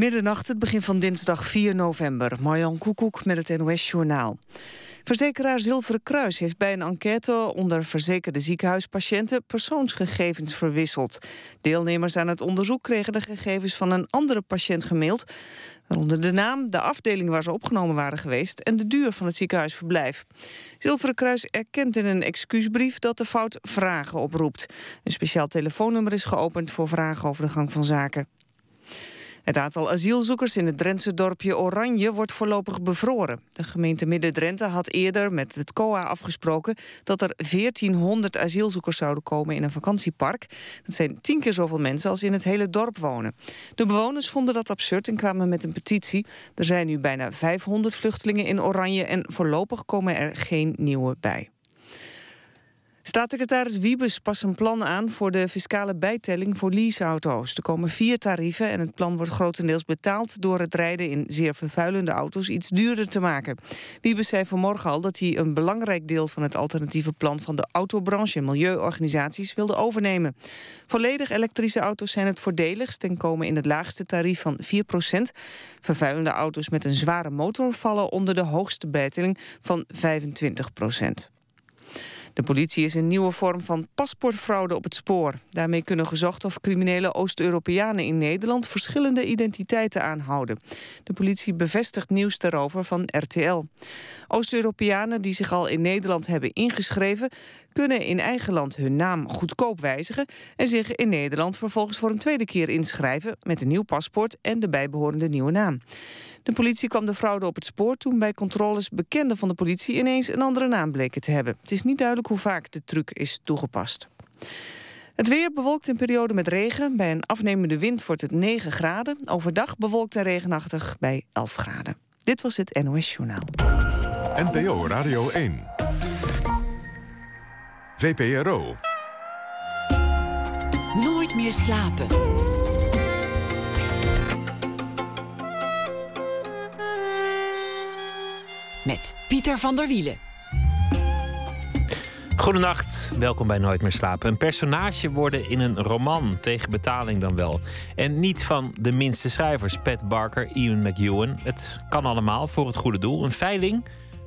Middernacht, het begin van dinsdag 4 november. Marjan Koekoek met het NOS-journaal. Verzekeraar Zilveren Kruis heeft bij een enquête onder verzekerde ziekenhuispatiënten persoonsgegevens verwisseld. Deelnemers aan het onderzoek kregen de gegevens van een andere patiënt gemaild, waaronder de naam, de afdeling waar ze opgenomen waren geweest en de duur van het ziekenhuisverblijf. Zilveren Kruis erkent in een excuusbrief dat de fout vragen oproept. Een speciaal telefoonnummer is geopend voor vragen over de gang van zaken. Het aantal asielzoekers in het Drentse dorpje Oranje wordt voorlopig bevroren. De gemeente Midden-Drenthe had eerder met het COA afgesproken... dat er 1400 asielzoekers zouden komen in een vakantiepark. Dat zijn tien keer zoveel mensen als in het hele dorp wonen. De bewoners vonden dat absurd en kwamen met een petitie. Er zijn nu bijna 500 vluchtelingen in Oranje... en voorlopig komen er geen nieuwe bij. Staatssecretaris Wiebes past een plan aan voor de fiscale bijtelling voor leaseauto's. Er komen vier tarieven en het plan wordt grotendeels betaald door het rijden in zeer vervuilende auto's iets duurder te maken. Wiebes zei vanmorgen al dat hij een belangrijk deel van het alternatieve plan van de autobranche en milieuorganisaties wilde overnemen. Volledig elektrische auto's zijn het voordeligst en komen in het laagste tarief van 4% Vervuilende auto's met een zware motor vallen onder de hoogste bijtelling van 25 de politie is een nieuwe vorm van paspoortfraude op het spoor. Daarmee kunnen gezocht of criminele Oost-Europeanen in Nederland verschillende identiteiten aanhouden. De politie bevestigt nieuws daarover van RTL. Oost-Europeanen die zich al in Nederland hebben ingeschreven... kunnen in eigen land hun naam goedkoop wijzigen... en zich in Nederland vervolgens voor een tweede keer inschrijven... met een nieuw paspoort en de bijbehorende nieuwe naam. De politie kwam de fraude op het spoor toen bij controles bekenden van de politie ineens een andere naam bleken te hebben. Het is niet duidelijk hoe vaak de truc is toegepast. Het weer bewolkt in periode met regen. Bij een afnemende wind wordt het 9 graden. Overdag bewolkt en regenachtig bij 11 graden. Dit was het NOS Journaal. NPO Radio 1. VPRO. Nooit meer slapen. Met Pieter van der Wielen. Goedenacht, welkom bij Nooit meer slapen. Een personage worden in een roman, tegen betaling dan wel. En niet van de minste schrijvers, Pat Barker, Ian McEwan. Het kan allemaal voor het goede doel. Een veiling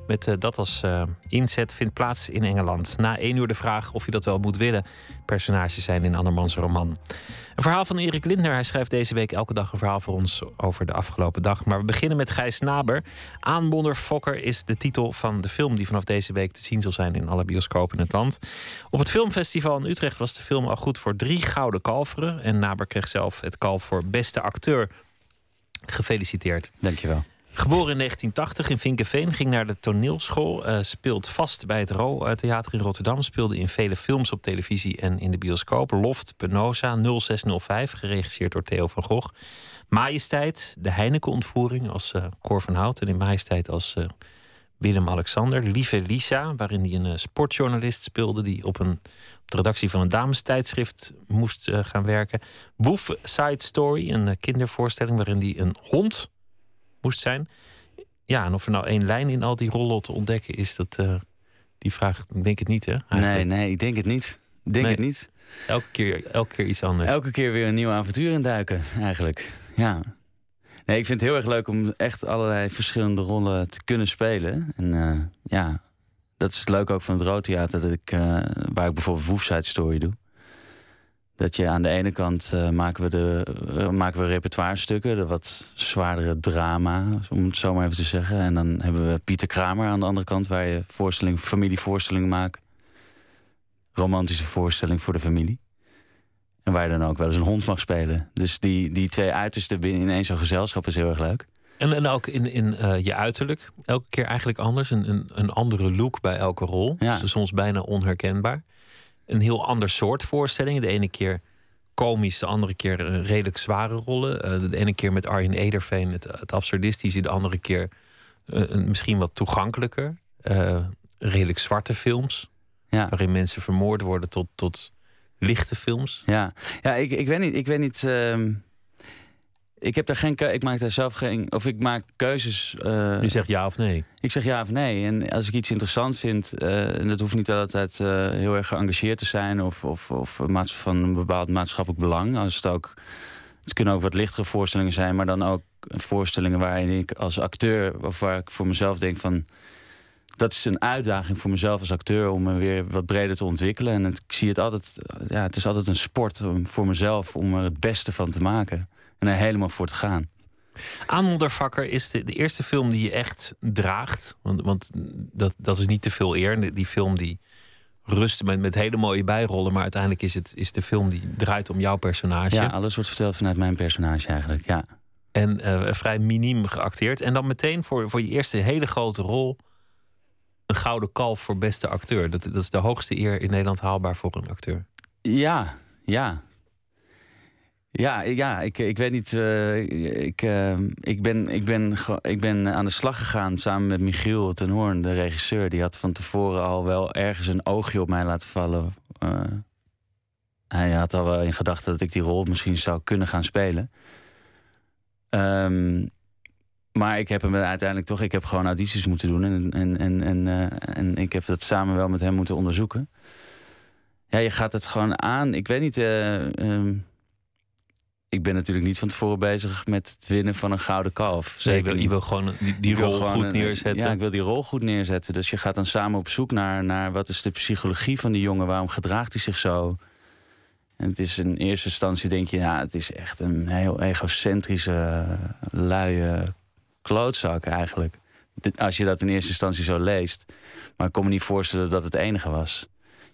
met uh, dat als uh, inzet vindt plaats in Engeland. Na één uur de vraag of je dat wel moet willen. Personages zijn in Andermans roman. Een verhaal van Erik Lindner. Hij schrijft deze week elke dag een verhaal voor ons over de afgelopen dag. Maar we beginnen met Gijs Naber. Aanbonder Fokker is de titel van de film die vanaf deze week te zien zal zijn in alle bioscopen in het land. Op het filmfestival in Utrecht was de film al goed voor drie gouden kalveren. En Naber kreeg zelf het kalf voor beste acteur. Gefeliciteerd. Dankjewel. Geboren in 1980 in Vinkenveen, ging naar de toneelschool. Uh, speelt vast bij het Ro Theater in Rotterdam. Speelde in vele films op televisie en in de bioscoop. Loft, Penosa, 0605, geregisseerd door Theo van Gogh. Majesteit, de Heineken-ontvoering als uh, Cor van Hout. En in Majesteit als uh, Willem-Alexander. Lieve Lisa, waarin hij een sportjournalist speelde... die op, een, op de redactie van een damestijdschrift moest gaan werken. Woef Side Story, een kindervoorstelling... waarin hij een hond moest zijn. Ja, en of er nou één lijn in al die rollen te ontdekken is, dat uh, die vraag, ik denk het niet, hè? Eigenlijk. Nee, nee, ik denk het niet. Ik denk het niet. Elke keer, elke keer iets anders. Elke keer weer een nieuw avontuur induiken, eigenlijk. Ja. Nee, ik vind het heel erg leuk om echt allerlei verschillende rollen te kunnen spelen. En uh, ja, dat is het leuke ook van het Roodtheater, dat ik, uh, waar ik bijvoorbeeld Woofside Story doe. Dat je aan de ene kant uh, maken, we de, uh, maken we repertoirestukken, de wat zwaardere drama, om het zo maar even te zeggen. En dan hebben we Pieter Kramer aan de andere kant, waar je voorstelling, familievoorstellingen maakt. Romantische voorstelling voor de familie. En waar je dan ook wel eens een hond mag spelen. Dus die, die twee uitersten binnen in één zo'n gezelschap is heel erg leuk. En, en ook in, in uh, je uiterlijk, elke keer eigenlijk anders. Een, een, een andere look bij elke rol. Ja. Dus soms bijna onherkenbaar een heel ander soort voorstellingen. De ene keer komisch, de andere keer redelijk zware rollen. Uh, de ene keer met Arjen Ederveen het, het absurdistische, de andere keer uh, misschien wat toegankelijker. Uh, redelijk zwarte films, ja. waarin mensen vermoord worden tot, tot lichte films. Ja, ja ik, ik weet niet. Ik weet niet uh ik heb daar geen ik maak daar zelf geen of ik maak keuzes. Uh, je zegt ja of nee. Ik zeg ja of nee. En als ik iets interessant vind, uh, en dat hoeft niet altijd uh, heel erg geëngageerd te zijn of, of, of van een bepaald maatschappelijk belang. Als het ook Het kunnen ook wat lichtere voorstellingen zijn, maar dan ook voorstellingen waarin ik als acteur, of waar ik voor mezelf denk van. Dat is een uitdaging voor mezelf als acteur om me weer wat breder te ontwikkelen. En ik zie het altijd, ja, het is altijd een sport voor mezelf om er het beste van te maken. En er helemaal voor te gaan. Aanmondervakker is de, de eerste film die je echt draagt. Want, want dat, dat is niet te veel eer. Die film die rust met, met hele mooie bijrollen. Maar uiteindelijk is het is de film die draait om jouw personage. Ja, alles wordt verteld vanuit mijn personage eigenlijk, ja. En uh, vrij miniem geacteerd. En dan meteen voor, voor je eerste hele grote rol... een gouden kalf voor beste acteur. Dat, dat is de hoogste eer in Nederland haalbaar voor een acteur. Ja, ja. Ja, ja ik, ik weet niet. Uh, ik, uh, ik, ben, ik, ben, ik ben aan de slag gegaan samen met Michiel ten Hoorn, de regisseur. Die had van tevoren al wel ergens een oogje op mij laten vallen. Uh, hij had al wel in gedachten dat ik die rol misschien zou kunnen gaan spelen. Um, maar ik heb hem uiteindelijk toch. Ik heb gewoon audities moeten doen. En, en, en, en, en ik heb dat samen wel met hem moeten onderzoeken. Ja, je gaat het gewoon aan. Ik weet niet. Um, ik ben natuurlijk niet van tevoren bezig met het winnen van een gouden kalf. Zeker. Nee, je, wil, gewoon die, die rol goed neerzetten. Ja, ik wil die rol goed neerzetten. Dus je gaat dan samen op zoek naar, naar wat is de psychologie van die jongen? Waarom gedraagt hij zich zo? En het is in eerste instantie denk je, ja, het is echt een heel egocentrische, luie klootzak eigenlijk. Als je dat in eerste instantie zo leest. Maar ik kon me niet voorstellen dat het enige was.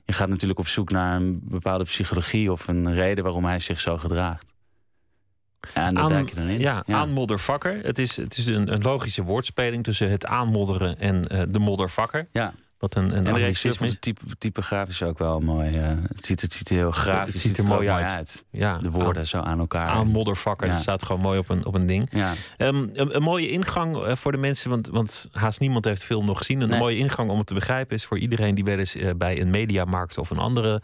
Je gaat natuurlijk op zoek naar een bepaalde psychologie of een reden waarom hij zich zo gedraagt. Ja, en aan, je dan in. Ja, ja. aanmoddervakker. Het is, het is een, een, logische woordspeling tussen het aanmodderen en uh, de moddervakker. Ja. Wat een, een en de de type, typografisch ook wel mooi. Uh, het, ziet, het ziet er heel grafisch het ziet er, mooi uit. Ja, de woorden zo aan elkaar. Aan moddervakker, ja. dat staat gewoon mooi op een, op een ding. Ja. Um, een, een, mooie ingang uh, voor de mensen, want, want haast niemand heeft film nog gezien. Een nee. mooie ingang om het te begrijpen is voor iedereen die wel eens bij een mediamarkt of een andere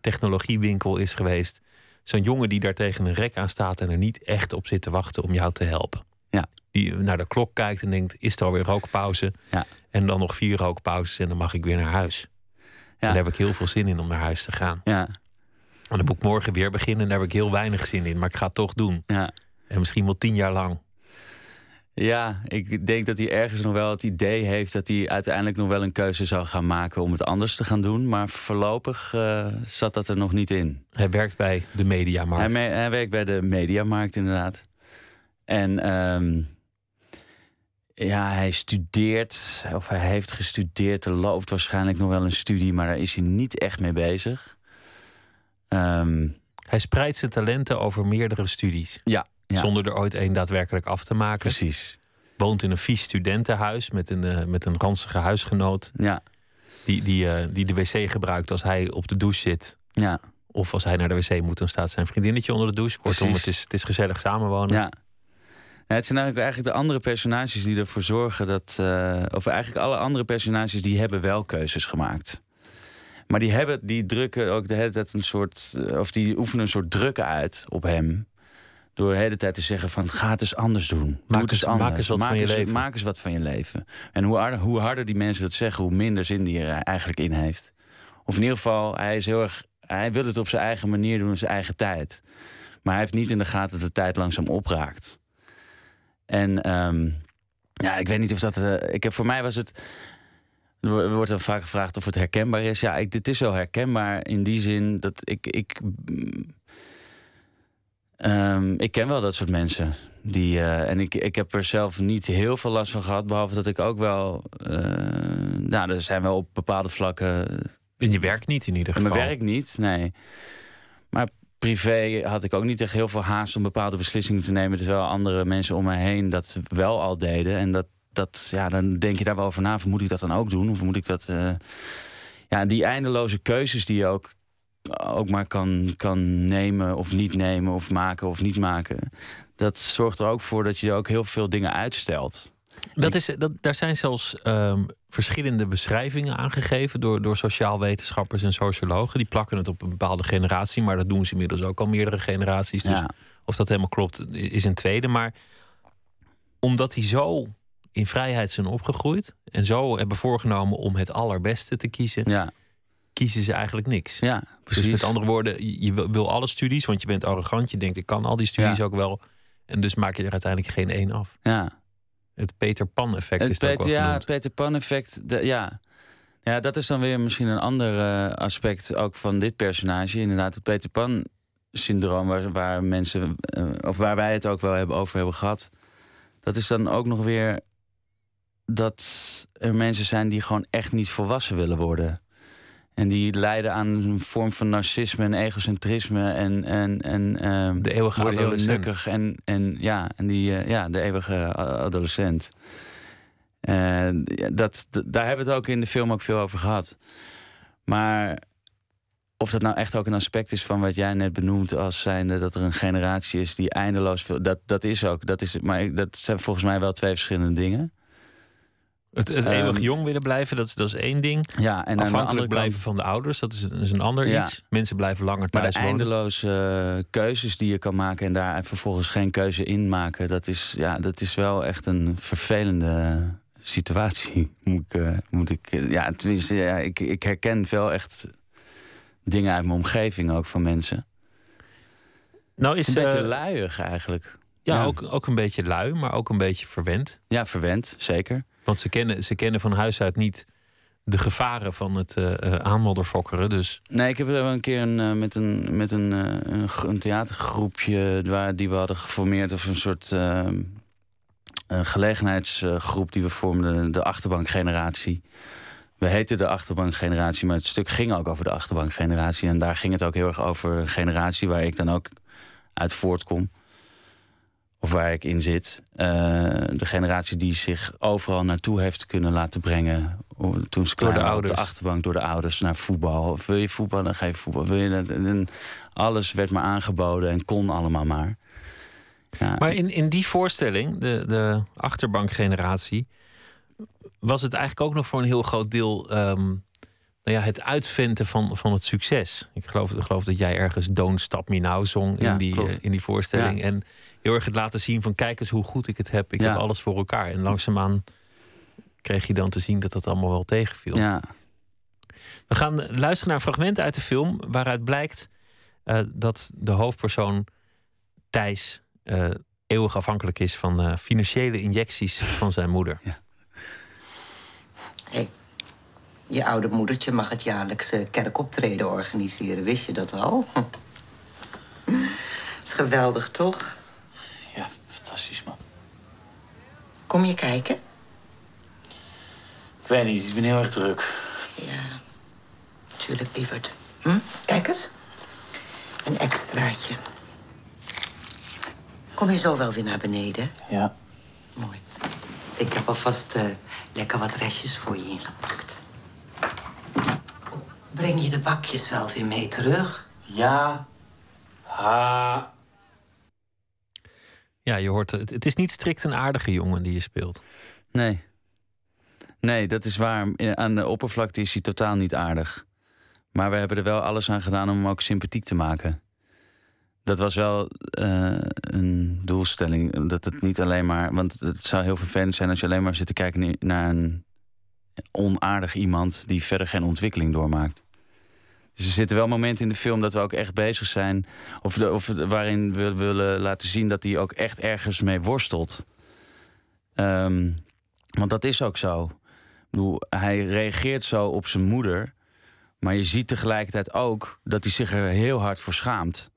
technologiewinkel is geweest zo'n jongen die daar tegen een rek aan staat en er niet echt op zit te wachten om jou te helpen. Ja. Die naar de klok kijkt en denkt: is er alweer rookpauze? Ja. En dan nog vier rookpauzes en dan mag ik weer naar huis. Ja. En daar heb ik heel veel zin in om naar huis te gaan. Ja. En dan moet ik morgen weer beginnen en daar heb ik heel weinig zin in, maar ik ga het toch doen. Ja. En misschien wel tien jaar lang. Ja, ik denk dat hij ergens nog wel het idee heeft dat hij uiteindelijk nog wel een keuze zou gaan maken om het anders te gaan doen. Maar voorlopig uh, zat dat er nog niet in. Hij werkt bij de Mediamarkt. Hij, hij werkt bij de Mediamarkt, inderdaad. En um, ja, hij studeert, of hij heeft gestudeerd. Er loopt waarschijnlijk nog wel een studie, maar daar is hij niet echt mee bezig. Um, hij spreidt zijn talenten over meerdere studies. Ja, ja. Zonder er ooit één daadwerkelijk af te maken. Precies. Woont in een vies studentenhuis met een, uh, met een ranzige huisgenoot. Ja. Die, die, uh, die de wc gebruikt als hij op de douche zit. Ja. Of als hij naar de wc moet, dan staat zijn vriendinnetje onder de douche. Kortom, het is, het is gezellig samenwonen. Ja. Het zijn eigenlijk, eigenlijk de andere personages die ervoor zorgen dat. Uh, of eigenlijk alle andere personages die hebben wel keuzes gemaakt. Maar die hebben, die drukken ook de hele tijd een soort. Of die oefenen een soort druk uit op hem. Door de hele tijd te zeggen van ga het eens anders doen. Maak, eens, anders. maak eens wat maak van je leven. Maak eens wat van je leven. En hoe harder, hoe harder die mensen dat zeggen, hoe minder zin die er eigenlijk in heeft. Of in ieder geval, hij is heel erg. Hij wil het op zijn eigen manier doen, in zijn eigen tijd. Maar hij heeft niet in de gaten dat de tijd langzaam opraakt. En um, ja, ik weet niet of dat. Uh, ik heb, voor mij was het. Er wordt dan vaak gevraagd of het herkenbaar is. Ja, ik, dit is wel herkenbaar in die zin dat ik. ik Um, ik ken wel dat soort mensen. Die, uh, en ik, ik heb er zelf niet heel veel last van gehad. Behalve dat ik ook wel. Uh, nou, er zijn wel op bepaalde vlakken. In je werk niet in ieder geval. In mijn werk niet, nee. Maar privé had ik ook niet echt heel veel haast om bepaalde beslissingen te nemen. Terwijl andere mensen om me heen dat wel al deden. En dat, dat, ja, dan denk je daar wel over na. Of moet ik dat dan ook doen? Of moet ik dat. Uh, ja, die eindeloze keuzes die je ook ook maar kan, kan nemen of niet nemen of maken of niet maken. Dat zorgt er ook voor dat je ook heel veel dingen uitstelt. Dat is, dat, daar zijn zelfs um, verschillende beschrijvingen aangegeven door, door sociaal wetenschappers en sociologen. Die plakken het op een bepaalde generatie, maar dat doen ze inmiddels ook al meerdere generaties. Dus ja. of dat helemaal klopt, is een tweede. Maar omdat die zo in vrijheid zijn opgegroeid en zo hebben voorgenomen om het allerbeste te kiezen, ja kiezen ze eigenlijk niks. Ja, precies. Dus met andere woorden, je wil, alle studies, want je bent arrogant. Je denkt, ik kan al die studies Ja. ook wel. En dus maak je er uiteindelijk geen één af. Ja. Het Peter Pan effect Het is het ook wel ja, het Peter Pan effect. de- ja. ja, dat is dan weer misschien een ander eh, aspect ook van dit personage. Inderdaad, het Peter Pan syndroom waar, waar mensen, eh, of waar wij het ook wel hebben, over hebben gehad. Dat is dan ook nog weer dat er mensen zijn die gewoon echt niet volwassen willen worden. En die lijden aan een vorm van narcisme en egocentrisme en, en, en ehm, De eeuwige heel adolescent. nukkig en, en ja, en die, eh, ja, de eeuwige adolescent. En ja, dat, daar hebben we het ook in de film ook veel over gehad. Maar of dat nou echt ook een aspect is van wat jij net benoemt als zijnde dat er een generatie is die eindeloos veel. Dat, dat is ook. Dat is, maar dat zijn volgens mij wel twee verschillende dingen. Het, het Ehm, eeuwig jong willen blijven, dat is, dat is één ding. Ja, en aan de andere Afhankelijk kant. blijven van de ouders, dat is, een- is een ander Ja. iets. Mensen blijven langer Maar thuis de wonen. eindeloze eh, keuzes die je kan maken en daar vervolgens geen keuze in maken, dat is, ja, dat is wel echt een vervelende situatie. Moet ik, eh, moet ik, eh, ja, tenminste, ja, ik, ik herken veel echt dingen uit mijn omgeving ook van mensen. Nou is een beetje luiig eigenlijk. ja, ja. Ook, ook een beetje lui, maar ook een beetje verwend. Ja, verwend, zeker. Want ze kennen, ze kennen van huis uit niet de gevaren van het eh, aanmodderfokkeren. Dus Nee, ik heb er wel een keer een, eh, met, een, met een, een, theatergroepje die we hadden geformeerd, of een soort eh, een gelegenheidsgroep die we vormden, de achterbankgeneratie. We heten de achterbankgeneratie, maar het stuk ging ook over de achterbankgeneratie. En daar ging het ook heel erg over een generatie waar ik dan ook uit voortkom. Of waar ik in zit. Eh, de generatie die zich overal naartoe heeft kunnen laten brengen. Toen ze klein de op de ouders. achterbank door de ouders naar voetbal. Of wil je voetbal, dan ga je voetbal. Wil je dat, en alles werd maar aangeboden en kon allemaal maar. Ja, Maar in, in die voorstelling, de, de achterbankgeneratie, was het eigenlijk ook nog voor een heel groot deel ehm, nou ja, het uitventen van, van het succes. Ik geloof, ik geloof dat jij ergens Don't Stop Me Now zong Ja, in, die, eh, in die voorstelling. Ja. En heel erg het laten zien van kijk eens hoe goed ik het heb. Ik Ja. heb alles voor elkaar. En langzaamaan kreeg je dan te zien dat dat allemaal wel tegenviel. ja, We gaan luisteren naar een fragment uit de film waaruit blijkt eh, dat de hoofdpersoon Thijs eh, eeuwig afhankelijk is van eh, financiële injecties van zijn moeder. Hé, je oude moedertje mag het jaarlijkse kerkoptreden organiseren. Wist je dat al? is geweldig, toch? Ja, fantastisch man. Kom je kijken? Ik weet niet, ik ben heel erg druk. Ja, tuurlijk, lieverd. Hm? Kijk eens. Een extraatje. Kom je zo wel weer naar beneden? Ja. Mooi. Ik heb alvast eh, lekker wat restjes voor je ingepakt. Breng je de bakjes wel weer mee terug? Ja. Ha. Ja, je hoort het. Het is niet strikt een aardige jongen die je speelt. Nee. Nee, dat is waar. Aan de oppervlakte is hij totaal niet aardig. Maar we hebben er wel alles aan gedaan om hem ook sympathiek te maken. Dat was wel eh, een doelstelling. Dat het niet alleen maar. Want het zou heel vervelend zijn als je alleen maar zit te kijken naar een onaardig iemand die verder geen ontwikkeling doormaakt. Dus er zitten wel momenten in de film dat we ook echt bezig zijn. Of, de, of waarin we willen laten zien dat hij ook echt ergens mee worstelt. Ehm, want dat is ook zo. Ik bedoel, hij reageert zo op zijn moeder. Maar je ziet tegelijkertijd ook dat hij zich er heel hard voor schaamt.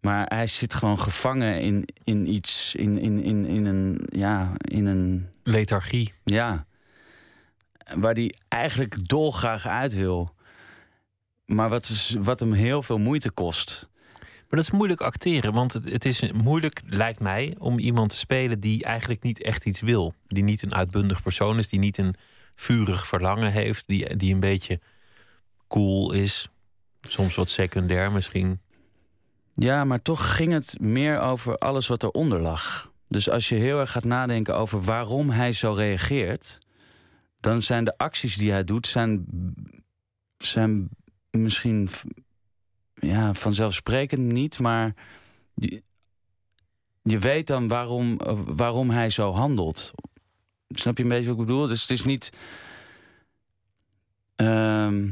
Maar hij zit gewoon gevangen in, in iets, in, in, in, in een, ja, in een, Lethargie. ja, waar hij eigenlijk dolgraag uit wil. Maar wat, is, wat hem heel veel moeite kost. Maar dat is moeilijk acteren, want het, het is moeilijk, lijkt mij, om iemand te spelen die eigenlijk niet echt iets wil. Die niet een uitbundig persoon is, die niet een vurig verlangen heeft, die, die een beetje cool is. Soms wat secundair misschien. Ja, maar toch ging het meer over alles wat eronder lag. Dus als je heel erg gaat nadenken over waarom hij zo reageert, dan zijn de acties die hij doet, zijn, zijn misschien ja, vanzelfsprekend niet, maar je, je weet dan waarom, eh, waarom hij zo handelt. Snap je een beetje wat ik bedoel? Dus het is niet. ehm,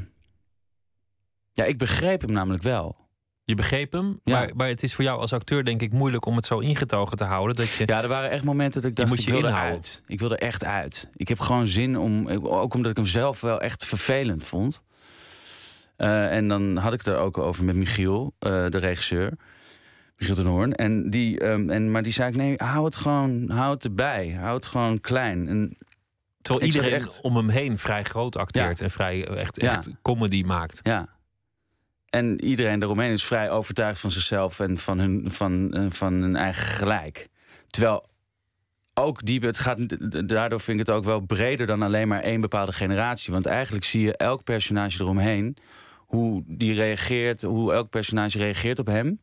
Ja, ik begreep hem namelijk wel. Je begreep hem, Ja. maar, maar het is voor jou als acteur denk ik moeilijk om het zo ingetogen te houden. Dat je, Ja, er waren echt momenten dat ik dacht, ik je wilde inhouden. uit. Ik wilde echt uit. Ik heb gewoon zin om, ook omdat ik hem zelf wel echt vervelend vond. Eh, en dan had ik het er ook over met Michiel, eh, de regisseur. Michiel ten Hoorn. En die, ehm, en, maar die zei ik, nee, hou het gewoon, hou het erbij. Hou het gewoon klein. En terwijl iedereen echt- om hem heen vrij groot acteert en vrij eh, echt, Ja. echt comedy maakt. Ja. En iedereen daaromheen is vrij overtuigd van zichzelf en van hun, van, van hun eigen gelijk. Terwijl ook die, het gaat, daardoor vind ik het ook wel breder dan alleen maar één bepaalde generatie. Want eigenlijk zie je elk personage eromheen, hoe die reageert, hoe elk personage reageert op hem.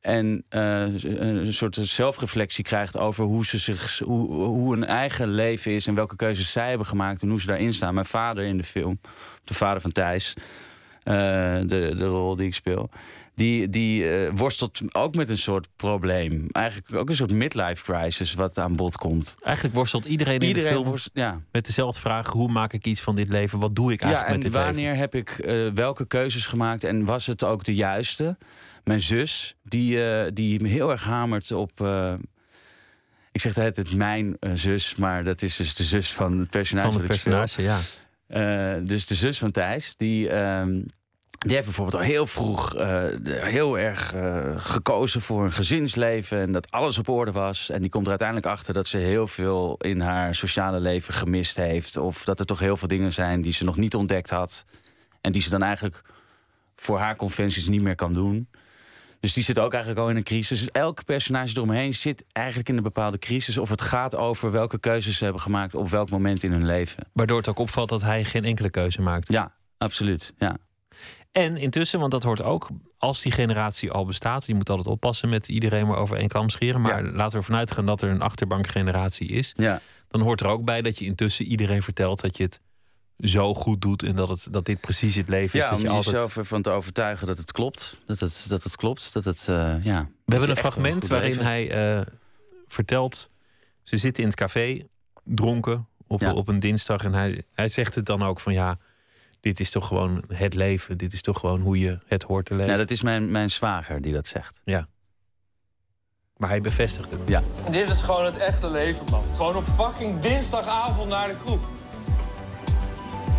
En eh, een soort zelfreflectie krijgt over hoe, ze zich, hoe, hoe hun eigen leven is en welke keuzes zij hebben gemaakt en hoe ze daarin staan. Mijn vader in de film, de vader van Thijs, eh, de, de rol die ik speel, die, die eh, worstelt ook met een soort probleem. Eigenlijk ook een soort midlife crisis wat aan bod komt. Eigenlijk worstelt iedereen, in de Iedereen film worst, ja. met dezelfde vraag: hoe maak ik iets van dit leven? Wat doe ik Ja, eigenlijk en met dit wanneer leven? heb ik eh, welke keuzes gemaakt en was het ook de juiste? Mijn zus, die, eh, die me heel erg hamert op. ik zeg het het mijn zus, maar dat is dus de zus van het personage. Van het personage, ja. Dus de zus van Thijs, die, ehm, die heeft bijvoorbeeld al heel vroeg eh, heel erg eh, gekozen voor een gezinsleven en dat alles op orde was. En die komt er uiteindelijk achter dat ze heel veel in haar sociale leven gemist heeft. Of dat er toch heel veel dingen zijn die ze nog niet ontdekt had. En die ze dan eigenlijk voor haar conventies niet meer kan doen. Dus die zit ook eigenlijk al in een crisis. Dus elk personage eromheen zit eigenlijk in een bepaalde crisis. Of het gaat over welke keuzes ze hebben gemaakt op welk moment in hun leven. Waardoor het ook opvalt dat hij geen enkele keuze maakt. Ja, absoluut. Ja. En intussen, want dat hoort ook, als die generatie al bestaat, je moet altijd oppassen met iedereen maar over één kam scheren. Maar Ja. laten we ervan uitgaan dat er een achterbankgeneratie is. Ja. Dan hoort er ook bij dat je intussen iedereen vertelt dat je het zo goed doet en dat, het, dat dit precies het leven is. Ja, dat om je altijd... jezelf ervan te overtuigen dat het klopt. Dat het, dat het klopt. Dat het, eh, ja. We hebben een fragment waarin hij hij eh, vertelt. Ze zitten in het café, dronken, op, Ja. op een dinsdag. En hij, hij zegt het dan ook van ja, dit is toch gewoon het leven. Dit is toch gewoon hoe je het hoort te leven. Ja, dat is mijn, mijn zwager die dat zegt. Maar hij bevestigt het. Ja. Dit is gewoon het echte leven, man. Gewoon op fucking dinsdagavond naar de kroeg.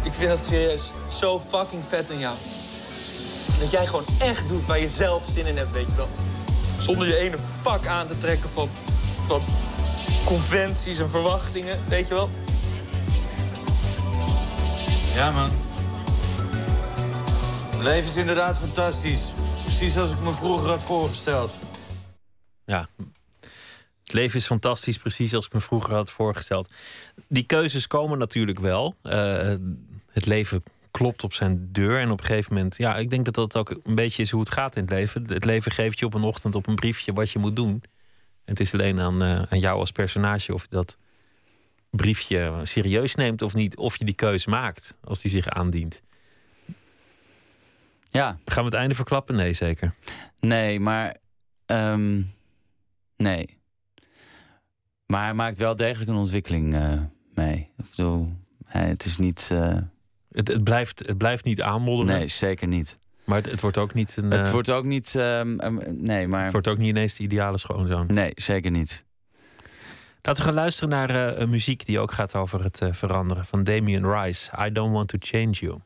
Ik vind dat serieus zo fucking vet in jou. Dat jij gewoon echt doet waar je zelf zin in hebt, weet je wel. Zonder je ene fuck aan te trekken van, van conventies en verwachtingen, weet je wel. Ja, man. Het leven is inderdaad fantastisch. Precies zoals ik me vroeger had voorgesteld. Ja. Het leven is fantastisch, precies als ik me vroeger had voorgesteld. Die keuzes komen natuurlijk wel. Eh, het leven klopt op zijn deur. En op een gegeven moment, ja, ik denk dat dat ook een beetje is hoe het gaat in het leven. Het leven geeft je op een ochtend op een briefje wat je moet doen. En het is alleen aan, eh, aan jou als personage of je dat briefje serieus neemt of niet. Of je die keuze maakt als die zich aandient. Ja, Gaan we het einde verklappen? Nee, zeker. nee, maar. ehm, nee. Maar hij maakt wel degelijk een ontwikkeling eh, mee. Ik bedoel, hij, het is niet. eh, Het, het, blijft, het blijft niet aanmodderen. nee, zeker niet. Maar het, het wordt ook niet een. Het eh, wordt ook niet. ehm, ehm, nee, maar. het wordt ook niet ineens de ideale schoonzoon. Nee, zeker niet. Laten we gaan luisteren naar een muziek die ook gaat over het veranderen. Van Damien Rice. I don't want to change you.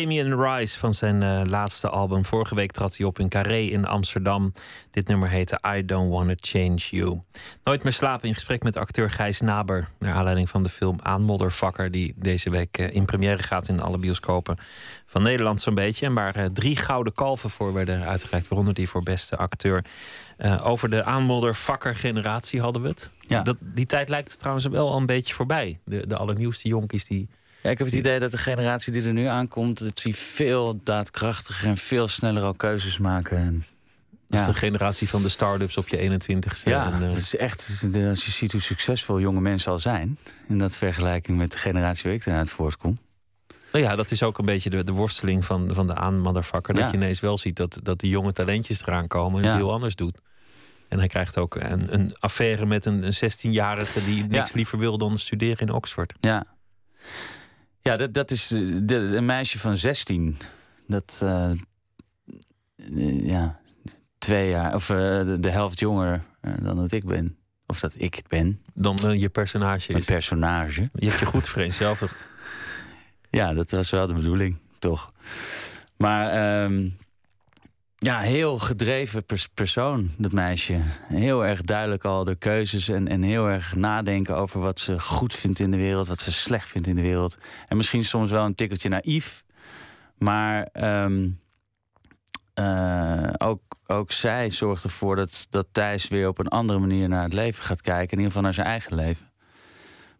Damian Rice van zijn eh, laatste album. Vorige week trad hij op in Carré in Amsterdam. Dit nummer heette I Don't Wanna Change You. Nooit meer slapen in gesprek met acteur Gijs Naber. Naar aanleiding van de film Aanmoddervakker... die deze week eh, in première gaat in alle bioscopen van Nederland zo'n beetje. En waar eh, drie gouden kalven voor werden uitgereikt. Waaronder die voor beste acteur. over de Aanmoddervakker-generatie hadden we het. Ja. Dat, die tijd lijkt trouwens wel al een beetje voorbij. De, de allernieuwste jonkies die ik heb het idee dat de generatie die er nu aankomt, dat die veel daadkrachtiger en veel sneller al keuzes maken. En, dat is de generatie van de start-ups op je 21ste. Ja, en, eh, het is echt, als je ziet hoe succesvol jonge mensen al zijn... in dat vergelijking met de generatie waar ik daaruit voortkom. Nou ja, dat is ook een beetje de, de worsteling van, van de aanmaddervakker. Ja. Dat je ineens wel ziet dat, dat die jonge talentjes eraan komen... en het heel anders doet. En hij krijgt ook een, een affaire met een, 16-jarige... die niks liever wil dan studeren in Oxford. Ja ja dat, dat is eh, de, een meisje van 16. Dat, eh, eh, ja, twee jaar, of de, de helft jonger dan dat ik ben. Of dat ik het ben, Dan je personage een is. personage. Je hebt je goed vereenzelvigd. Ja, dat was wel de bedoeling, toch? Maar ehm, ja, heel gedreven pers- persoon, dat meisje. Heel erg duidelijk al de keuzes en, en heel erg nadenken over wat ze goed vindt in de wereld, wat ze slecht vindt in de wereld. En misschien soms wel een tikkeltje naïef. Maar ehm, eh, ook, ook zij zorgt ervoor dat, dat Thijs weer op een andere manier naar het leven gaat kijken. In ieder geval naar zijn eigen leven.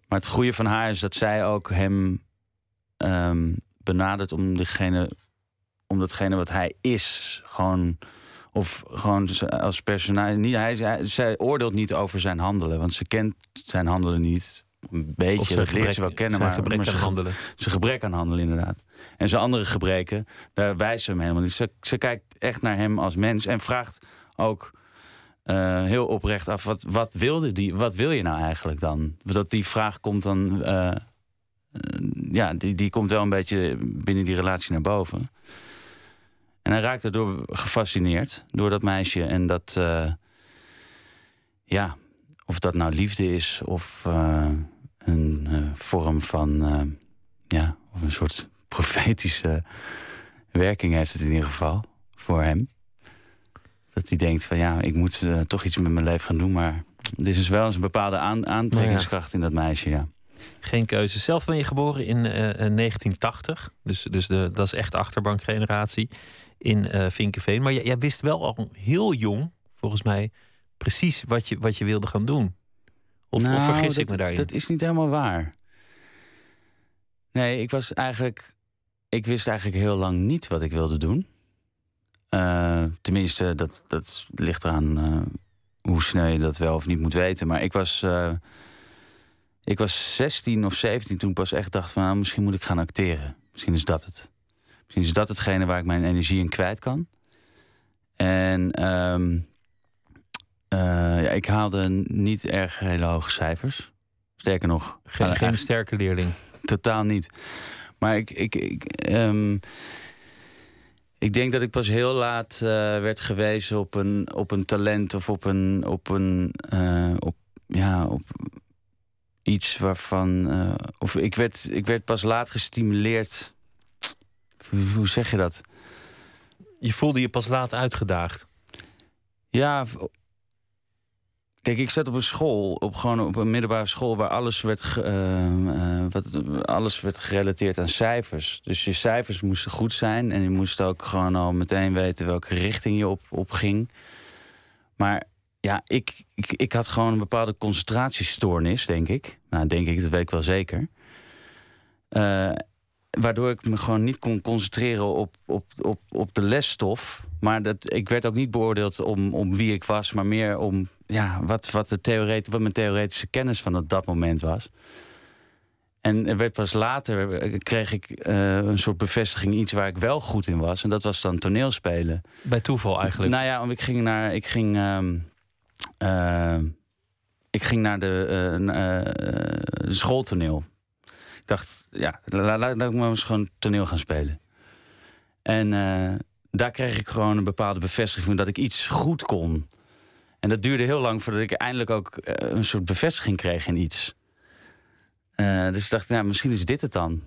Maar het goede van haar is dat zij ook hem ehm, benadert om degene, om datgene wat hij is, gewoon of gewoon als personage. Niet, hij, hij- zij oordeelt niet over zijn handelen, want ze kent zijn handelen niet. Een beetje, dat leert ze wel kennen, zijn maar, gebrek maar aan handelen. zijn gebrek aan handelen inderdaad. En zijn andere gebreken, daar wijst ze hem helemaal niet. Ze, ze kijkt echt naar hem als mens en vraagt ook eh, heel oprecht af: wat, wat, wilde die, wat wil je nou eigenlijk dan? Dat die vraag komt dan. eh, eh, ja, die, die komt wel een beetje binnen die relatie naar boven. En hij raakt daardoor gefascineerd door dat meisje. En dat, eh, ja, of dat nou liefde is of eh, een eh, vorm van, ja, of een soort profetische werking heeft het in ieder geval voor hem. Dat hij denkt van ja, ik moet toch iets met mijn leven gaan doen, maar er is dus wel eens een bepaalde aan- aantrekkingskracht in dat meisje, ja. Geen keuze. Zelf ben je geboren in eh, eh, 1980. Dus, dus de, dat is echt achterbankgeneratie in eh Vinkenveen. Maar jij, jij wist wel al heel jong, volgens mij, precies wat je, wat je wilde gaan doen. Of, of Nou, vergis dat, ik me daarin? Dat is niet helemaal waar. Nee, ik was eigenlijk. Ik wist eigenlijk heel lang niet wat ik wilde doen. Eh, tenminste, dat, dat ligt eraan eh, hoe snel je dat wel of niet moet weten. Maar ik was. ik was 16 of 17 toen pas echt dacht van nou, misschien moet ik gaan acteren. Misschien is dat het. Misschien is dat hetgene waar ik mijn energie in kwijt kan. En ehm, eh, ja, ik haalde niet erg hele hoge cijfers. Sterker nog, Geen, geen sterke leerling. totaal niet. Maar ik, ik, ik, ehm, ik denk dat ik pas heel laat eh, werd gewezen op een, op een talent of op een, op een eh, op, ja, op iets waarvan. of ik werd, ik werd pas laat gestimuleerd. Hoe, zeg je dat? Je voelde je pas laat uitgedaagd. Ja. Kijk, ik zat op een school, op, gewoon op een middelbare school, waar alles werd, eh, eh, wat, alles werd gerelateerd aan cijfers. Dus je cijfers moesten goed zijn en je moest ook gewoon al meteen weten welke richting je op, op ging. Maar ja, ik, ik, ik had gewoon een bepaalde concentratiestoornis, denk ik. Nou, denk ik, dat weet ik wel zeker. Eh, waardoor ik me gewoon niet kon concentreren op, op, op, op de lesstof. Maar dat, ik werd ook niet beoordeeld om, om wie ik was, maar meer om ja, wat, wat, de theoret, wat mijn theoretische kennis van dat, dat moment was. En er werd pas later eh, kreeg ik eh, een soort bevestiging, iets waar ik wel goed in was. En dat was dan toneelspelen. Bij toeval eigenlijk. Nou ja, want ik ging naar. Ik ging, ehm, eh, ik ging naar de eh, schooltoneel. Ik dacht, ja, laat, laat, laat ik maar eens gewoon toneel gaan spelen. En eh, daar kreeg ik gewoon een bepaalde bevestiging van dat ik iets goed kon. En dat duurde heel lang voordat ik eindelijk ook eh, een soort bevestiging kreeg in iets. Eh, dus ik dacht, nou, misschien is dit het dan.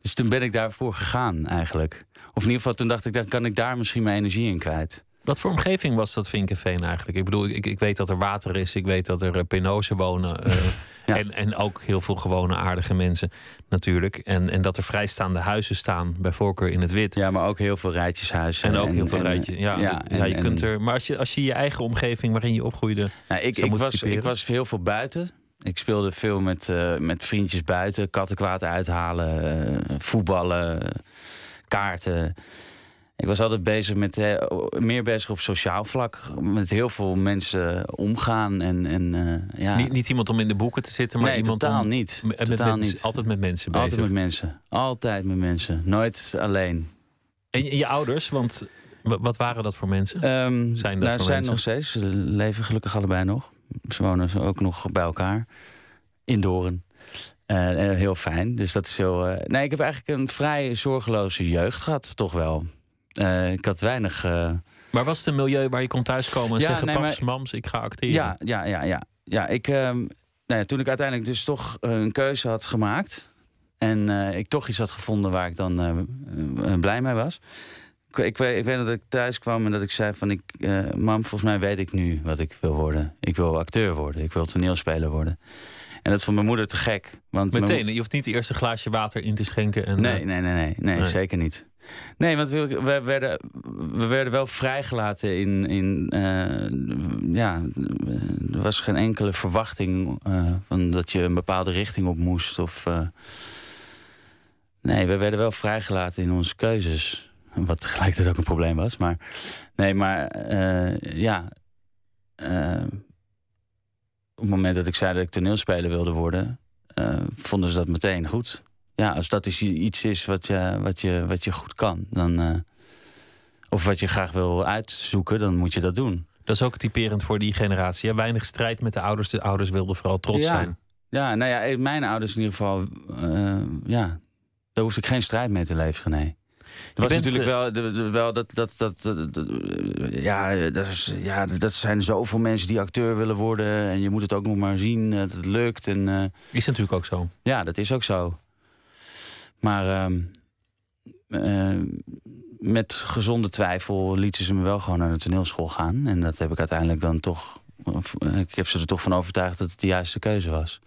Dus toen ben ik daarvoor gegaan eigenlijk. Of in ieder geval, toen dacht ik, dan kan ik daar misschien mijn energie in kwijt. Wat voor omgeving was dat Vinkenveen eigenlijk? Ik bedoel, ik, ik weet dat er water is. Ik weet dat er penozen wonen. Ja. en, en ook heel veel gewone aardige mensen natuurlijk. En, en dat er vrijstaande huizen staan, bij voorkeur in het wit. Ja, maar ook heel veel rijtjeshuizen. En ook heel veel rijtjes. Ja, ja, en, ja, je kunt er, maar als je, als je je eigen omgeving waarin je opgroeide. Nou, ik, ik, was, ik was heel veel buiten. Ik speelde veel met, uh, met vriendjes buiten. Kattenkwaad uithalen, uh, voetballen, kaarten. Ik was altijd bezig met, eh, meer bezig op sociaal vlak. Met heel veel mensen omgaan. En, en, eh, ja. Niet, niet iemand om in de boeken te zitten, maar nee, iemand totaal om... niet. Met, totaal niet. Altijd met mensen bezig. Altijd met mensen. Altijd met mensen. Nooit alleen. En je, je ouders, want wa- wat waren dat voor mensen? Ehm, Zijn dat nou, voor zijn mensen? nog steeds. Ze leven gelukkig allebei nog. Ze wonen ook nog bij elkaar. In Doorn. Eh, heel fijn. Dus dat is heel. eh, Nee, ik heb eigenlijk een vrij zorgeloze jeugd gehad, toch wel. Eh, ik had weinig. eh, Maar was het een milieu waar je kon thuiskomen en Ja, zeggen... nee, paps, maar- mams, ik ga acteren? Ja, ja, ja, ja. ja ik, ehm, nou ja, toen ik uiteindelijk dus toch eh, een keuze had gemaakt. En ik toch iets had gevonden waar ik dan blij mee was. Ik, ik, weet, ik weet dat ik thuis kwam en dat ik zei van... Ik, mam, volgens mij weet ik nu wat ik wil worden. Ik wil acteur worden. Ik wil toneelspeler worden. En dat vond mijn moeder te gek. Want Meteen, je hoeft niet het eerste glaasje water in te schenken. En, nee, nee, nee, nee, Nee. zeker niet. Nee, want we, we, werden, we werden wel vrijgelaten in. in eh, ja, er was geen enkele verwachting eh, van dat je een bepaalde richting op moest. Of, eh, nee, we werden wel vrijgelaten in onze keuzes. Wat tegelijkertijd ook een probleem was. Maar nee, maar ja. op het moment dat ik zei dat ik toneelspeler wilde worden, vonden ze dat meteen goed. Ja, als dat is iets is wat je, wat je, wat je goed kan, dan, eh, of wat je graag wil uitzoeken, dan moet je dat doen. Dat is ook typerend voor die generatie. hè? Weinig strijd met de ouders. De ouders wilden vooral trots ja. zijn. Ja, nou ja, eh, mijn ouders in ieder geval, eh, ja, daar hoefde ik geen strijd mee te leveren, nee. Er was bent, natuurlijk wel, de- de- wel dat, dat, dat, ja, dat, is, ja, dat zijn zoveel mensen die acteur willen worden. En je moet het ook nog maar zien dat het lukt. En, eh, Is natuurlijk ook zo. Ja, dat is ook zo. Maar ehm, eh, met gezonde twijfel lieten ze me wel gewoon naar de toneelschool gaan. En dat heb ik uiteindelijk dan toch. eh, Ik heb ze er toch van overtuigd dat het de juiste keuze was.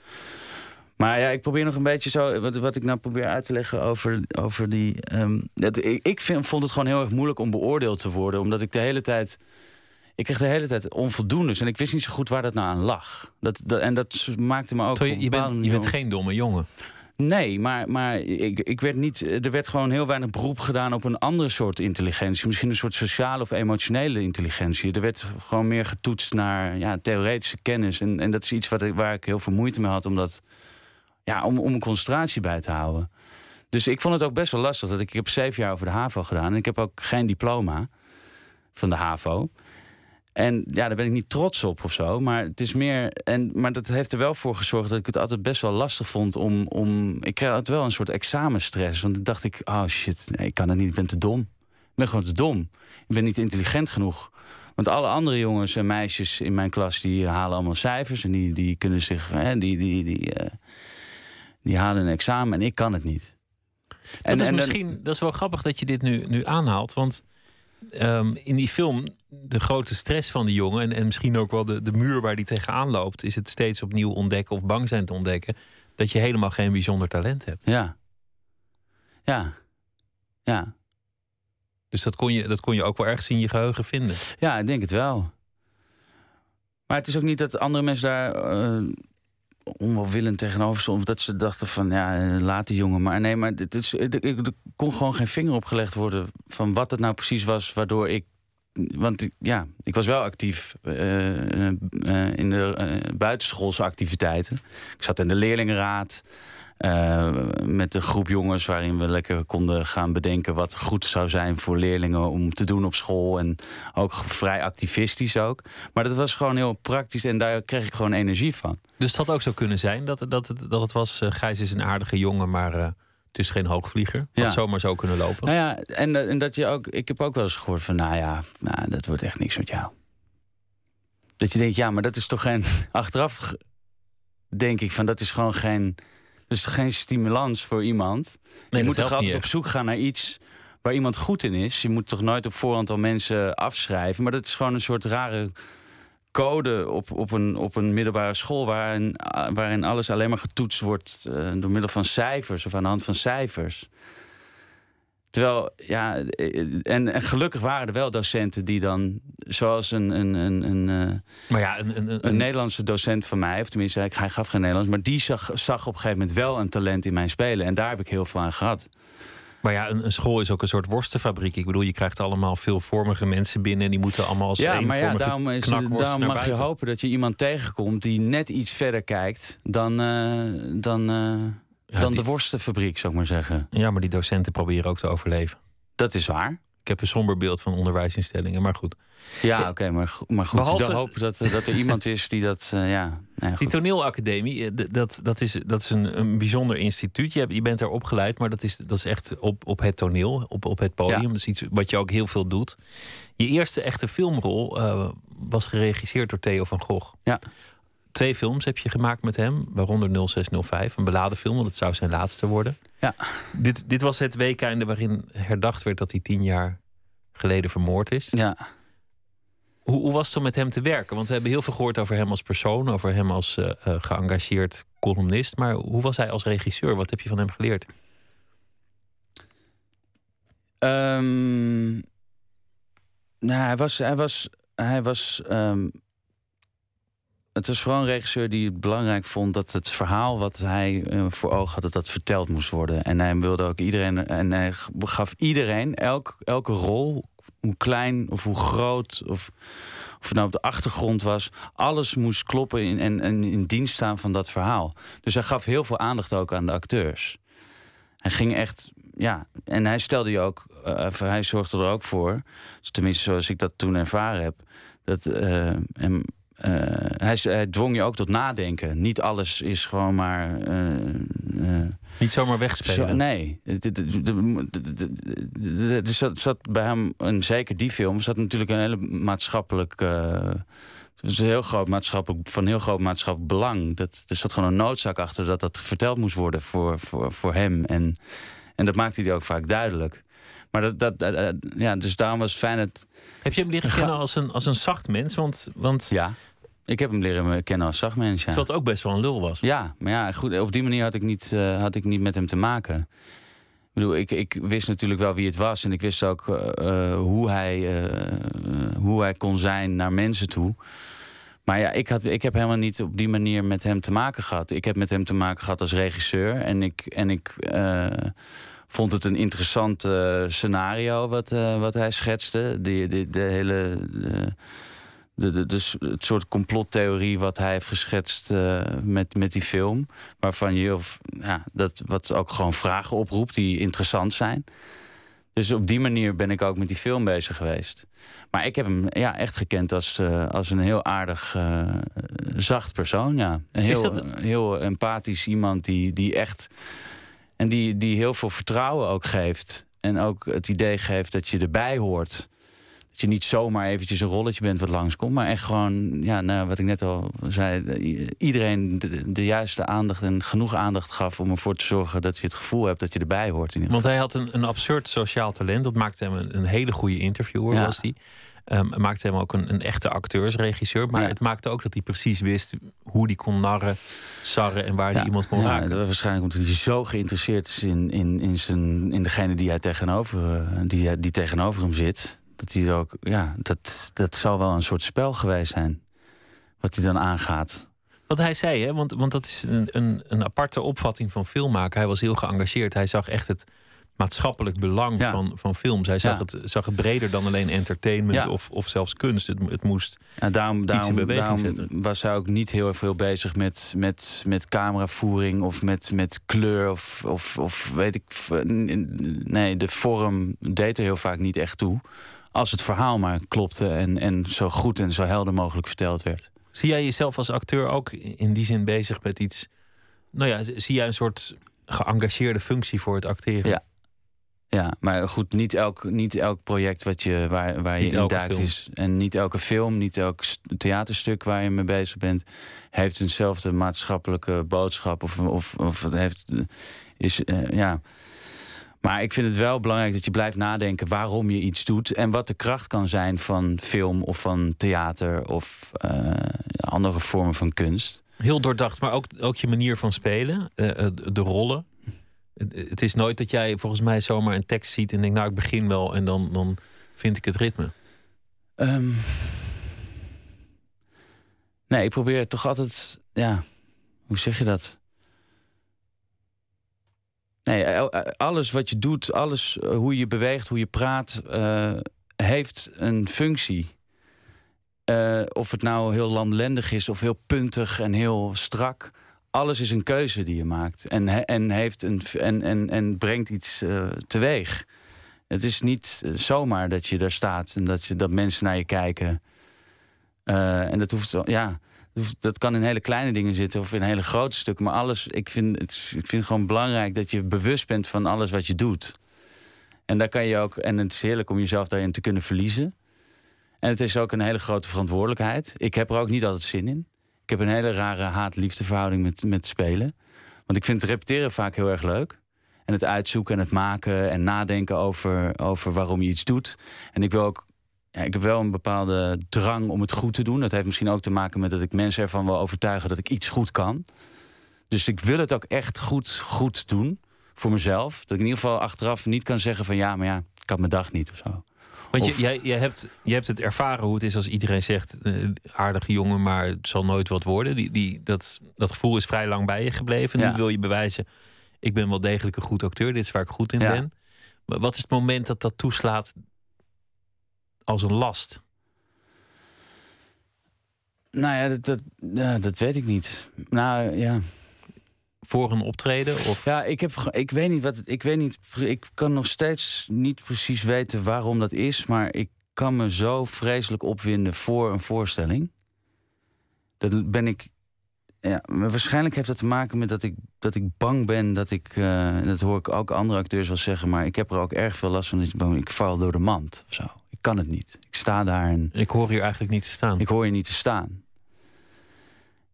Maar ja, ik probeer nog een beetje zo. Wat, wat ik nou probeer uit te leggen over, over die. ehm, dat, ik ik vind, vond het gewoon heel erg moeilijk om beoordeeld te worden. Omdat ik de hele tijd. Ik kreeg de hele tijd onvoldoendes. En ik wist niet zo goed waar dat nou aan lag. Dat, dat, en dat maakte me ook. Op je, bent, je bent geen domme jongen. Nee, maar, maar ik, ik werd niet, er werd gewoon heel weinig beroep gedaan op een andere soort intelligentie. Misschien een soort sociale of emotionele intelligentie. Er werd gewoon meer getoetst naar ja, theoretische kennis. En, en dat is iets wat waar ik heel veel moeite mee had om, dat, ja, om, om een concentratie bij te houden. Dus ik vond het ook best wel lastig. Dat ik, ik heb zeven jaar over de HAVO gedaan. En ik heb ook geen diploma van de HAVO. En ja, daar ben ik niet trots op of zo. Maar het is meer. En, maar dat heeft er wel voor gezorgd dat ik het altijd best wel lastig vond om. om ik kreeg altijd wel een soort examenstress. Want dan dacht ik, oh shit, nee, ik kan het niet, ik ben te dom. Ik ben gewoon te dom. Ik ben niet intelligent genoeg. Want alle andere jongens en meisjes in mijn klas die halen allemaal cijfers en die, die kunnen zich. Hè, die, die, die, eh, die halen een examen en ik kan het niet. Dat En- is en dan- misschien dat is wel grappig dat je dit nu, nu aanhaalt. Want ehm, in die film, de grote stress van die jongen... en, en misschien ook wel de, de muur waar die tegenaan loopt... is het steeds opnieuw ontdekken of bang zijn te ontdekken... dat je helemaal geen bijzonder talent hebt. Ja. Ja. Ja. Dus dat kon je, dat kon je ook wel ergens in je geheugen vinden. Ja, ik denk het wel. Maar het is ook niet dat andere mensen daar eh onwelwillend tegenover stonden. Of dat ze dachten van, ja, eh, laat die jongen maar. Nee, maar het is, er, er kon gewoon geen vinger opgelegd worden... van wat het nou precies was waardoor ik... Want ja, ik was wel actief eh, eh, eh, in de buitenschoolse activiteiten. Ik zat in de leerlingenraad... met een groep jongens waarin we lekker konden gaan bedenken wat goed zou zijn voor leerlingen om te doen op school. En ook vrij activistisch ook. Maar dat was gewoon heel praktisch en daar kreeg ik gewoon energie van. Dus het had ook zo kunnen zijn dat, dat, dat het was... Gijs is een aardige jongen, maar het is geen hoogvlieger. Had Ja. zomaar zo kunnen lopen. Nou ja, en, eh, en dat je ook, ik heb ook wel eens gehoord van, nou ja, nou, dat wordt echt niks met jou. Dat je denkt, ja, maar dat is toch geen. Achteraf denk ik van, dat is gewoon geen. Dat is geen stimulans voor iemand. dat je moet toch altijd op zoek gaan naar iets waar iemand goed in is. Je moet toch nooit op voorhand al mensen afschrijven. Maar dat is gewoon een soort rare code op, op, een, op een middelbare school... waarin, waarin alles alleen maar getoetst wordt eh, door middel van cijfers... of aan de hand van cijfers. Terwijl, ja, eh, en, en gelukkig waren er wel docenten die dan, zoals een, een, een, een, eh, Maar ja, een, een, een, Nederlandse docent van mij, of tenminste, hij, hij gaf geen Nederlands, maar die zag, zag op een gegeven moment wel een talent in mijn spelen. En daar heb ik heel veel aan gehad. Maar ja, een, een school is ook een soort worstenfabriek. Ik bedoel, je krijgt allemaal veelvormige mensen binnen... en die moeten allemaal als Ja, maar ja, daarom, is, daarom mag je hopen dat je iemand tegenkomt die net iets verder kijkt dan, eh, dan, eh, dan die- de worstenfabriek, zou ik maar zeggen. Ja, maar die docenten proberen ook te overleven. Dat is waar. Ik heb een somber beeld van onderwijsinstellingen, maar goed. Ja, oké, maar, maar goed. Behalve- hopen dat, eh, dat er iemand is die dat, eh, ja... nou ja, Die toneelacademie, eh, dat, dat is, dat is een, een bijzonder instituut. Je, hebt, je bent daar opgeleid, maar dat is, dat is echt op, op het toneel, op, op het podium. Ja. Dat is iets wat je ook heel veel doet. Je eerste echte filmrol was geregisseerd door Theo van Gogh. Ja. Twee films heb je gemaakt met hem, waaronder 0605, een beladen film, want het zou zijn laatste worden. Ja. Dit, dit was het weekende waarin herdacht werd dat hij tien jaar geleden vermoord is. Ja. Hoe, hoe was het om met hem te werken? Want we hebben heel veel gehoord over hem als persoon, over hem als eh, geëngageerd columnist. Maar hoe was hij als regisseur? Wat heb je van hem geleerd? Ehm, nou, hij was. Hij was, hij was ehm, het was vooral een regisseur die het belangrijk vond dat het verhaal wat hij eh, voor ogen had, dat dat verteld moest worden. En hij wilde ook iedereen. En hij gaf iedereen, elk, elke rol, hoe klein of hoe groot. Of, of het nou op de achtergrond was. Alles moest kloppen in, en, en in dienst staan van dat verhaal. Dus hij gaf heel veel aandacht ook aan de acteurs. Hij ging echt, ja, en hij stelde je ook, eh, hij zorgde er ook voor, tenminste zoals ik dat toen ervaren heb, dat hem, eh, hij, hij dwong je ook tot nadenken. Niet alles is gewoon maar. eh, eh, Niet zomaar wegspelen. zo- nee. Er zat, zat bij hem, en zeker die film, zat natuurlijk een hele maatschappelijk. eh, het was een heel groot maatschappelijk, van heel groot maatschappelijk belang. Dat, er zat gewoon een noodzaak achter dat dat verteld moest worden voor, voor, voor hem. En, en dat maakte hij ook vaak duidelijk. Maar dat, dat, eh, eh, ja, dus daarom was het fijn dat. Heb je hem leren kennen als een, als een zacht mens? Want, want Ja, ik heb hem leren kennen als zachtmens. Ja. terwijl het ook best wel een lul was. Ja, maar ja, goed, op die manier had ik niet, eh, had ik niet met hem te maken. Ik bedoel, ik, ik wist natuurlijk wel wie het was. En ik wist ook hoe, hij, hoe hij kon zijn naar mensen toe. Maar ja, ik, had, ik heb helemaal niet op die manier met hem te maken gehad. Ik heb met hem te maken gehad als regisseur. En ik, en ik vond het een interessant eh, scenario wat, eh, wat hij schetste. Die, die, de hele... de- de, de, dus het soort complottheorie wat hij heeft geschetst eh, met, met die film. Waarvan je, of, ja, dat, wat ook gewoon vragen oproept die interessant zijn. Dus op die manier ben ik ook met die film bezig geweest. Maar ik heb hem ja, echt gekend als, eh, als een heel aardig, eh, zacht persoon. Ja. Een heel, dat- heel empathisch iemand die, die echt. En die, die heel veel vertrouwen ook geeft. En ook het idee geeft dat je erbij hoort. Dat je niet zomaar eventjes een rolletje bent wat langskomt. Maar echt gewoon, ja, nou, wat ik net al zei. Iedereen de, de juiste aandacht en genoeg aandacht gaf om ervoor te zorgen dat je het gevoel hebt dat je erbij hoort. In Want hij had een, een absurd sociaal talent. Dat maakte hem een, een hele goede interviewer, Ja. was hij. Ehm, maakte hem ook een, een echte acteursregisseur. Maar Ja. het maakte ook dat hij precies wist hoe hij kon narren, sarren en waar hij Ja, iemand kon ja, raken. dat was waarschijnlijk omdat hij zo geïnteresseerd is in, in, in, zijn, in degene die, hij tegenover, eh, die, die tegenover hem zit. Dat hij ook, ja, dat, dat zal wel een soort spel geweest zijn. Wat hij dan aangaat. Wat hij zei, hè? Want, want dat is een, een, een aparte opvatting van filmmaken. Hij was heel geëngageerd. Hij zag echt het maatschappelijk belang Ja. van, van films. Hij zag, Ja. het, zag het breder dan alleen entertainment Ja. of, of zelfs kunst. Het, het moest En daarom, in daarom, beweging daarom zetten. was hij ook niet heel veel bezig met, met, met cameravoering of met, met kleur of, of, of weet ik. Nee, de vorm deed er heel vaak niet echt toe. Als het verhaal maar klopte en, en zo goed en zo helder mogelijk verteld werd. Zie jij jezelf als acteur ook in die zin bezig met iets? Nou ja, zie jij een soort geëngageerde functie voor het acteren? Ja. Ja, maar goed, niet elk, niet elk project wat je, waar, waar je in duikt is. En niet elke film, niet elk st- theaterstuk waar je mee bezig bent, heeft eenzelfde maatschappelijke boodschap. Of, of, of heeft. Is, eh, ja. Maar ik vind het wel belangrijk dat je blijft nadenken waarom je iets doet. En wat de kracht kan zijn van film of van theater of eh, andere vormen van kunst. Heel doordacht, maar ook, ook je manier van spelen, eh, eh, de rollen. Het, is nooit dat jij volgens mij zomaar een tekst ziet en denkt, nou ik begin wel en dan, dan vind ik het ritme. Ehm, nee, ik probeer toch altijd. Ja, hoe zeg je dat? Nee, el- eh, alles wat je doet, alles eh, hoe je beweegt, hoe je praat, eh, heeft een functie. Eh, of het nou heel lamlendig is of heel puntig en heel strak. Alles is een keuze die je maakt. En, en, heeft een, en, en, en brengt iets eh, teweeg. Het is niet eh, zomaar dat je daar staat en dat, je, dat mensen naar je kijken. Eh, en dat hoeft ja. Dat kan in hele kleine dingen zitten of in hele grote stukken. Maar alles, ik vind, het, ik vind gewoon belangrijk dat je bewust bent van alles wat je doet. En daar kan je ook, en het is heerlijk om jezelf daarin te kunnen verliezen. En het is ook een hele grote verantwoordelijkheid. Ik heb er ook niet altijd zin in. Ik heb een hele rare haat-liefdeverhouding met, met spelen. Want ik vind het repeteren vaak heel erg leuk. En het uitzoeken en het maken en nadenken over, over waarom je iets doet. En ik wil ook. Ja, ik heb wel een bepaalde drang om het goed te doen. Dat heeft misschien ook te maken met dat ik mensen ervan wil overtuigen dat ik iets goed kan. Dus ik wil het ook echt goed, goed doen voor mezelf. Dat ik in ieder geval achteraf niet kan zeggen van ja, maar ja, ik had mijn dag niet of zo. Want je, Of- jij, jij, hebt, je hebt het ervaren hoe het is als iedereen zegt... eh, aardige jongen, maar het zal nooit wat worden. Die, die, dat, dat gevoel is vrij lang bij je gebleven. Ja. Nu wil je bewijzen, ik ben wel degelijk een goed acteur. Dit is waar ik goed in Ja. ben. Maar wat is het moment dat dat toeslaat als een last? Nou ja, dat, dat, ja, dat weet ik niet. Nou ja. Voor een optreden? Of? Ja, ik, heb, ik weet niet wat. Ik weet niet. Ik kan nog steeds niet precies weten waarom dat is. Maar ik kan me zo vreselijk opwinden voor een voorstelling. Dat ben ik. Ja, waarschijnlijk heeft dat te maken met dat ik, dat ik bang ben dat ik. en dat hoor ik ook andere acteurs wel zeggen. Maar ik heb er ook erg veel last van. Dat ik, bang ik val door de mand of zo. Ik kan het niet. Ik sta daar en. Ik hoor hier eigenlijk niet te staan. Ik hoor je niet te staan.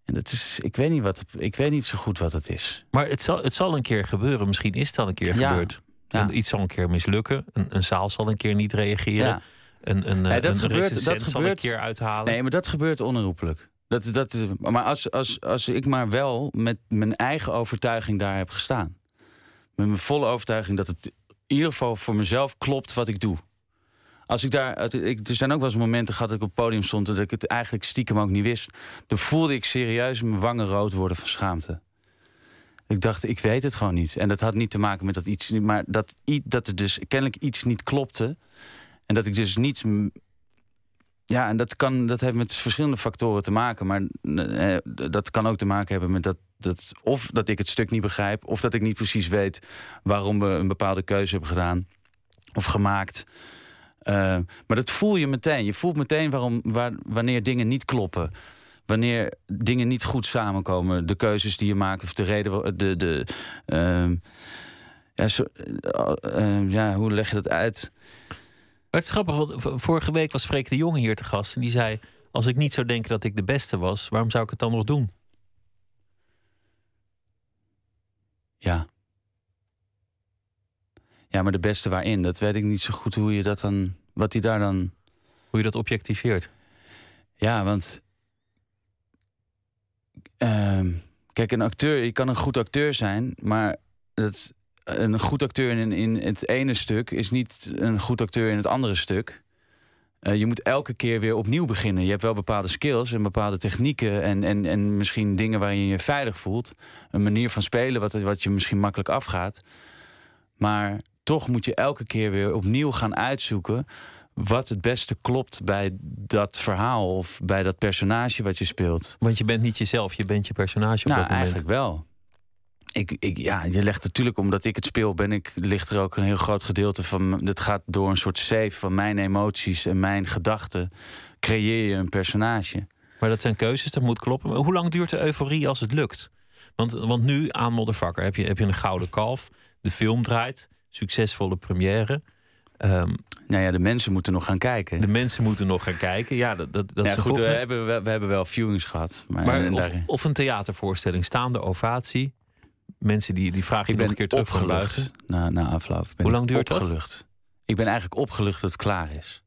En dat is, ik weet niet wat, ik weet niet zo goed wat het is. Maar het zal, het zal een keer gebeuren. Misschien is het al een keer Ja. gebeurd. Ja. Iets zal een keer mislukken. Een, een zaal zal een keer niet reageren. Ja. Een, een, Nee, eh, dat een gebeurt- dat zal gebeurt- een keer uithalen. Nee, maar dat gebeurt onherroepelijk. Dat, dat, is- maar als, als, als ik maar wel met mijn eigen overtuiging daar heb gestaan. Met mijn volle overtuiging dat het in ieder geval voor mezelf klopt wat ik doe. Als ik daar, ik, er zijn ook wel eens momenten gehad dat ik op het podium stond... dat ik het eigenlijk stiekem ook niet wist. Dan voelde ik serieus mijn wangen rood worden van schaamte. Ik dacht, ik weet het gewoon niet. En dat had niet te maken met dat iets... maar dat, dat er dus kennelijk iets niet klopte. En dat ik dus niet ja, en dat, kan, dat heeft met verschillende factoren te maken. Maar eh, dat kan ook te maken hebben met dat, dat. of dat ik het stuk niet begrijp. of dat ik niet precies weet waarom we een bepaalde keuze hebben gedaan. of gemaakt. Eh, maar dat voel je meteen. Je voelt meteen waarom, waar, wanneer dingen niet kloppen. Wanneer dingen niet goed samenkomen. De keuzes die je maakt of de reden. De, de, ehm, ja, zo, eh, eh, ja, hoe leg je dat uit? Maar het is grappig, want vorige week was Freek de Jonge hier te gast. En die zei, als ik niet zou denken dat ik de beste was... waarom zou ik het dan nog doen? Ja. Ja, maar de beste waarin, dat weet ik niet zo goed hoe je dat dan. Wat hij daar dan. Hoe je dat objectiveert. Ja, want. ehm, kijk, een acteur, je kan een goed acteur zijn, maar dat, een goed acteur in, in het ene stuk is niet een goed acteur in het andere stuk. Eh, je moet elke keer weer opnieuw beginnen. Je hebt wel bepaalde skills en bepaalde technieken en, en, en misschien dingen waarin je je veilig voelt. Een manier van spelen wat, wat je misschien makkelijk afgaat. Maar toch moet je elke keer weer opnieuw gaan uitzoeken wat het beste klopt bij dat verhaal of bij dat personage wat je speelt. Want je bent niet jezelf, je bent je personage op nou, dat moment. eigenlijk wel. Ik, ik, ja, je legt natuurlijk, omdat ik het speel, ben ik, ligt er ook een heel groot gedeelte van. Het gaat door een soort safe van mijn emoties en mijn gedachten. Creëer je een personage. Maar dat zijn keuzes, dat moet kloppen. Maar hoe lang duurt de euforie als het lukt? Want, want nu aan Moddervakker heb je, heb je een gouden kalf. De film draait, succesvolle première. Ehm, nou ja, de mensen moeten nog gaan kijken. De mensen moeten nog gaan kijken. Ja, dat, dat, dat ja, is goed, we hebben, we, we hebben wel viewings gehad. Maar, Maar of, een theatervoorstelling, staande ovatie. Mensen die, die je nog een keer terug opgelucht na, na afloop. Hoe lang duurt dat? opgelucht. Ik ben eigenlijk opgelucht dat het klaar is.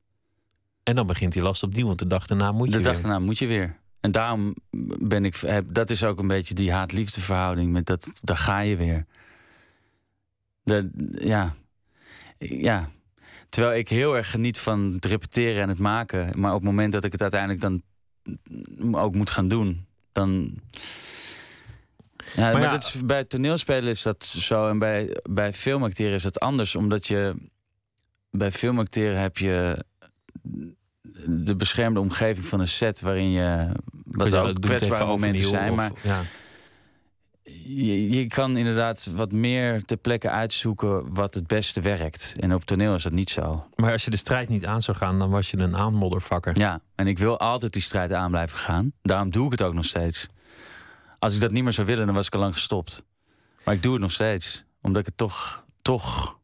En dan begint die last opnieuw, want de dag daarna moet je de dag weer. daarna moet je weer. En daarom ben ik. Dat is ook een beetje die haat-liefde verhouding. Met dat, daar ga je weer. De, ja. Ja. Terwijl ik heel erg geniet van het repeteren en het maken. Maar op het moment dat ik het uiteindelijk dan ook moet gaan doen, dan. Ja, Maar maar, ja- dat is, bij toneelspelen is dat zo en bij, bij filmacteren is dat anders. Omdat je bij filmacteren heb je de beschermde omgeving van een set waarin je wat ook kwetsbare momenten zijn. of- Maar ja. Je, je kan inderdaad wat meer ter plekke uitzoeken wat het beste werkt. En op toneel is dat niet zo. Maar als je de strijd niet aan zou gaan, dan was je een aanmoddervakker. Ja, en ik wil altijd die strijd aan blijven gaan. Daarom doe ik het ook nog steeds. Als ik dat niet meer zou willen, dan was ik al lang gestopt. Maar ik doe het nog steeds. Omdat ik het toch, toch...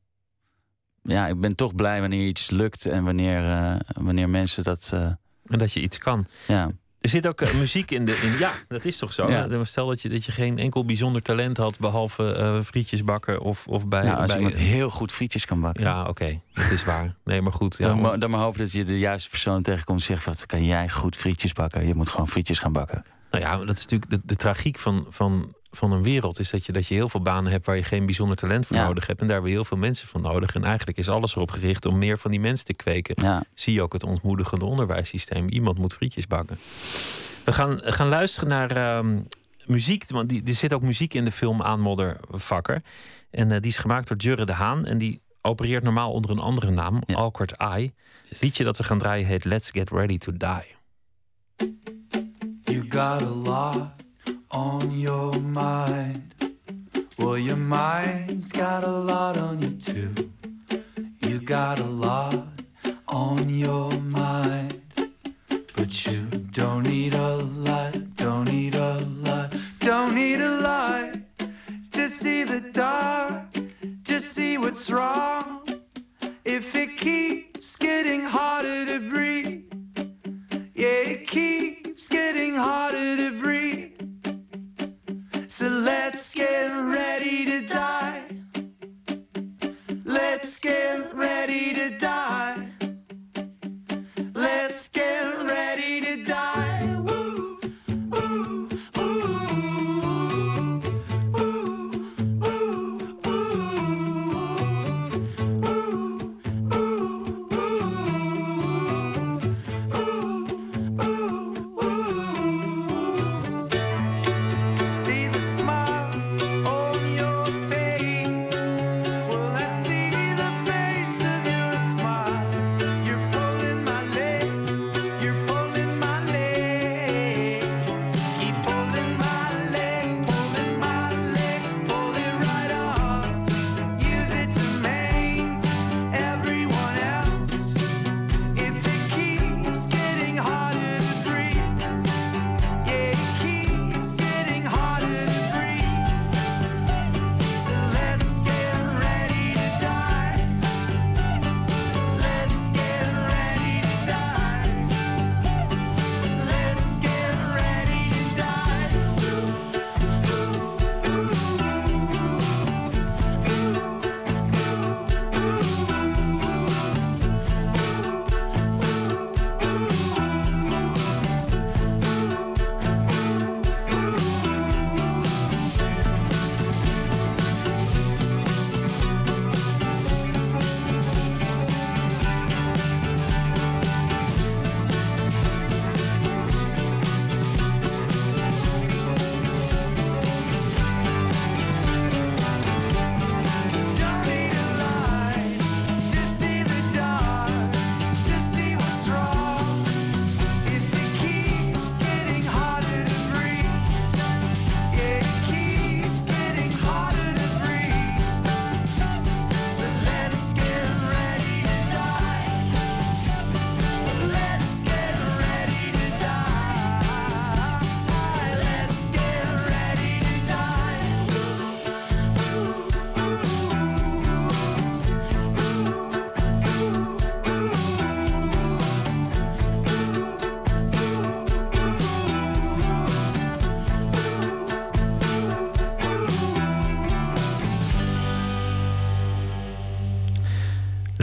Ja, ik ben toch blij wanneer iets lukt en wanneer, eh, wanneer mensen dat... eh, En dat je iets kan. ja. Er zit ook eh, muziek in de. In, ja, dat is toch zo? Ja. Stel dat je, dat je geen enkel bijzonder talent had, behalve eh, frietjes bakken of, of bij. Nou, als bij iemand heel goed frietjes kan bakken. Ja, oké, dat is waar. Nee, maar goed. Ja, dan, maar, dan maar hopen dat je de juiste persoon tegenkomt en zegt: Wat kan jij goed frietjes bakken? Je moet gewoon frietjes gaan bakken. Nou ja, dat is natuurlijk de, de tragiek van, van, van een wereld. Is dat je, dat je heel veel banen hebt waar je geen bijzonder talent voor Ja. nodig hebt. En daar hebben we heel veel mensen voor nodig. En eigenlijk is alles erop gericht om meer van die mensen te kweken. Ja. Zie je ook het ontmoedigende onderwijssysteem. Iemand moet frietjes bakken. We gaan, gaan luisteren naar ehm, muziek. Want die, er zit ook muziek in de film Aanmoddervakker. En eh, die is gemaakt door Jurre de Haan. En die opereert normaal onder een andere naam, Awkward Eye. Het liedje dat we gaan draaien heet Let's Get Ready to Die. You got a lot on your mind. Well, your mind's got a lot on you too. You got a lot on your mind. But you don't need a lot, don't need a lot, don't need a lot to see the dark, to see what's wrong. If it keeps getting harder to breathe. Yeah, it keeps getting harder to breathe. So let's get ready to die. Let's get ready to die. Let's get ready to die.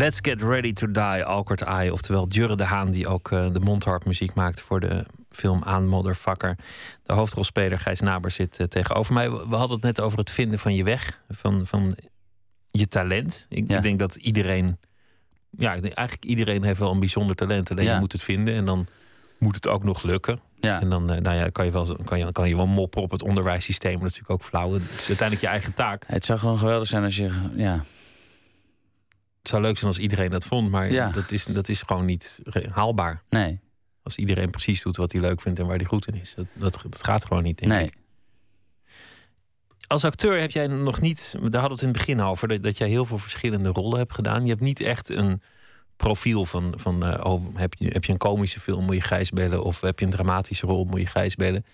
Let's Get Ready to Die, Awkward Eye. Oftewel Jurre de Haan, die ook eh, de mondharpmuziek maakt voor de film Aan Motherfucker. De hoofdrolspeler Gijs Naber zit eh, tegenover mij. We hadden het net over het vinden van je weg, van, van je talent. Ik, Ja. ik denk dat iedereen, ja, ik denk eigenlijk iedereen heeft wel een bijzonder talent. Alleen Ja. je moet het vinden en dan moet het ook nog lukken. Ja. En dan eh, nou ja, kan, je wel, kan, je, kan je wel moppen op het onderwijssysteem. natuurlijk ook flauw. Het is uiteindelijk je eigen taak. Het zou gewoon geweldig zijn als je. Ja, zou leuk zijn als iedereen dat vond. Maar Ja. dat, is, dat is gewoon niet haalbaar. nee. Als iedereen precies doet wat hij leuk vindt en waar hij goed in is. Dat, dat, dat gaat gewoon niet, denk Nee. ik. Als acteur heb jij nog niet, daar hadden we het in het begin over, dat, dat jij heel veel verschillende rollen hebt gedaan. Je hebt niet echt een profiel van, van eh, oh, heb, je, heb je een komische film, moet je Gijs spelen, of heb je een dramatische rol, moet je Gijs spelen.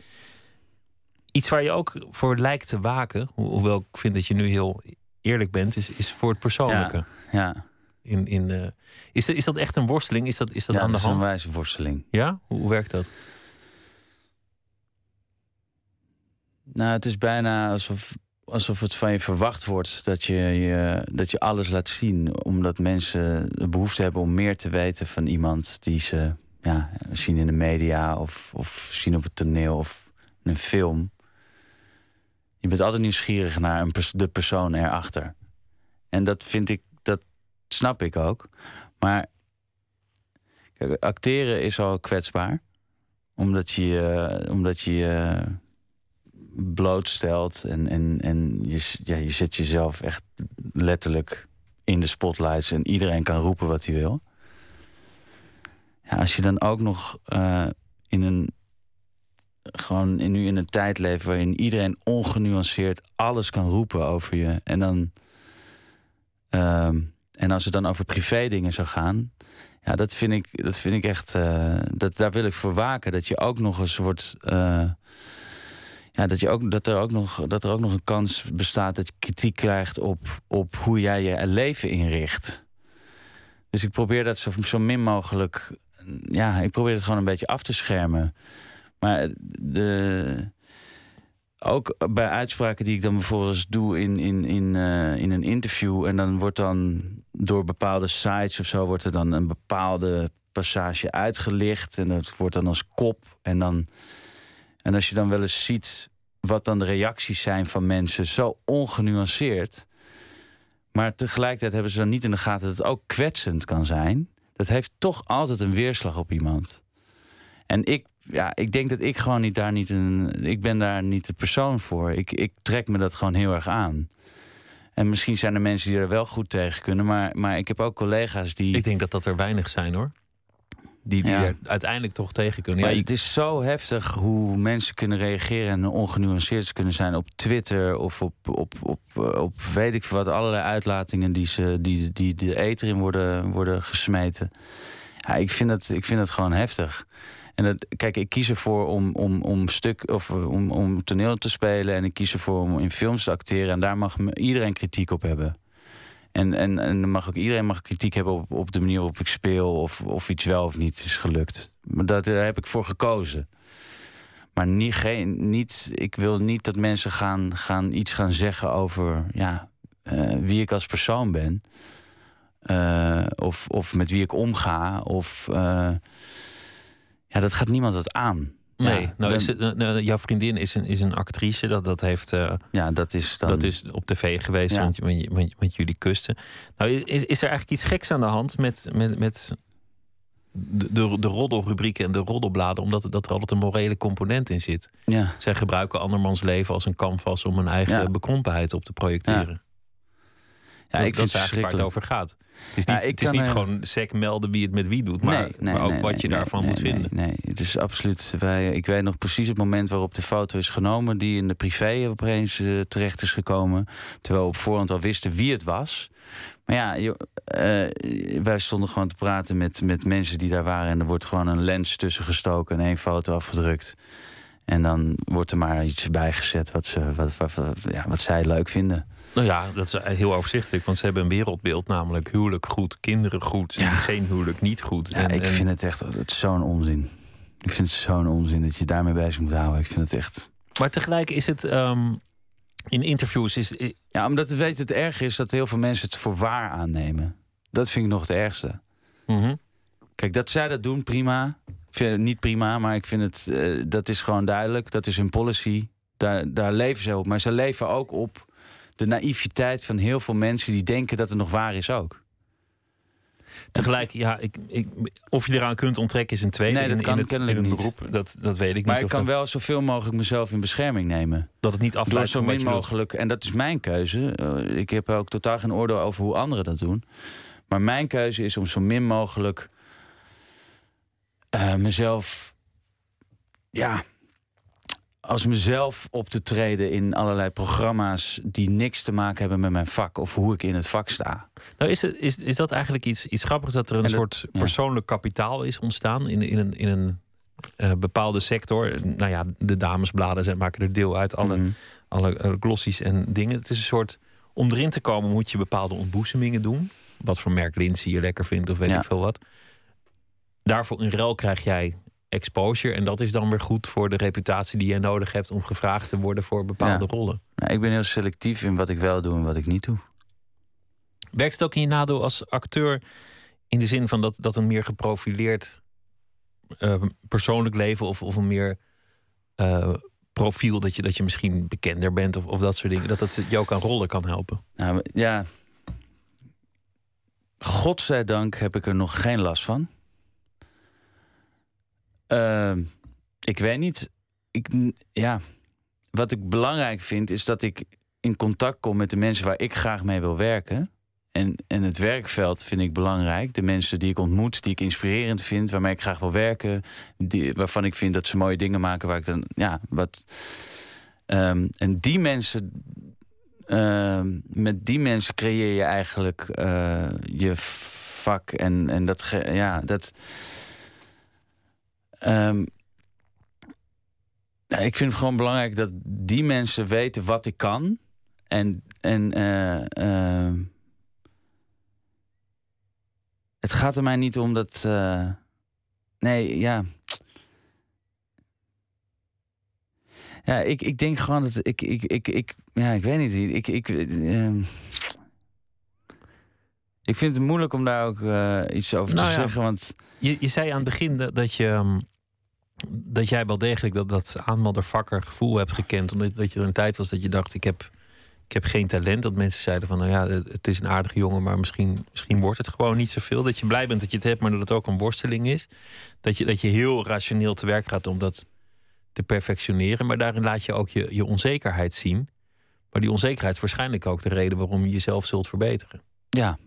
Iets waar je ook voor lijkt te waken, ho- hoewel ik vind dat je nu heel eerlijk bent, is, is voor het persoonlijke. Ja, In, in, eh, is, dat- is dat echt een worsteling? Is dat, is dat ja aan dat de is een hand? wijze worsteling. Ja? Hoe, hoe werkt dat? Nou, het is bijna alsof, alsof het van je verwacht wordt dat je, je, dat je alles laat zien. Omdat mensen de behoefte hebben om meer te weten van iemand die ze ja, zien in de media of, of zien op het toneel of in een film. Je bent altijd nieuwsgierig naar een pers- de persoon erachter. En dat vind ik, snap ik ook. Maar kijk, acteren is al kwetsbaar. Omdat je, eh, omdat je je blootstelt en, en, en je, ja, je zet jezelf echt letterlijk in de spotlights en iedereen kan roepen wat hij wil. Ja, als je dan ook nog eh, in een gewoon in, nu in een tijd leeft waarin iedereen ongenuanceerd alles kan roepen over je en dan ehm, en als het dan over privé dingen zou gaan, ja, dat vind ik, dat vind ik echt, eh, dat, daar wil ik voor waken. Dat je ook nog eens wordt, eh, ja, dat, je ook, dat, er ook nog, dat er ook nog een kans bestaat dat je kritiek krijgt op, op hoe jij je leven inricht. Dus ik probeer dat zo, zo min mogelijk, ja, ik probeer het gewoon een beetje af te schermen. Maar de, ook bij uitspraken die ik dan bijvoorbeeld doe in, in, in, eh, in een interview. En dan wordt dan door bepaalde sites of zo wordt er dan een bepaalde passage uitgelicht. En dat wordt dan als kop. En, dan, en als je dan wel eens ziet wat dan de reacties zijn van mensen, zo ongenuanceerd. Maar tegelijkertijd hebben ze dan niet in de gaten dat het ook kwetsend kan zijn. Dat heeft toch altijd een weerslag op iemand. En ik, ja, ik denk dat ik gewoon niet daar niet een. Ik ben daar niet de persoon voor. Ik, ik trek me dat gewoon heel erg aan. En misschien zijn er mensen die er wel goed tegen kunnen. Maar, maar ik heb ook collega's die. Ik denk dat dat er weinig zijn hoor. Die, die Ja. er uiteindelijk toch tegen kunnen. Maar Ja, het is zo heftig hoe mensen kunnen reageren en ongenuanceerd kunnen zijn op Twitter of op, op, op, eh, op weet ik veel wat, allerlei uitlatingen die, ze, die, die de eter in worden, worden gesmeten. Ja, ik vind dat, ik vind dat gewoon heftig. En dat, kijk, ik kies ervoor om, om, om stuk of eh, om, om toneel te spelen en ik kies ervoor om in films te acteren en daar mag iedereen kritiek op hebben. En, en, en mag ook iedereen mag kritiek hebben op, op de manier waarop ik speel of, of iets wel of niet is gelukt. Maar dat, daar heb ik voor gekozen. Maar niet, geen, niet, ik wil niet dat mensen gaan, gaan iets gaan zeggen over ja, eh, wie ik als persoon ben. Eh, of, of met wie ik omga. Of, ja, dat gaat niemand wat aan. nee, Ja, nou, is het, nou, nou, jouw vriendin is een, is een actrice. Dat, dat, heeft, eh, ja, dat is dan. dat is op tv geweest, Ja. want, want, want, want jullie kusten. Nou, is, is er eigenlijk iets geks aan de hand met, met, met de, de, de roddelrubrieken en de roddelbladen? Omdat dat er altijd een morele component in zit. ja. Zij gebruiken andermans leven als een canvas om hun eigen bekrompenheid op te projecteren. Ja, dat, ik dat vind is het eigenlijk waar het over gaat. Het is niet, het is niet eh, gewoon sec melden wie het met wie doet, maar, maar ook wat je daarvan moet vinden. Nee, het is absoluut. Wij, ik weet nog precies het moment waarop de foto is genomen, die in de privé opeens eh, terecht is gekomen. Terwijl we op voorhand al wisten wie het was. Maar ja, joh, eh, wij stonden gewoon te praten met, met mensen die daar waren. En er wordt gewoon een lens tussen gestoken en één foto afgedrukt. En dan wordt er maar iets bijgezet wat, ze, wat, wat, wat- ja, wat zij leuk vinden. Nou ja, dat is heel overzichtelijk, want ze hebben een wereldbeeld, namelijk huwelijk goed, kinderen goed, Ja. geen huwelijk niet goed. Ja, ik vind het echt het zo'n onzin. Ik vind het zo'n onzin dat je daarmee bezig moet houden. Ik vind het echt. Maar tegelijk is het ehm, in interviews is Ja, omdat weet je, het erg is dat heel veel mensen het voor waar aannemen. Dat vind ik nog het ergste. mhm. Kijk, dat zij dat doen, prima. Ik vind het niet prima, maar ik vind het, eh, dat is gewoon duidelijk. Dat is hun policy. Daar, daar leven ze op. Maar ze leven ook op de naïviteit van heel veel mensen die denken dat het nog waar is ook. Tegelijk, ja, ik, ik, of je eraan kunt onttrekken is een tweede. Nee, dat in, kan in het, kennelijk in het niet. beroep. Dat, dat weet ik Maar niet. ik of kan dat, wel zoveel mogelijk mezelf in bescherming nemen. dat het niet Door afleidt zo van wat min mogelijk, en dat is mijn keuze. eh, ik heb ook totaal geen oordeel over hoe anderen dat doen. Maar mijn keuze is om zo min mogelijk eh, mezelf, ja, als mezelf op te treden in allerlei programma's die niks te maken hebben met mijn vak of hoe ik in het vak sta. Nou, is, het, is, is dat eigenlijk iets, iets grappigs dat er een dat- soort ja. persoonlijk kapitaal is ontstaan in, in een, in een eh, bepaalde sector? Nou ja, de damesbladen zijn, maken er deel uit, alle, Mhm. alle eh, glossies en dingen. Het is een soort, om erin te komen moet je bepaalde ontboezemingen doen. Wat voor merk Lindsay je lekker vindt of weet Ja. ik veel wat. Daarvoor in ruil krijg jij exposure. En dat is dan weer goed voor de reputatie die jij nodig hebt om gevraagd te worden voor bepaalde Ja. rollen. Nou, ik ben heel selectief in wat ik wel doe en wat ik niet doe. Werkt het ook in je nadeel als acteur in de zin van dat, dat een meer geprofileerd eh, persoonlijk leven of, of een meer eh, profiel, dat je, dat je misschien bekender bent of, of dat soort dingen, dat dat je ook aan rollen kan helpen? Nou ja, godzijdank heb ik er nog geen last van. Ehm, ik weet niet. Ik, ja, wat ik belangrijk vind is dat ik in contact kom met de mensen waar ik graag mee wil werken. En, en het werkveld vind ik belangrijk. De mensen die ik ontmoet, die ik inspirerend vind, waarmee ik graag wil werken. Die, waarvan ik vind dat ze mooie dingen maken waar ik dan. Ja, wat. Ehm, en die mensen. ehm, met die mensen creëer je eigenlijk eh, je vak. En, en dat. Ja, dat. Ehm, ik vind het gewoon belangrijk dat die mensen weten wat ik kan. En, en eh, ehm, het gaat er mij niet om dat. eh, nee, ja. Ja, ik, ik denk gewoon dat ik. ik, ik, ik ja, ik weet niet. Ik, ik, ehm, ik vind het moeilijk om daar ook eh, iets over Nou te ja. zeggen. Want Je, je zei aan het begin dat, dat je. Dat jij wel degelijk dat, dat aanmeldervakker gevoel hebt gekend. Omdat dat je er een tijd was dat je dacht: ik heb, ik heb geen talent. Dat mensen zeiden van nou ja, het is een aardige jongen, maar misschien, misschien wordt het gewoon niet zoveel. Dat je blij bent dat je het hebt, maar dat het ook een worsteling is. Dat je, dat je heel rationeel te werk gaat om dat te perfectioneren. Maar daarin laat je ook je, je onzekerheid zien. Maar die onzekerheid is waarschijnlijk ook de reden waarom je jezelf zult verbeteren. Ja,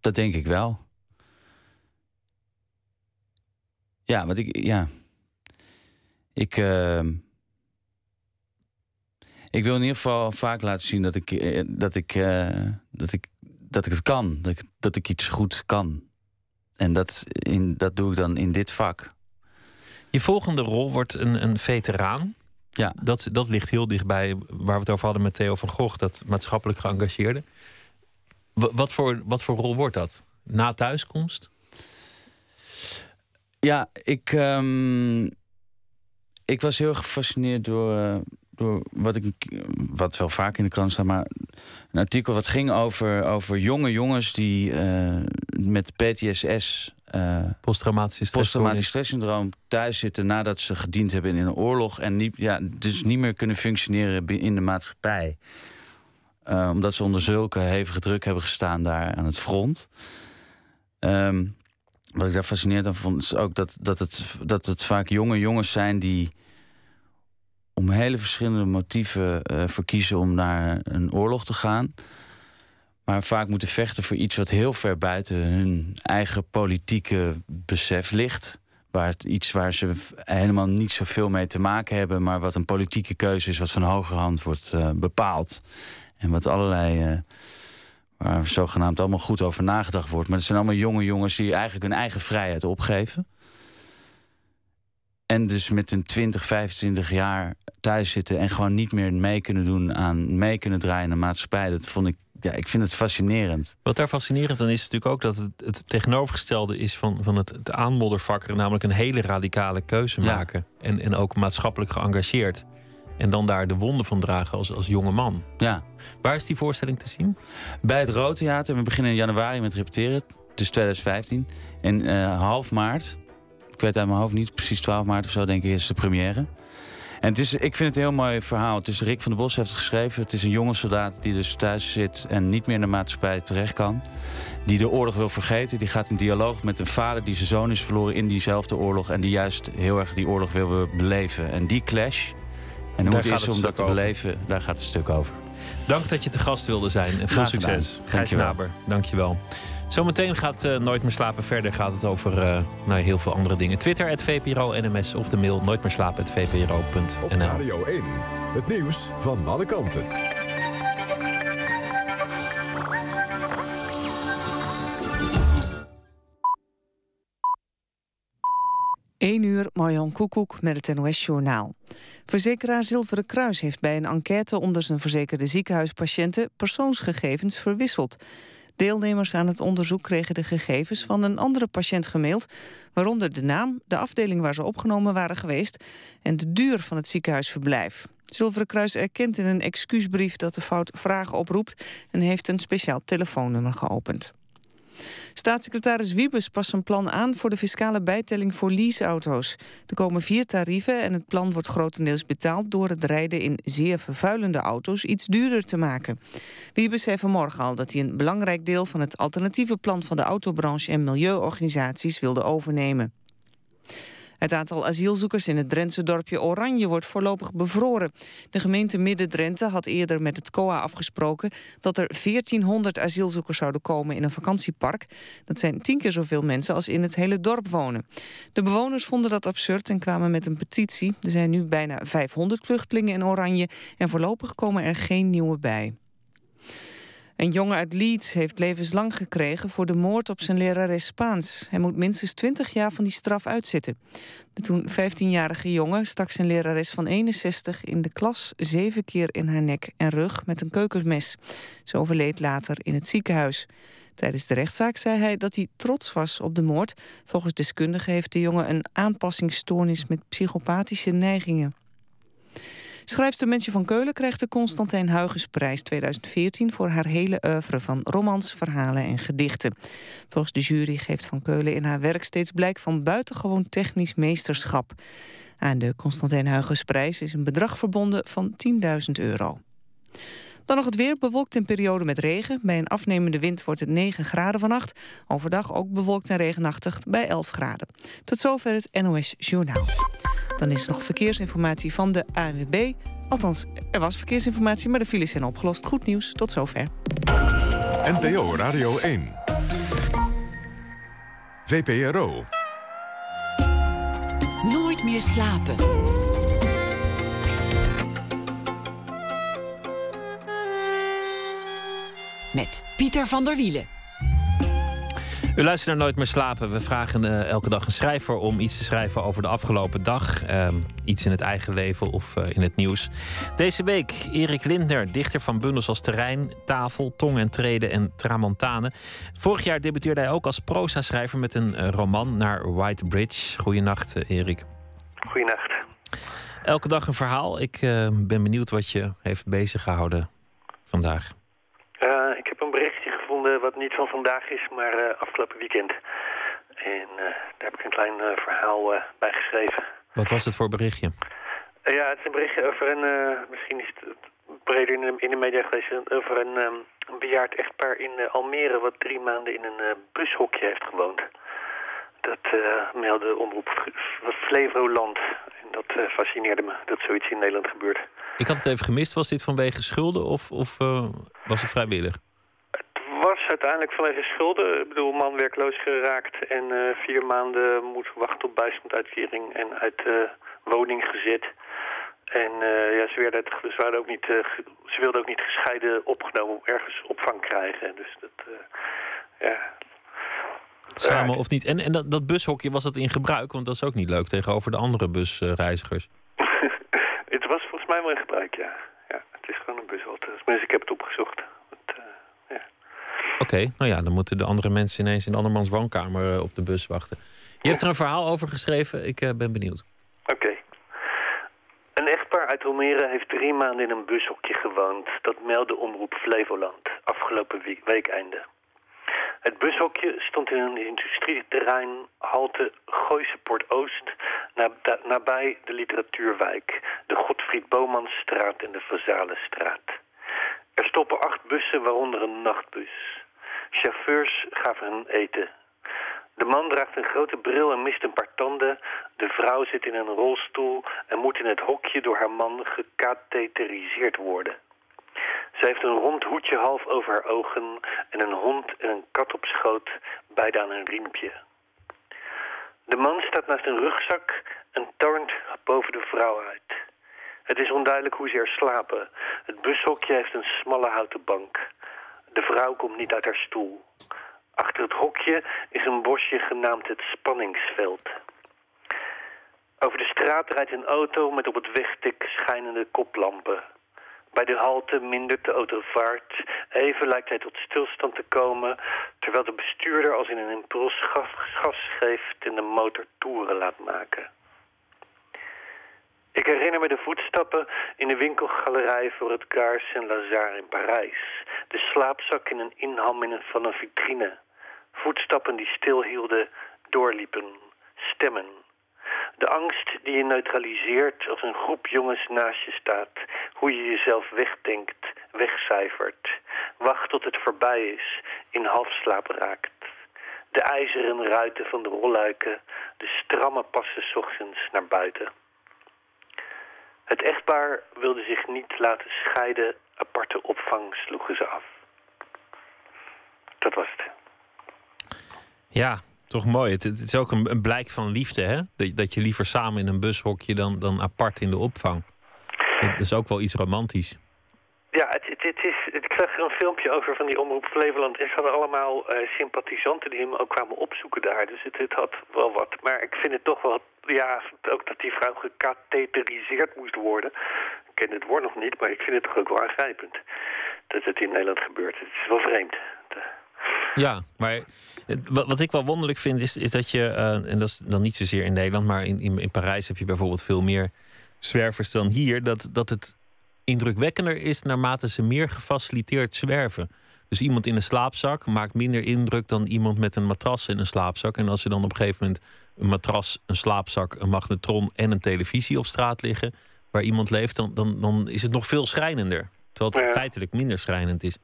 dat denk ik wel. Ja, want ik, ja. Ik, ehm, ik wil in ieder geval vaak laten zien dat ik, eh, dat ik, eh, dat ik, dat ik het kan. Dat ik, dat ik iets goed kan. En dat, in, dat doe ik dan in dit vak. Je volgende rol wordt een, een veteraan. Ja. Dat, dat ligt heel dichtbij waar we het over hadden met Theo van Gogh, dat maatschappelijk geëngageerde. Wa- Wat voor, wat voor rol wordt dat? Na thuiskomst? Ja, ik, ehm, ik was heel gefascineerd door, eh, door wat ik wat wel vaak in de krant staat, maar een artikel wat ging over, over jonge jongens die eh, met PTSS, eh Posttraumatische posttraumatisch stressstoornis. stresssyndroom, thuis zitten nadat ze gediend hebben in een oorlog en niet, ja, dus niet meer kunnen functioneren in de maatschappij. Eh, omdat ze onder zulke hevige druk hebben gestaan daar aan het front. Ehm, wat ik daar fascinerend aan vond, is ook dat, dat, het, dat het vaak jonge jongens zijn die om hele verschillende motieven eh verkiezen om naar een oorlog te gaan. Maar vaak moeten vechten voor iets wat heel ver buiten hun eigen politieke besef ligt. Waar het iets waar ze helemaal niet zoveel mee te maken hebben, maar wat een politieke keuze is, wat van hogerhand wordt eh, bepaald. En wat allerlei. eh, waar zogenaamd allemaal goed over nagedacht wordt. Maar het zijn allemaal jonge jongens die eigenlijk hun eigen vrijheid opgeven. En dus met hun 20, 25 jaar thuis zitten en gewoon niet meer mee kunnen doen aan mee kunnen draaien in de maatschappij. Dat vond ik, ja, ik vind het fascinerend. Wat daar fascinerend aan is natuurlijk ook dat het, het tegenovergestelde is van, van het, het aanmoddervakker. Namelijk een hele radicale keuze Ja. maken. En, en ook maatschappelijk geëngageerd. En dan daar de wonden van dragen als, als jonge man. Ja. Waar is die voorstelling te zien? Bij het Rood Theater. We beginnen in januari met repeteren. Dus 2015. En eh, half maart. Ik weet uit mijn hoofd niet. Precies 12 maart of zo denk ik is de première. En het is, ik vind het een heel mooi verhaal. Het is Rick van der Bos heeft het geschreven. Het is een jonge soldaat die dus thuis zit en niet meer in de maatschappij terecht kan. Die de oorlog wil vergeten. Die gaat in dialoog met een vader die zijn zoon is verloren in diezelfde oorlog. En die juist heel erg die oorlog wil beleven. En die clash. En hoe Daar het gaat is het om dat te over. beleven, daar gaat het stuk over. Dank dat je te gast wilde zijn en veel succes. Gijs Dankjewel. Naber, dankjewel. Zometeen gaat eh, Nooit meer slapen verder. Gaat het over eh, nou, heel veel andere dingen. Twitter, het VPRO NMS of de mail nooit meer slapen, Op VPRO.nl. Radio 1. Het nieuws van alle kanten. 1 uur, Marjan Koekoek met het NOS-journaal. Verzekeraar Zilveren Kruis heeft bij een enquête onder zijn verzekerde ziekenhuispatiënten persoonsgegevens verwisseld. Deelnemers aan het onderzoek kregen de gegevens van een andere patiënt gemaild, waaronder de naam, de afdeling waar ze opgenomen waren geweest en de duur van het ziekenhuisverblijf. Zilveren Kruis erkent in een excuusbrief dat de fout vragen oproept en heeft een speciaal telefoonnummer geopend. Staatssecretaris Wiebes past een plan aan voor de fiscale bijtelling voor leaseauto's. Er komen vier tarieven en het plan wordt grotendeels betaald door het rijden in zeer vervuilende auto's iets duurder te maken. Wiebes zei vanmorgen al dat hij een belangrijk deel van het alternatieve plan van de autobranche en milieuorganisaties wilde overnemen. Het aantal asielzoekers in het Drentse dorpje Oranje wordt voorlopig bevroren. De gemeente Midden-Drenthe had eerder met het COA afgesproken... dat er 1400 asielzoekers zouden komen in een vakantiepark. Dat zijn tien keer zoveel mensen als in het hele dorp wonen. De bewoners vonden dat absurd en kwamen met een petitie. Er zijn nu bijna 500 vluchtelingen in Oranje... en voorlopig komen er geen nieuwe bij. Een jongen uit Leeds heeft levenslang gekregen voor de moord op zijn lerares Spaans. Hij moet minstens 20 jaar van die straf uitzitten. De toen 15-jarige jongen stak zijn lerares van 61 in de klas zeven keer in haar nek en rug met een keukenmes. Ze overleed later in het ziekenhuis. Tijdens de rechtszaak zei hij dat hij trots was op de moord. Volgens deskundigen heeft de jongen een aanpassingsstoornis met psychopathische neigingen. Schrijfster Mensje van Keulen krijgt de Constantijn Huygensprijs 2014 voor haar hele oeuvre van romans, verhalen en gedichten. Volgens de jury geeft Van Keulen in haar werk steeds blijk van buitengewoon technisch meesterschap. Aan de Constantijn Huygensprijs is een bedrag verbonden van 10.000 euro. Dan nog het weer, bewolkt in periode met regen. Bij een afnemende wind wordt het 9 graden vannacht. Overdag ook bewolkt en regenachtig bij 11 graden. Tot zover het NOS Journaal. Dan is er nog verkeersinformatie van de ANWB. Althans, er was verkeersinformatie, maar de files zijn opgelost. Goed nieuws, tot zover. NPO Radio 1. VPRO. Nooit meer slapen. Met Pieter van der Wielen. U luistert naar Nooit meer slapen. We vragen eh, elke dag een schrijver om iets te schrijven over de afgelopen dag. Ehm, iets in het eigen leven of eh, in het nieuws. Deze week Erik Lindner, dichter van bundels als Terrein, Tafel, Tong en Treden en Tramontane. Vorig jaar debuteerde hij ook als proza-schrijver met een eh, roman naar White Bridge. Goeienacht, Erik. Goeienacht. Elke dag een verhaal. Ik eh, ben benieuwd wat je heeft bezig gehouden vandaag. Eh, ik heb een berichtje gevonden wat niet van vandaag is, maar eh, afgelopen weekend. En eh, daar heb ik een klein verhaal bij geschreven. Wat was het voor berichtje? Ja, het is een berichtje over een, misschien is het breder in de, in de media geweest, over een, ehm, een bejaard echtpaar in Almere wat drie maanden in een bushokje heeft gewoond. Dat meldde omroep Flevoland. En dat fascineerde me, dat zoiets in Nederland gebeurt. Ik had het even gemist. Was dit vanwege schulden of, of eh, was het vrijwillig? was uiteindelijk vanwege schulden. Ik bedoel, man werkloos geraakt en eh, vier maanden moet wachten op bijstandsuitkering en uit de woning gezet. En eh, ja, ze, werden het, ze, waren ook niet, eh, ze wilden ook niet gescheiden opgenomen, ergens opvang krijgen. Dus dat, eh, ja. Samen of niet? En, en dat, dat bushokje, was dat in gebruik? Want dat is ook niet leuk tegenover de andere busreizigers. In gebruik, ja. ja het is gewoon een bushalte. Tenminste, ik heb het opgezocht. Oké, nou ja, dan moeten de andere mensen ineens in andermans woonkamer eh, op de bus wachten. Je hebt er een verhaal over geschreven. Ik eh, ben benieuwd. Oké. Een echtpaar uit Almere heeft drie maanden in een bushokje gewoond. Dat meldde Omroep Flevoland afgelopen weekeinde. Het bushokje stond in een industrieterrein halte Gooise Poort Oost... nabij de literatuurwijk, de Fried Bomansstraat en de Vazalenstraat. Er stoppen acht bussen, waaronder een nachtbus. Chauffeurs gaven hun eten. De man draagt een grote bril en mist een paar tanden. De vrouw zit in een rolstoel en moet in het hokje door haar man gecatheteriseerd worden. Zij heeft een rond hoedje half over haar ogen en een hond en een kat op schoot, beide aan een riempje. De man staat naast een rugzak en tornt boven de vrouw uit. Het is onduidelijk hoe ze er slapen. Het bushokje heeft een smalle houten bank. De vrouw komt niet uit haar stoel. Achter het hokje is een bosje genaamd het spanningsveld. Over de straat rijdt een auto met op het wegdek schijnende koplampen. Bij de halte mindert de auto. Even lijkt hij tot stilstand te komen... terwijl de bestuurder als in een impuls gas, geeft... en de motor toeren laat maken. Ik herinner me de voetstappen in de winkelgalerij voor het Gare Saint-Lazare in Parijs. De slaapzak in een inham van een vitrine. Voetstappen die stilhielden, doorliepen, stemmen. De angst die je neutraliseert als een groep jongens naast je staat. Hoe je jezelf wegdenkt, wegcijfert. Wacht tot het voorbij is, in halfslaap raakt. De ijzeren ruiten van de rolluiken, de stramme passen ochtends naar buiten. Het echtpaar wilde zich niet laten scheiden. Aparte opvang sloegen ze af. Dat was het. Ja, toch mooi. Het, is ook een, een blijk van liefde, hè? Dat, dat je liever samen in een bushokje dan, dan apart in de opvang. Dat is ook wel iets romantisch. Ja, het, het, is, ik zag er een filmpje over van die omroep Flevoland. En ze hadden allemaal eh, sympathisanten die hem ook kwamen opzoeken daar. Dus het, het had wel wat. Maar ik vind het toch wel, ja, ook dat die vrouw gecatheteriseerd moest worden. Ik ken het woord nog niet, maar ik vind het toch ook wel aangrijpend. Dat het in Nederland gebeurt. Het is wel vreemd. Ja, maar wat, wat ik wel wonderlijk vind is, is dat je, eh, en dat is dan niet zozeer in Nederland, maar in, in, in Parijs heb je bijvoorbeeld veel meer zwervers dan hier, dat, dat het indrukwekkender is naarmate ze meer gefaciliteerd zwerven. Dus iemand in een slaapzak maakt minder indruk dan iemand met een matras in een slaapzak. En als er dan op een gegeven moment een matras, een slaapzak, een magnetron en een televisie op straat liggen waar iemand leeft, dan, dan, dan is het nog veel schrijnender. Terwijl het feitelijk minder schrijnend is.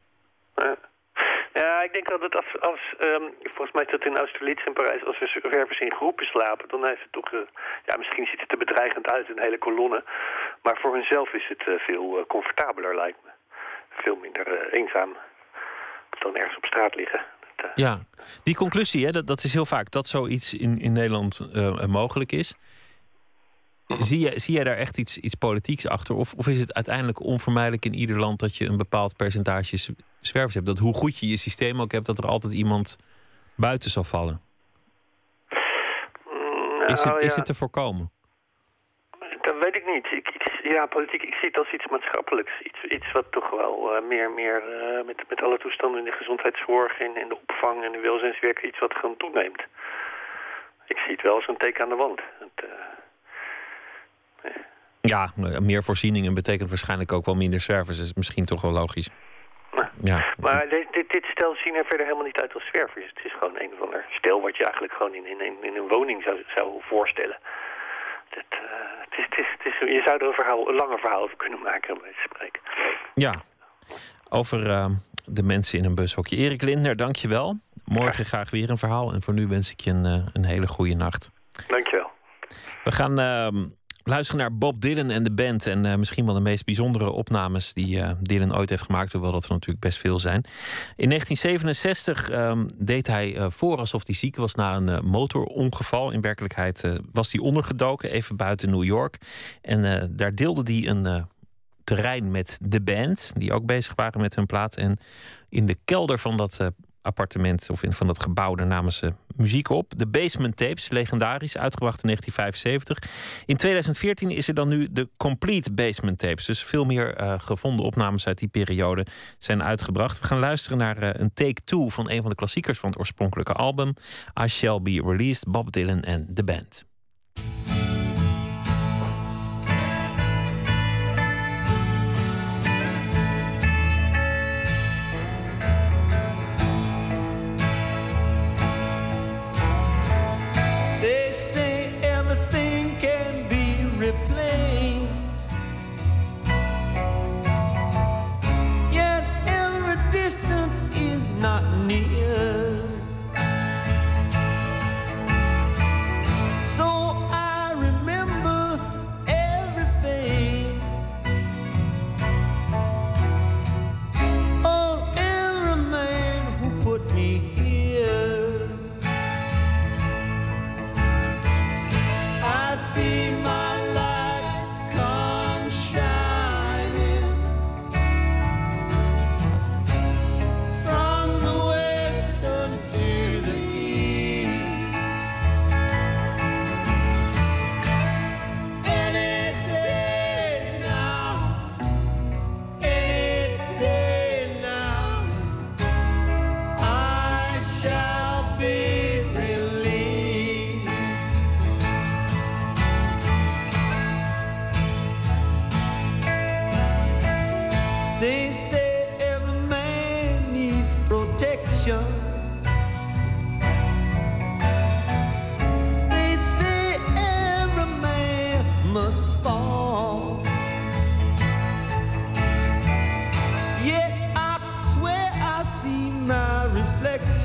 Ik denk dat het als, als ehm, volgens mij is dat in Austerlitz in Parijs, als we zwervers in groepen slapen, dan is het toch, eh, ja, misschien ziet het er bedreigend uit, een hele kolonne, maar voor hunzelf is het eh, veel eh, comfortabeler, lijkt me. Veel minder eenzaam dan ergens op straat liggen. Ja, die conclusie, hè, dat, dat is heel vaak dat zoiets in, in Nederland mogelijk is. Zie jij, zie daar echt iets, iets politieks achter? Of, of is het uiteindelijk onvermijdelijk in ieder land dat je een bepaald percentage zwervers hebt? Dat hoe goed je je systeem ook hebt, dat er altijd iemand buiten zal vallen. Is het, Nou, is het te voorkomen? Dat weet ik niet. Ik, ik, ja, politiek, ik zie het als iets maatschappelijks. Iets, iets wat toch wel eh, meer, meer eh, met, met alle toestanden in de gezondheidszorg en in de opvang en de welzijnswerk, iets wat gewoon toeneemt. Ik zie het wel als een teken aan de wand. Eh, Ja, maar meer voorzieningen betekent waarschijnlijk ook wel minder zwervers. Dat is misschien toch wel logisch. Ja, maar dit, dit, dit stel zien er verder helemaal niet uit als zwervers. Het is gewoon een of ander stel wat je eigenlijk gewoon in, in, in, een woning zou, zou voorstellen. Het, eh, het is, het is, het is, je zou er een, verhaal, een langer verhaal over kunnen maken, bij te spreken. ja. over eh, de mensen in een bushokje. Erik Lindner, dank je wel. Morgen graag weer een verhaal. En voor nu wens ik je een, eh, een hele goede nacht. Dankjewel. We gaan ehm, luisteren naar Bob Dylan en de band. En eh, misschien wel de meest bijzondere opnames die eh, Dylan ooit heeft gemaakt. Hoewel dat er natuurlijk best veel zijn. In 1967 ehm, deed hij eh, voor alsof hij ziek was na een motorongeval. In werkelijkheid was hij ondergedoken, even buiten New York. En daar deelde hij een terrein met de band. Die ook bezig waren met hun plaat. En in de kelder van dat appartement of in, van dat gebouw, daar namen ze muziek op. De Basement Tapes, legendarisch, uitgebracht in 1975. In 2014 is er dan nu de Complete Basement Tapes. Dus veel meer eh, gevonden opnames uit die periode zijn uitgebracht. We gaan luisteren naar eh, een take two van een van de klassiekers van het oorspronkelijke album. I Shall Be Released, Bob Dylan en de band.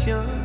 canción.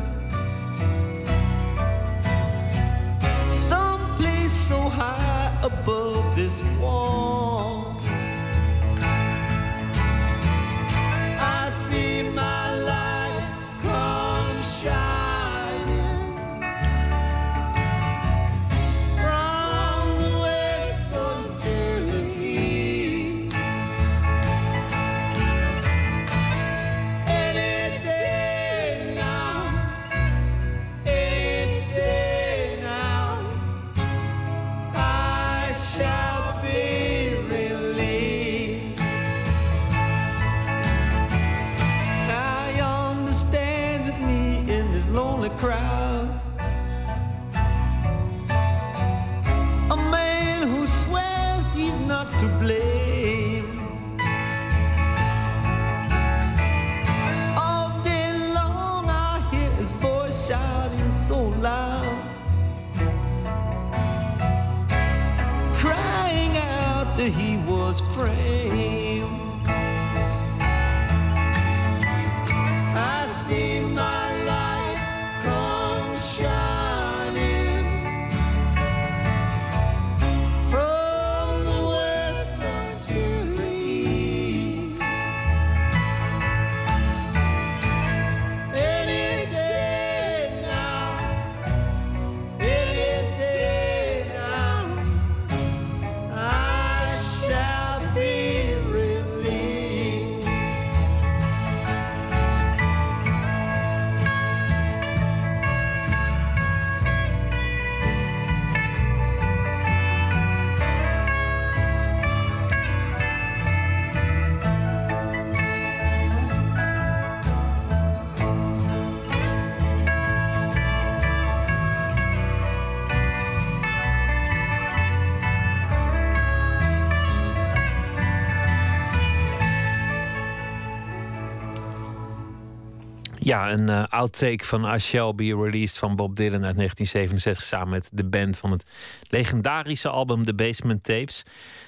Ja, een eh, outtake van I Shall Be Released van Bob Dylan uit 1967 samen met de band van het legendarische album The Basement Tapes.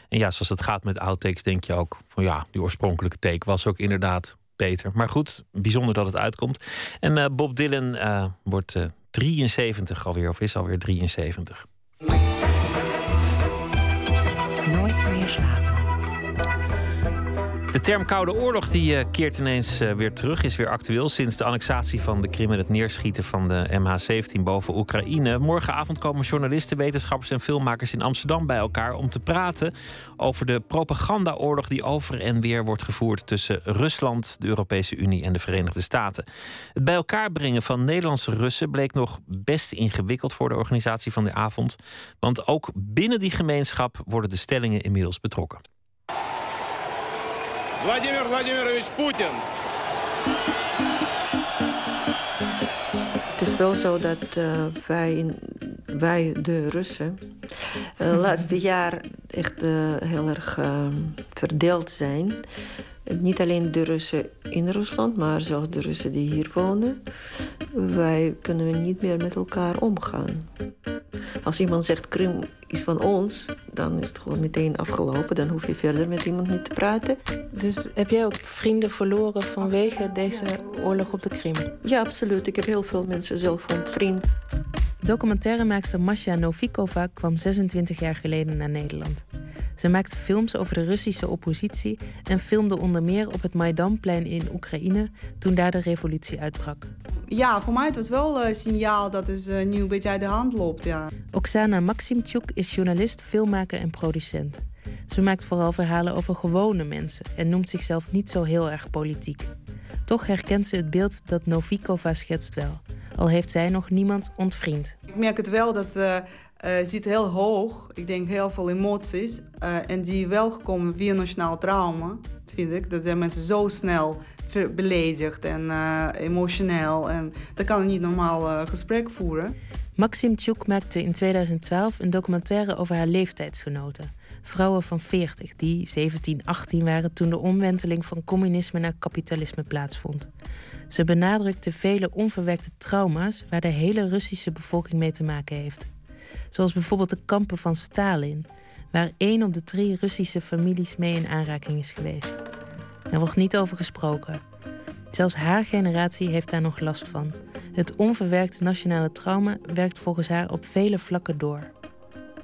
En ja, zoals het gaat met outtakes denk je ook van ja, die oorspronkelijke take was ook inderdaad beter. Maar goed, bijzonder dat het uitkomt. En eh, Bob Dylan eh, wordt eh, 73 alweer, of is alweer 73. Nooit meer slapen. De term Koude Oorlog die, eh, keert ineens eh, weer terug, is weer actueel sinds de annexatie van de Krim en het neerschieten van de MH17 boven Oekraïne. Morgenavond komen journalisten, wetenschappers en filmmakers in Amsterdam bij elkaar om te praten over de propagandaoorlog die over en weer wordt gevoerd tussen Rusland, de Europese Unie en de Verenigde Staten. Het bij elkaar brengen van Nederlandse Russen bleek nog best ingewikkeld voor de organisatie van de avond, want ook binnen die gemeenschap worden de stellingen inmiddels betrokken. Владимир Владимирович Путин. Het is wel zo dat eh, wij, wij, de Russen, eh, de laatste jaar echt eh, heel erg eh, verdeeld zijn. Niet alleen de Russen in Rusland, maar zelfs de Russen die hier wonen. Wij kunnen niet meer met elkaar omgaan. Als iemand zegt Krim is van ons, dan is het gewoon meteen afgelopen. Dan hoef je verder met iemand niet te praten. Dus heb jij ook vrienden verloren vanwege deze oorlog op de Krim? Ja, absoluut. Ik heb heel veel mensen zelf ontvriend. Documentairemaakster Masha Novikova kwam 26 jaar geleden naar Nederland. Ze maakte films over de Russische oppositie en filmde onder meer op het Maidanplein in Oekraïne toen daar de revolutie uitbrak. Ja, voor mij het was wel een signaal dat het eh, nu een beetje uit de hand loopt. Ja. Oksana Maximchuk is journalist, filmmaker en producent. Ze maakt vooral verhalen over gewone mensen en noemt zichzelf niet zo heel erg politiek. Toch herkent ze het beeld dat Novikova schetst wel, al heeft zij nog niemand ontvriend. Ik merk het wel dat eh, zit heel hoog. Ik denk heel veel emoties. eh, en die wel gekomen via nationaal trauma, vind ik. Dat zijn mensen zo snel beledigd en emotioneel. En dan kan niet normaal gesprek voeren. Maxim Tjoek maakte in 2012 een documentaire over haar leeftijdsgenoten. Vrouwen van 40 die 17, 18 waren toen de omwenteling van communisme naar kapitalisme plaatsvond. Ze benadrukte vele onverwerkte trauma's waar de hele Russische bevolking mee te maken heeft. Zoals bijvoorbeeld de kampen van Stalin, waar één op de drie Russische families mee in aanraking is geweest. Er wordt niet over gesproken. Zelfs haar generatie heeft daar nog last van. Het onverwerkte nationale trauma werkt volgens haar op vele vlakken door.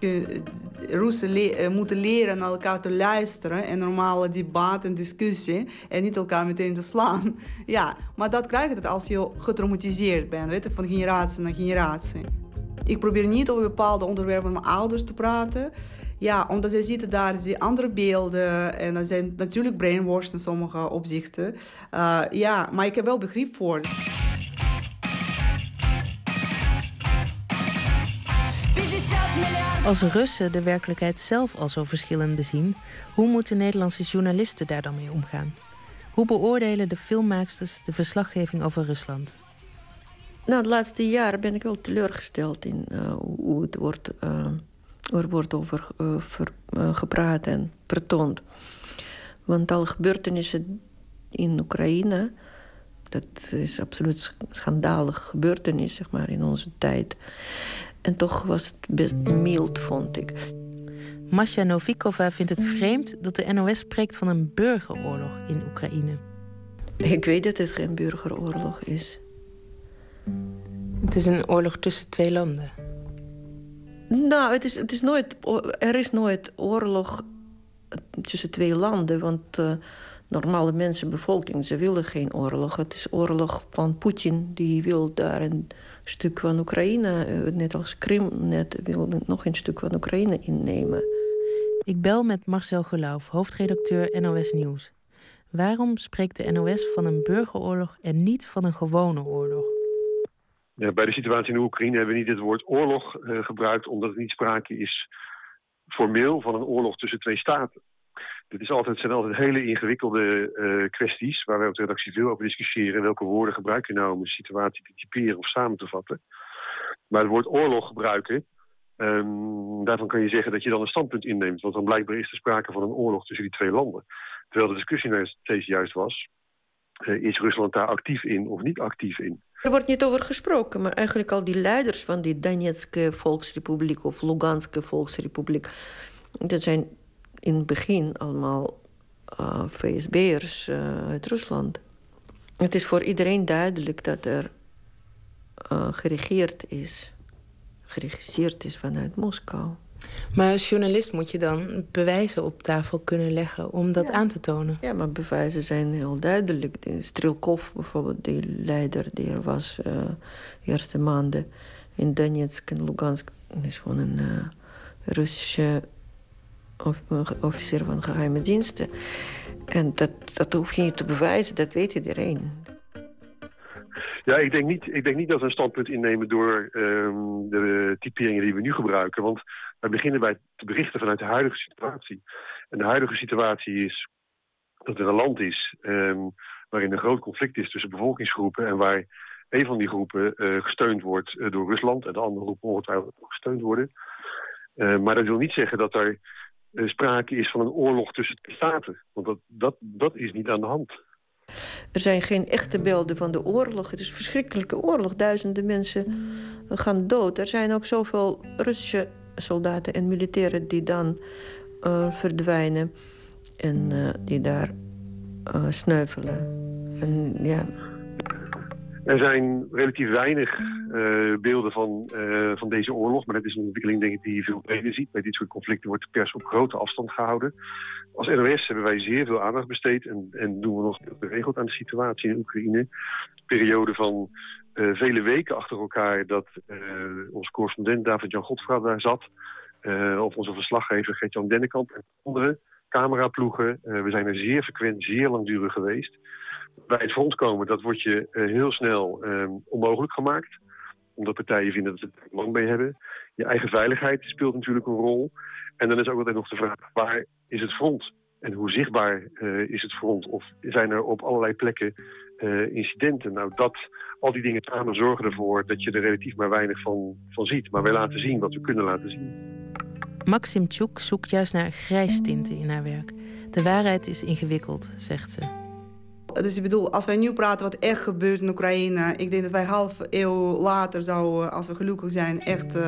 Je- Russen le- eh, moeten leren naar elkaar te luisteren en normale debat en discussie en niet elkaar meteen te slaan. Ja, maar dat krijg je als je getraumatiseerd bent, weet je, van generatie naar generatie. Ik probeer niet over bepaalde onderwerpen met mijn ouders te praten. Ja, omdat zij zitten daar, die andere beelden en dat zijn natuurlijk brainwashed in sommige opzichten. Uh, ja, maar ik heb wel begrip voor. Als Russen de werkelijkheid zelf al zo verschillend bezien, hoe moeten Nederlandse journalisten daar dan mee omgaan? Hoe beoordelen de filmmaaksters de verslaggeving over Rusland? Nou, de laatste jaren ben ik wel teleurgesteld in eh, hoe het wordt, eh, er wordt over eh, gepraat en vertoond. Want alle gebeurtenissen in Oekraïne, dat is absoluut sch- schandalig gebeurtenis, zeg maar, in onze tijd. En toch was het best mild, vond ik. Masja Novikova vindt het vreemd dat de NOS spreekt van een burgeroorlog in Oekraïne. Ik weet dat het geen burgeroorlog is. Het is een oorlog tussen twee landen. Nou, het is, het is nooit, er is nooit oorlog tussen twee landen. Want eh, normale mensen, bevolking, ze willen geen oorlog. Het is oorlog van Poetin. Die wil daar een stuk van Oekraïne, eh, net als Krim, net wil nog een stuk van Oekraïne innemen. Ik bel met Marcel Gelauf, hoofdredacteur NOS Nieuws. Waarom spreekt de NOS van een burgeroorlog en niet van een gewone oorlog? Ja, bij de situatie in Oekraïne hebben we niet het woord oorlog eh, gebruikt, omdat er niet sprake is formeel van een oorlog tussen twee staten. Dit is altijd, zijn altijd hele ingewikkelde eh, kwesties waar wij op de redactie veel over discussiëren. Welke woorden gebruik je nou om een situatie te typeren of samen te vatten. Maar het woord oorlog gebruiken, ehm, daarvan kan je zeggen dat je dan een standpunt inneemt. Want dan blijkbaar is er sprake van een oorlog tussen die twee landen. Terwijl de discussie nou steeds juist was, eh, is Rusland daar actief in of niet actief in? Er wordt niet over gesproken, maar eigenlijk al die leiders van die Donetske Volksrepubliek of Luganske Volksrepubliek, dat zijn in het begin allemaal uh, VSB'ers uh, uit Rusland. Het is voor iedereen duidelijk dat er uh, geregeerd is, geregisseerd is vanuit Moskou. Maar als journalist moet je dan bewijzen op tafel kunnen leggen om dat ja. aan te tonen. Ja, maar bewijzen zijn heel duidelijk. De Strilkov, bijvoorbeeld, die leider die er was de eerste maanden in Donetsk en Lugansk, is gewoon een uh, Russische officier van geheime diensten. En dat, dat hoef je niet te bewijzen, dat weet iedereen. Ja, ik denk niet, ik denk niet dat we een standpunt innemen door um, de typeringen die we nu gebruiken. Want wij beginnen bij te berichten vanuit de huidige situatie. En de huidige situatie is dat er een land is um, waarin een groot conflict is tussen bevolkingsgroepen en waar een van die groepen uh, gesteund wordt uh, door Rusland en de andere groepen ongetwijfeld gesteund worden. Uh, maar dat wil niet zeggen dat er sprake is van een oorlog tussen de staten. Want dat, dat, dat is niet aan de hand. Er zijn geen echte beelden van de oorlog. Het is een verschrikkelijke oorlog. Duizenden mensen gaan dood. Er zijn ook zoveel Russische soldaten en militairen die dan uh, verdwijnen en uh, die daar uh, sneuvelen. En, ja. Er zijn relatief weinig eh, beelden van, eh, van deze oorlog, maar dat is een ontwikkeling denk ik, die je veel breder ziet. Bij dit soort conflicten wordt de pers op grote afstand gehouden. Als NOS hebben wij zeer veel aandacht besteed en, en doen we nog geregeld aan de situatie in Oekraïne. Een periode van eh, vele weken achter elkaar dat onze correspondent David-Jan Godfra daar zat. Of onze verslaggever Gert-Jan Dennekamp en andere cameraploegen. we zijn er zeer frequent, zeer langdurig geweest bij het front komen, dat wordt je uh, heel snel uh, onmogelijk gemaakt. Omdat partijen vinden dat ze er lang mee hebben. Je eigen veiligheid speelt natuurlijk een rol. En dan is ook altijd nog de vraag, waar is het front? En hoe zichtbaar uh, is het front? Of zijn er op allerlei plekken incidenten? Nou, dat, al die dingen samen zorgen ervoor dat je er relatief maar weinig van, van ziet. Maar wij laten zien wat we kunnen laten zien. Maxim Tjoek zoekt juist naar grijstinten in haar werk. De waarheid is ingewikkeld, zegt ze. Dus ik bedoel, als wij nu praten wat echt gebeurt in Oekraïne... ik denk dat wij half eeuw later zouden, als we gelukkig zijn, echt uh,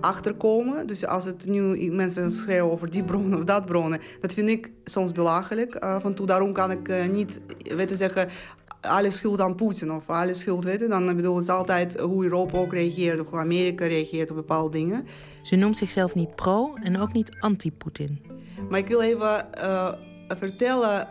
achterkomen. Dus als het nu mensen schreeuwen over die bronnen of dat bronnen... dat vind ik soms belachelijk. Uh, van toe, daarom kan ik uh, niet weten zeggen... alle schuld aan Poetin of alle schuld, weten. Dan bedoel het is altijd hoe Europa ook reageert... of hoe Amerika reageert op bepaalde dingen. Ze noemt zichzelf niet pro en ook niet anti-Poetin. Maar ik wil even vertellen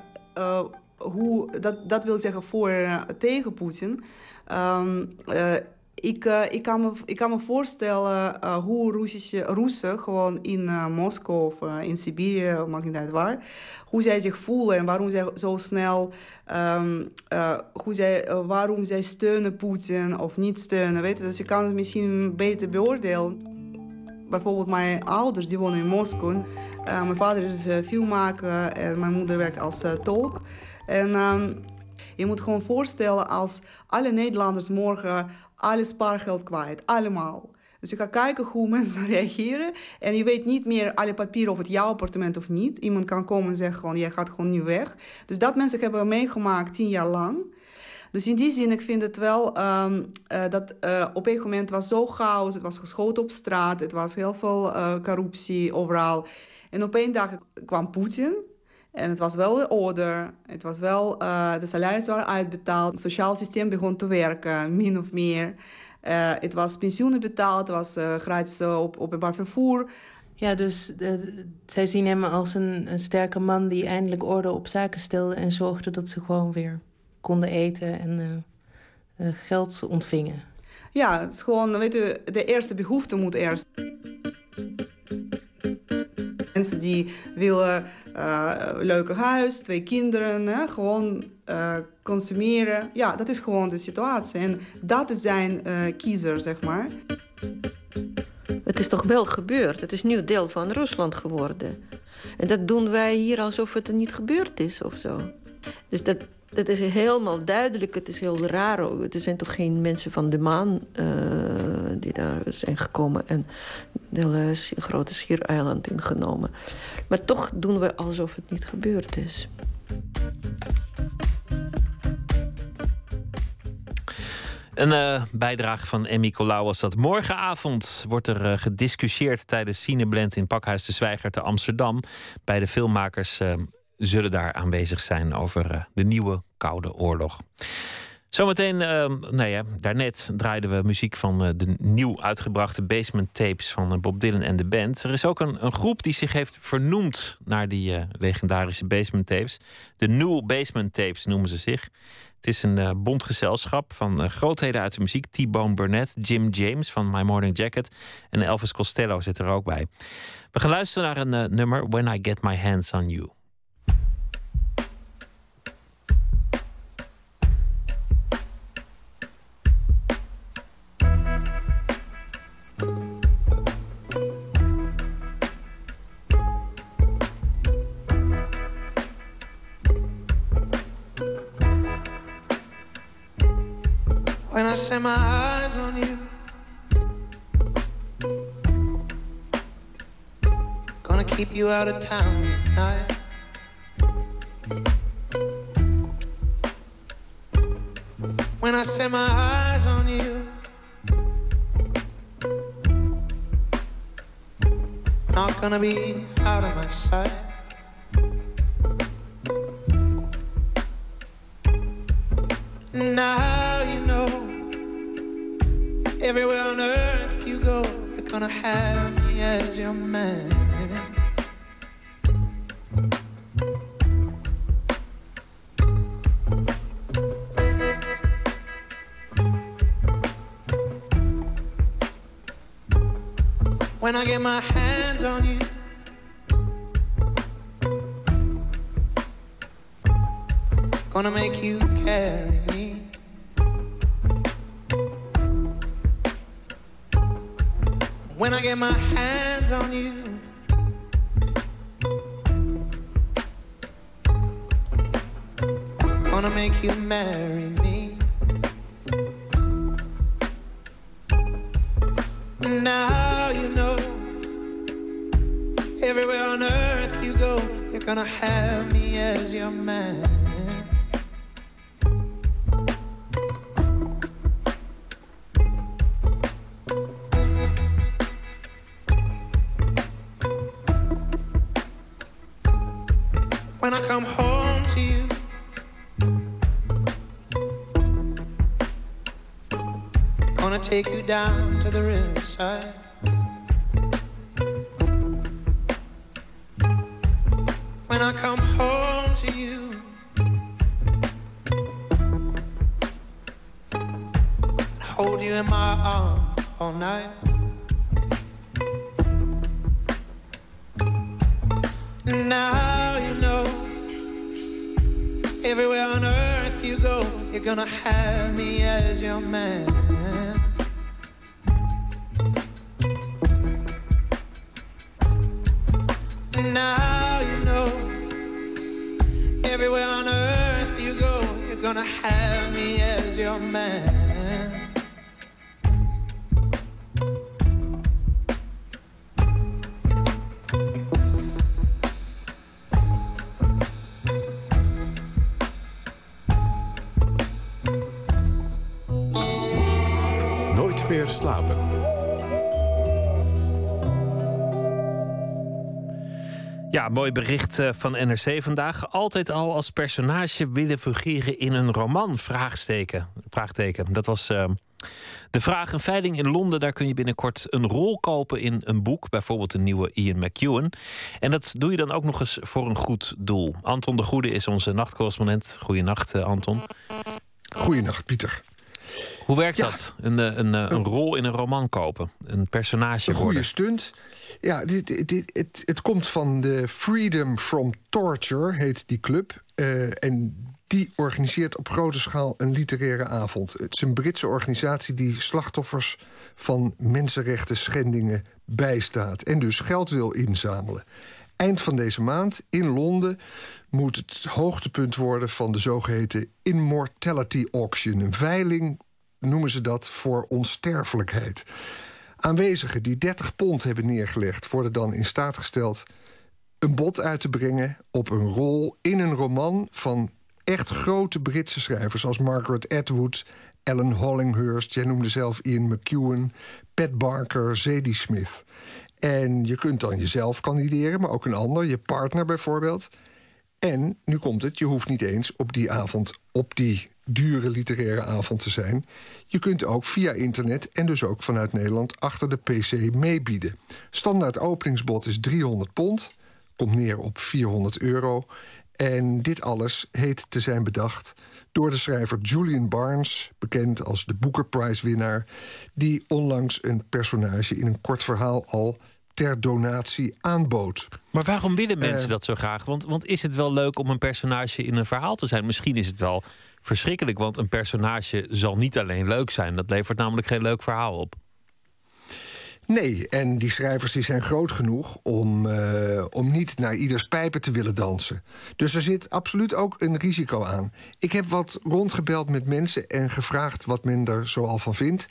hoe, dat, dat wil zeggen voor uh, tegen Poetin. Um, uh, ik, uh, ik, kan me, ik kan me voorstellen hoe Russische, Russen gewoon in Moskou of in Siberië, maakt niet waar, hoe zij zich voelen en waarom zij zo snel, um, hoe zij, waarom zij steunen Poetin of niet steunen. Weet je? Dus je kan het misschien beter beoordelen. Bijvoorbeeld mijn ouders die wonen in Moskou. mijn vader is filmmaker en mijn moeder werkt als tolk. En um, je moet gewoon voorstellen als alle Nederlanders morgen alle spaargeld kwijt. Allemaal. Dus je gaat kijken hoe mensen reageren. En je weet niet meer alle papieren of het jouw appartement of niet. Iemand kan komen en zeggen gewoon, jij gaat gewoon nu weg. Dus dat mensen hebben meegemaakt tien jaar lang. Dus in die zin, ik vind het wel um, uh, dat uh, op een moment was zo chaos. Het was geschoten op straat. Het was heel veel uh, corruptie overal. En op één dag kwam Poetin. En het was wel de orde, het was wel, uh, de salarissen waren uitbetaald, het sociaal systeem begon te werken, min of meer. Uh, het was pensioenen betaald, het was uh, gratis op openbaar vervoer. Ja, dus zij zien hem als een, een, sterke man die eindelijk orde op zaken stelde en zorgde dat ze gewoon weer konden eten en geld ontvingen. Ja, het is gewoon, weet je, de eerste behoefte moet eerst. Mensen die willen uh, leuke huis, twee kinderen, hè, gewoon uh, consumeren. Ja, dat is gewoon de situatie. En dat is zijn uh, kiezer, zeg maar. Het is toch wel gebeurd. Het is nu deel van Rusland geworden. En dat doen wij hier alsof het niet gebeurd is of zo. Dus dat, dat is helemaal duidelijk. Het is heel raar. Er zijn toch geen mensen van de maan die daar zijn gekomen en de hele grote schiereiland ingenomen. Maar toch doen we alsof het niet gebeurd is. Een uh, bijdrage van Emmy Colau was dat. Morgenavond wordt er uh, gediscussieerd tijdens Cineblend in Pakhuis de Zwijger te Amsterdam. Bij de filmmakers uh, zullen daar aanwezig zijn over de nieuwe Koude Oorlog. Zometeen, uh, nou ja, daarnet draaiden we muziek van uh, de nieuw uitgebrachte basement tapes van uh, Bob Dylan en de band. Er is ook een, een groep die zich heeft vernoemd naar die uh, legendarische basement tapes. De New Basement Tapes noemen ze zich. Het is een bond gezelschap van grootheden uit de muziek. T-Bone Burnett, Jim James van My Morning Jacket en Elvis Costello zit er ook bij. We gaan luisteren naar een nummer, When I Get My Hands on You. Set my eyes on you. Gonna keep you out of town tonight. When I set my eyes on you, not gonna be out of my sight. Now you know gonna have me as your man. When I get my hands on you. Gonna make you carry me. When I get my hands on you. Gonna make you marry me. Now you know. Everywhere on earth you go, you're gonna have me as your man. Come home to you, gonna take you down to the riverside. When I come home to you, hold you in my arms all night. Now everywhere on earth you go, you're gonna have me as your man. And Now you know everywhere on earth you go, you're gonna have me as your man. Mooi bericht eh, van NRC vandaag. Altijd al als personage willen fungeren in een roman? Vraagsteken. Vraagteken. Dat was eh, de vraag. Een veiling in Londen, daar kun je binnenkort een rol kopen in een boek. Bijvoorbeeld een nieuwe Ian McEwan. En dat doe je dan ook nog eens voor een goed doel. Anton de Goede is onze nachtcorrespondent. Goeienacht, eh, Anton. Goeienacht, Pieter. Hoe werkt dat? Een, eh, een, eh, een rol in een roman kopen? Een personage Een goede worden? stunt. Ja, dit, dit, dit- het, het komt van de Freedom from Torture, heet die club. Eh, en die organiseert op grote schaal een literaire avond. Het is een Britse organisatie die slachtoffers van mensenrechten schendingen bijstaat. En dus geld wil inzamelen. Eind van deze maand in Londen moet het hoogtepunt worden van de zogeheten Immortality Auction. Een veiling noemen ze dat voor onsterfelijkheid. Aanwezigen die 30 pond hebben neergelegd, worden dan in staat gesteld een bod uit te brengen op een rol in een roman van echt grote Britse schrijvers als Margaret Atwood, Ellen Hollinghurst, jij noemde zelf Ian McEwan, Pat Barker, Zadie Smith. En je kunt dan jezelf kandideren, maar ook een ander, je partner bijvoorbeeld. En nu komt het, je hoeft niet eens op die avond, op die dure literaire avond te zijn. Je kunt ook via internet en dus ook vanuit Nederland achter de PC meebieden. Standaard openingsbod is 300 pond, komt neer op 400 euro. En dit alles heet te zijn bedacht door de schrijver Julian Barnes, bekend als de Booker Prize winnaar, die onlangs een personage in een kort verhaal al ter donatie aanbood. Maar waarom willen mensen Eh, dat zo graag? Want, want is het wel leuk om een personage in een verhaal te zijn? Misschien is het wel verschrikkelijk, want een personage zal niet alleen leuk zijn. Dat levert namelijk geen leuk verhaal op. Nee, en die schrijvers die zijn groot genoeg om, eh, om niet naar ieders pijpen te willen dansen. Dus er zit absoluut ook een risico aan. Ik heb wat rondgebeld met mensen en gevraagd wat men er zoal van vindt.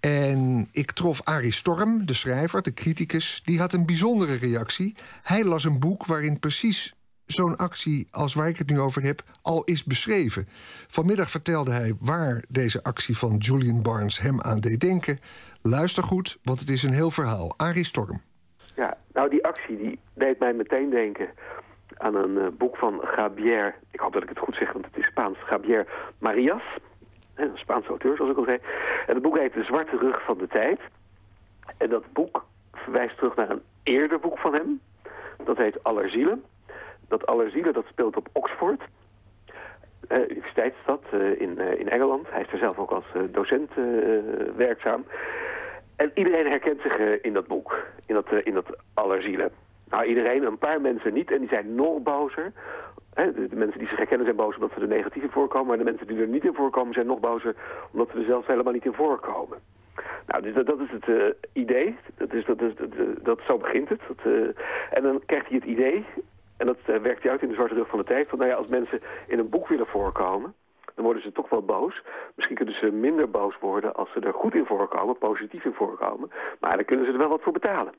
En ik trof Arie Storm, de schrijver, de criticus. Die had een bijzondere reactie. Hij las een boek waarin precies zo'n actie als waar ik het nu over heb al is beschreven. Vanmiddag vertelde hij waar deze actie van Julian Barnes hem aan deed denken. Luister goed, want het is een heel verhaal. Arie Storm. Ja, nou die actie die deed mij meteen denken aan een eh, boek van Gabriel. Ik hoop dat ik het goed zeg, want het is Spaans. Gabriel Marias, een Spaanse auteur zoals ik al zei. En het boek heet De Zwarte Rug van de Tijd. En dat boek verwijst terug naar een eerder boek van hem. Dat heet Allerzielen. Dat Allerzielen dat speelt op Oxford. Uh, universiteitsstad uh, in, uh, in Engeland. Hij is er zelf ook als docent werkzaam. En iedereen herkent zich in dat boek, in dat, in dat Allerzielen. Nou, iedereen, een paar mensen niet. En die zijn nog bozer. De, mensen die zich herkennen zijn boos omdat ze er negatief voorkomen. Maar de mensen die er niet in voorkomen zijn nog bozer omdat ze er zelfs helemaal niet in voorkomen. Nou, dus dat, is het uh, idee. Dat is, dat, is, dat, dat, zo begint het. Dat, uh, en dan krijgt hij het idee, en dat werkt hij uit in de zwarte rug van de tijd... van nou ja, als mensen in een boek willen voorkomen... dan worden ze toch wel boos. Misschien kunnen ze minder boos worden als ze er goed in voorkomen, positief in voorkomen. Maar dan kunnen ze er wel wat voor betalen.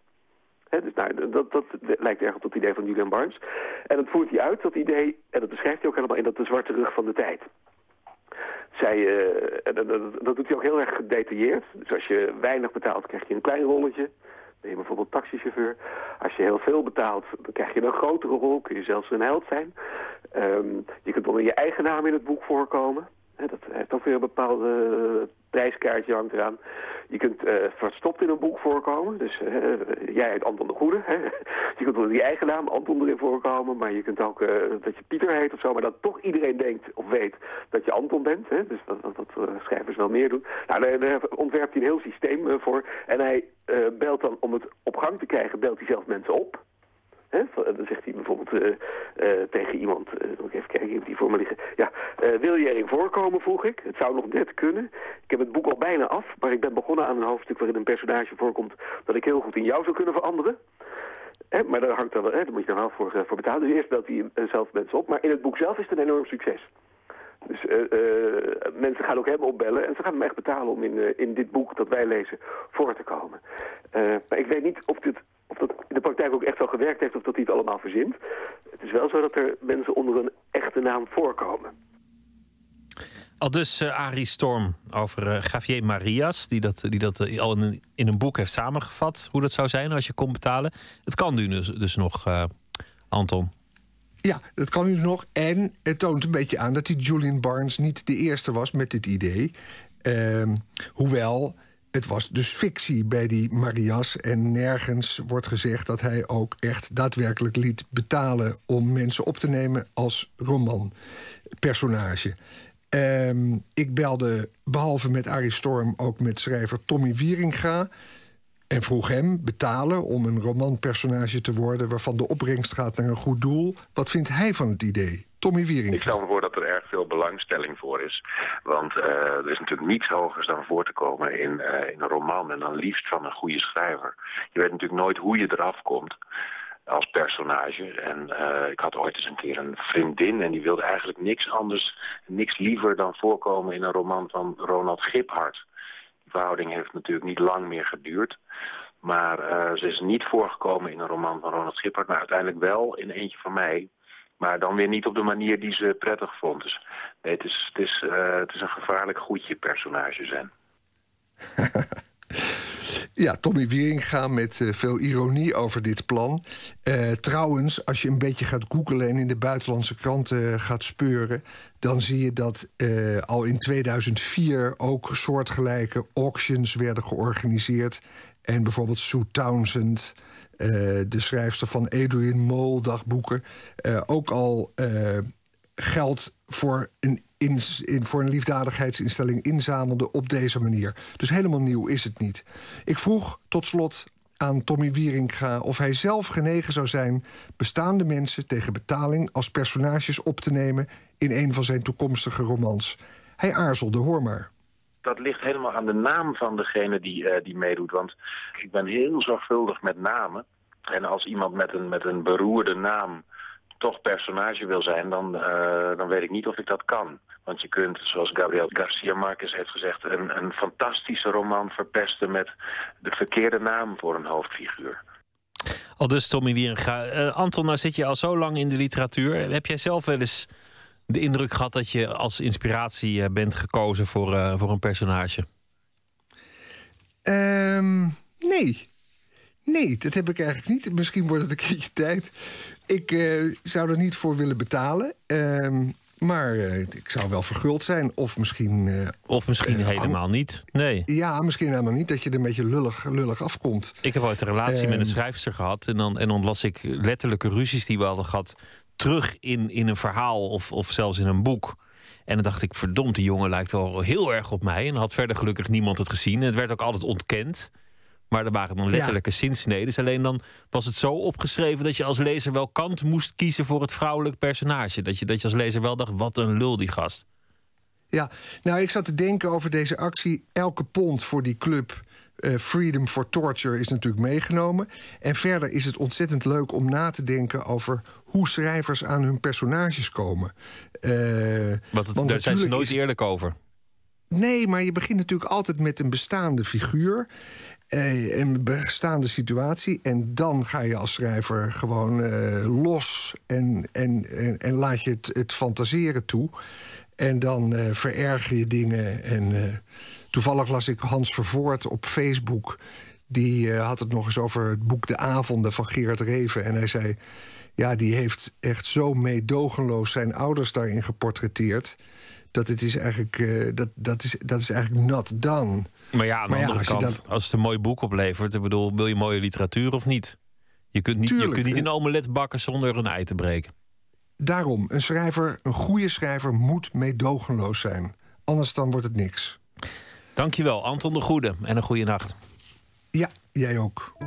Dus nou, dat, dat, lijkt erg op het idee van Julian Barnes. En dat voert hij uit, dat idee, en dat beschrijft hij ook helemaal in dat de zwarte rug van de tijd. Zij, uh, dat, doet hij ook heel erg gedetailleerd. Dus als je weinig betaalt, krijg je een klein rolletje. Ben je bijvoorbeeld taxichauffeur. Als je heel veel betaalt, dan krijg je een grotere rol. Kun je zelfs een held zijn. Um, je kunt onder je eigen naam in het boek voorkomen. Dat heeft ook weer een bepaalde prijskaartje hangt eraan. Je kunt uh, verstopt in een boek voorkomen. Dus jij heet Anton de Goede. Hè? Je kunt onder je eigen naam Anton erin voorkomen. Maar je kunt ook dat je Pieter heet of zo. Maar dat toch iedereen denkt of weet dat je Anton bent. Hè? Dus dat, dat, dat schrijvers wel meer doen. Nou, daar, daar ontwerpt hij een heel systeem voor. En hij belt dan, om het op gang te krijgen, belt hij zelf mensen op. Dan zegt hij bijvoorbeeld uh, uh, tegen iemand, uh, moet ik even kijken, die voor me liggen. Ja, wil je erin voorkomen, vroeg ik. Het zou nog net kunnen. Ik heb het boek al bijna af, maar ik ben begonnen aan een hoofdstuk waarin een personage voorkomt dat ik heel goed in jou zou kunnen veranderen. Maar daar, hangt dan, he, daar moet je dan wel voor, voor betalen. Dus eerst belt hij zelf mensen op, maar in het boek zelf is het een enorm succes. Dus mensen gaan ook hem opbellen en ze gaan hem echt betalen om in, in dit boek dat wij lezen voor te komen. maar ik weet niet of dit of dat in de praktijk ook echt wel gewerkt heeft of dat hij het allemaal verzint. Het is wel zo dat er mensen onder een echte naam voorkomen. Al dus Arie Storm over Javier Marias, die dat, die dat al in in een boek heeft samengevat. Hoe dat zou zijn als je kon betalen. Het kan nu dus, dus nog, Anton. Ja, dat kan nu nog. En het toont een beetje aan dat die Julian Barnes niet de eerste was met dit idee. Ehm, hoewel het was dus fictie bij die Marias. En nergens wordt gezegd dat hij ook echt daadwerkelijk liet betalen om mensen op te nemen als romanpersonage. Um, ik belde behalve met Arie Storm ook met schrijver Tommy Wieringa. En vroeg hem betalen om een romanpersonage te worden waarvan de opbrengst gaat naar een goed doel. Wat vindt hij van het idee? Tommy Wiering. Ik stel voor dat er erg veel belangstelling voor is. Want uh, er is natuurlijk niets hogers dan voor te komen in, uh, in een roman... en dan liefst van een goede schrijver. Je weet natuurlijk nooit hoe je eraf komt als personage. En uh, ik had ooit eens een keer een vriendin... en die wilde eigenlijk niks anders, niks liever dan voorkomen... in een roman van Ronald Giphart. Verhouding heeft natuurlijk niet lang meer geduurd... Maar uh, ze is niet voorgekomen in een roman van Ronald Giphart... maar uiteindelijk wel in eentje van mij... Maar dan weer niet op de manier die ze prettig vond. Dus het, is, het, is, uh, het is een gevaarlijk goedje personage zijn. ja, Tommy Wieringa met uh, veel ironie over dit plan. Trouwens, als je een beetje gaat googlen en in de buitenlandse kranten gaat speuren... dan zie je dat al in 2004 ook soortgelijke auctions werden georganiseerd. En bijvoorbeeld Sue Townsend... Uh, de schrijfster van Adrian Mole dagboeken... Uh, ook al geld voor een, in, voor een liefdadigheidsinstelling inzamelde op deze manier. Dus helemaal nieuw is het niet. Ik vroeg tot slot aan Tommy Wieringa of hij zelf genegen zou zijn... bestaande mensen tegen betaling als personages op te nemen... in een van zijn toekomstige romans. Hij aarzelde, hoor maar dat ligt helemaal aan de naam van degene die, uh, die meedoet. Want ik ben heel zorgvuldig met namen. En als iemand met een, met een beroerde naam toch personage wil zijn, dan, uh, dan weet ik niet of ik dat kan. Want je kunt, zoals Gabriel Garcia Marquez heeft gezegd... een, een fantastische roman verpesten met de verkeerde naam voor een hoofdfiguur. Al dus Tommy Wieringa. Uh, Anton, nou zit je al zo lang in de literatuur. Heb jij zelf wel eens de indruk gehad dat je als inspiratie bent gekozen voor, uh, voor een personage? Um, nee. Nee, dat heb ik eigenlijk niet. Misschien wordt het een keertje tijd. Ik uh, zou er niet voor willen betalen. Um, Maar eh, ik zou wel verguld zijn. Of misschien... eh, Of misschien eh, helemaal niet. Nee. Ja, misschien helemaal niet. Dat je er een beetje lullig, lullig afkomt. Ik heb ooit een relatie met een Ehm. schrijfster gehad. En dan, en dan las ik letterlijke ruzies die we hadden gehad. Terug in, in een verhaal of, of zelfs in een boek. En dan dacht ik, verdomd, die jongen lijkt wel heel erg op mij. En had verder gelukkig niemand het gezien. En het werd ook altijd ontkend. Maar er waren dan letterlijke zinsneden. Alleen dan was het zo opgeschreven dat je als lezer wel kant moest kiezen voor het vrouwelijk personage. Dat je, dat je als lezer wel dacht, wat een lul die gast. Ja, nou, ik zat te denken over deze actie. Elke pond voor die club eh, Freedom for Torture is natuurlijk meegenomen. En verder is het ontzettend leuk om na te denken over hoe schrijvers aan hun personages komen. Eh, Want, het, want daar zijn ze nooit eerlijk over. Nee, maar je begint natuurlijk altijd met een bestaande figuur. eh, een bestaande situatie. En dan ga je als schrijver gewoon eh, los en, en, en, en laat je het, het fantaseren toe. En dan eh, vererger je dingen. En eh, toevallig las ik Hans Vervoort op Facebook. Die had het nog eens over het boek De Avonden van Gerard Reven. En hij zei. Ja, die heeft echt zo meedogenloos zijn ouders daarin geportretteerd. Dat het is eigenlijk, eh, dat, dat is, dat is eigenlijk not done. Maar ja, aan de Maar ja, andere als kant, als het een mooi boek oplevert, ik bedoel, wil je mooie literatuur of niet? Je kunt niet, je kunt niet een omelet bakken zonder een ei te breken. Daarom, een schrijver, een goede schrijver moet meedogenloos zijn. Anders dan wordt het niks. Dankjewel, Anton de Goede. En een goede nacht. Ja, jij ook.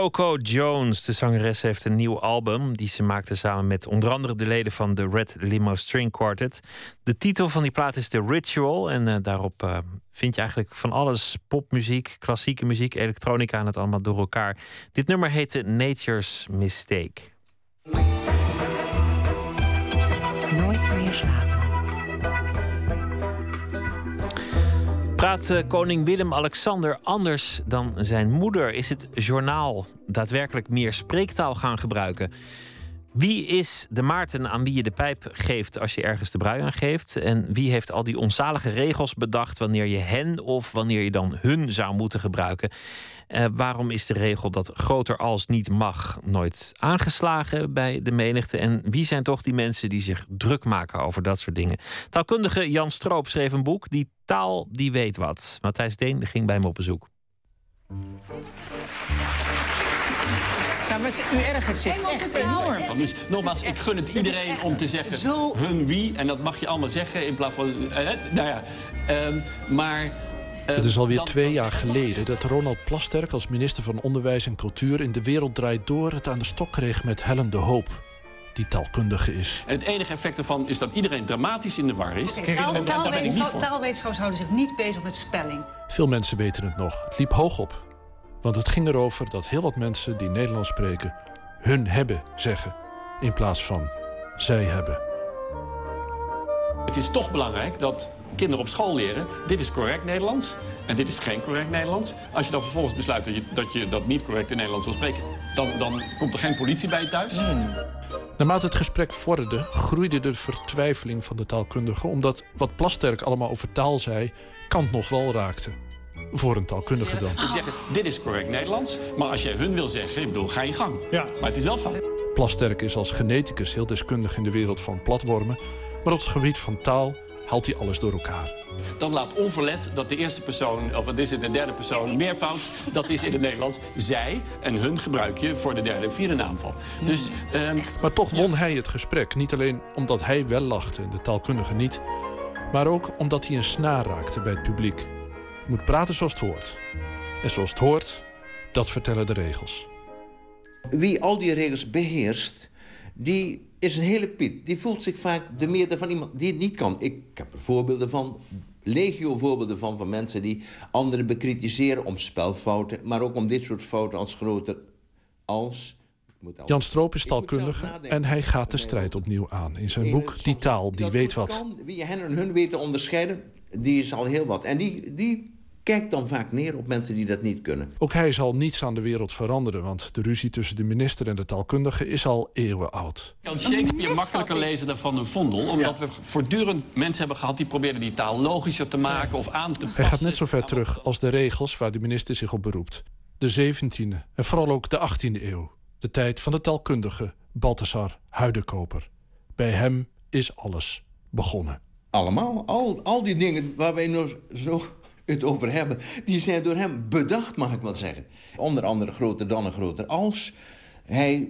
Coco Jones, de zangeres, heeft een nieuw album. Die ze maakte samen met onder andere de leden van de Red Limo String Quartet. De titel van die plaat is The Ritual. En eh, daarop eh, vind je eigenlijk van alles: popmuziek, klassieke muziek, elektronica en het allemaal door elkaar. Dit nummer heette Nature's Mistake. Nooit meer slapen. Praat eh, koning Willem-Alexander anders dan zijn moeder? Is het journaal daadwerkelijk meer spreektaal gaan gebruiken? Wie is de Maarten aan wie je de pijp geeft als je ergens de brui aan geeft? En wie heeft al die onzalige regels bedacht wanneer je hen of wanneer je dan hun zou moeten gebruiken? Eh, waarom is de regel dat groter als niet mag nooit aangeslagen bij de menigte? En wie zijn toch die mensen die zich druk maken over dat soort dingen? Taalkundige Jan Stroop schreef een boek, Die taal die weet wat. Matthijs Deen ging bij hem op bezoek. Nou, maar u ergert zich echt enorm van. Dus nogmaals, ik gun het iedereen om te zeggen hun wie. En dat mag je allemaal zeggen in plaats van... eh, nou ja, ehm, maar... eh, Het is alweer twee jaar geleden dat Ronald Plasterk als minister van Onderwijs en Cultuur in de wereld draait door het aan de stok kreeg met Helen de Hoop, die taalkundige is. En het enige effect ervan is dat iedereen dramatisch in de war is. Taal-. Taalwetenschappers houden zich niet bezig met spelling. Veel mensen weten het nog. Het liep hoog op. Want het ging erover dat heel wat mensen die Nederlands spreken hun hebben zeggen in plaats van zij hebben. Het is toch belangrijk dat kinderen op school leren... dit is correct Nederlands en dit is geen correct Nederlands. Als je dan vervolgens besluit dat je dat, je dat niet correct in Nederlands wil spreken... dan, dan komt er geen politie bij je thuis. Naarmate het gesprek vorderde, groeide de vertwijfeling van de taalkundige, omdat wat Plasterk allemaal over taal zei, kant nog wel raakte. Voor een taalkundige dan. Ik zeg, dit is correct Nederlands. Maar als jij hun wil zeggen, ik bedoel, ga je gang. Ja. Maar het is wel fout. Plasterk is als geneticus heel deskundig in de wereld van platwormen, maar op het gebied van taal haalt hij alles door elkaar. Dan laat onverlet dat de eerste persoon, of wat is het, de derde persoon, meervoud, dat is in het Nederlands zij en hun gebruik je voor de derde en vierde naamval. Dus, ehm, Maar toch won hij het gesprek, niet alleen omdat hij wel lachte en de taalkundige niet, maar ook omdat hij een snaar raakte bij het publiek. Je moet praten zoals het hoort. En zoals het hoort, dat vertellen de regels. Wie al die regels beheerst, die is een hele piet. Die voelt zich vaak de meerder van iemand die het niet kan. Ik heb er voorbeelden van, legio voorbeelden van, van mensen die anderen bekritiseren om spelfouten, maar ook om dit soort fouten als groter als. Jan Stroop is taalkundige en hij gaat de strijd opnieuw aan. In zijn boek Die taal, die weet wat. wie hen en hun weten onderscheiden, die is al heel wat. En die, die kijkt dan vaak neer op mensen die dat niet kunnen. Ook hij zal niets aan de wereld veranderen, want de ruzie tussen de minister en de taalkundige is al eeuwen oud. Ik kan Shakespeare makkelijker lezen dan Van den Vondel. Omdat we voortdurend mensen hebben gehad die probeerden die taal logischer te maken of aan te passen. Hij gaat net zo ver terug als de regels waar de minister zich op beroept. De 17e en vooral ook de 18e eeuw. De tijd van de taalkundige Balthasar Huidenkoper. Bij hem is alles begonnen. Allemaal, al, al die dingen waar wij nou zo het over hebben, die zijn door hem bedacht, mag ik wel zeggen. Onder andere groter dan en groter als. Hij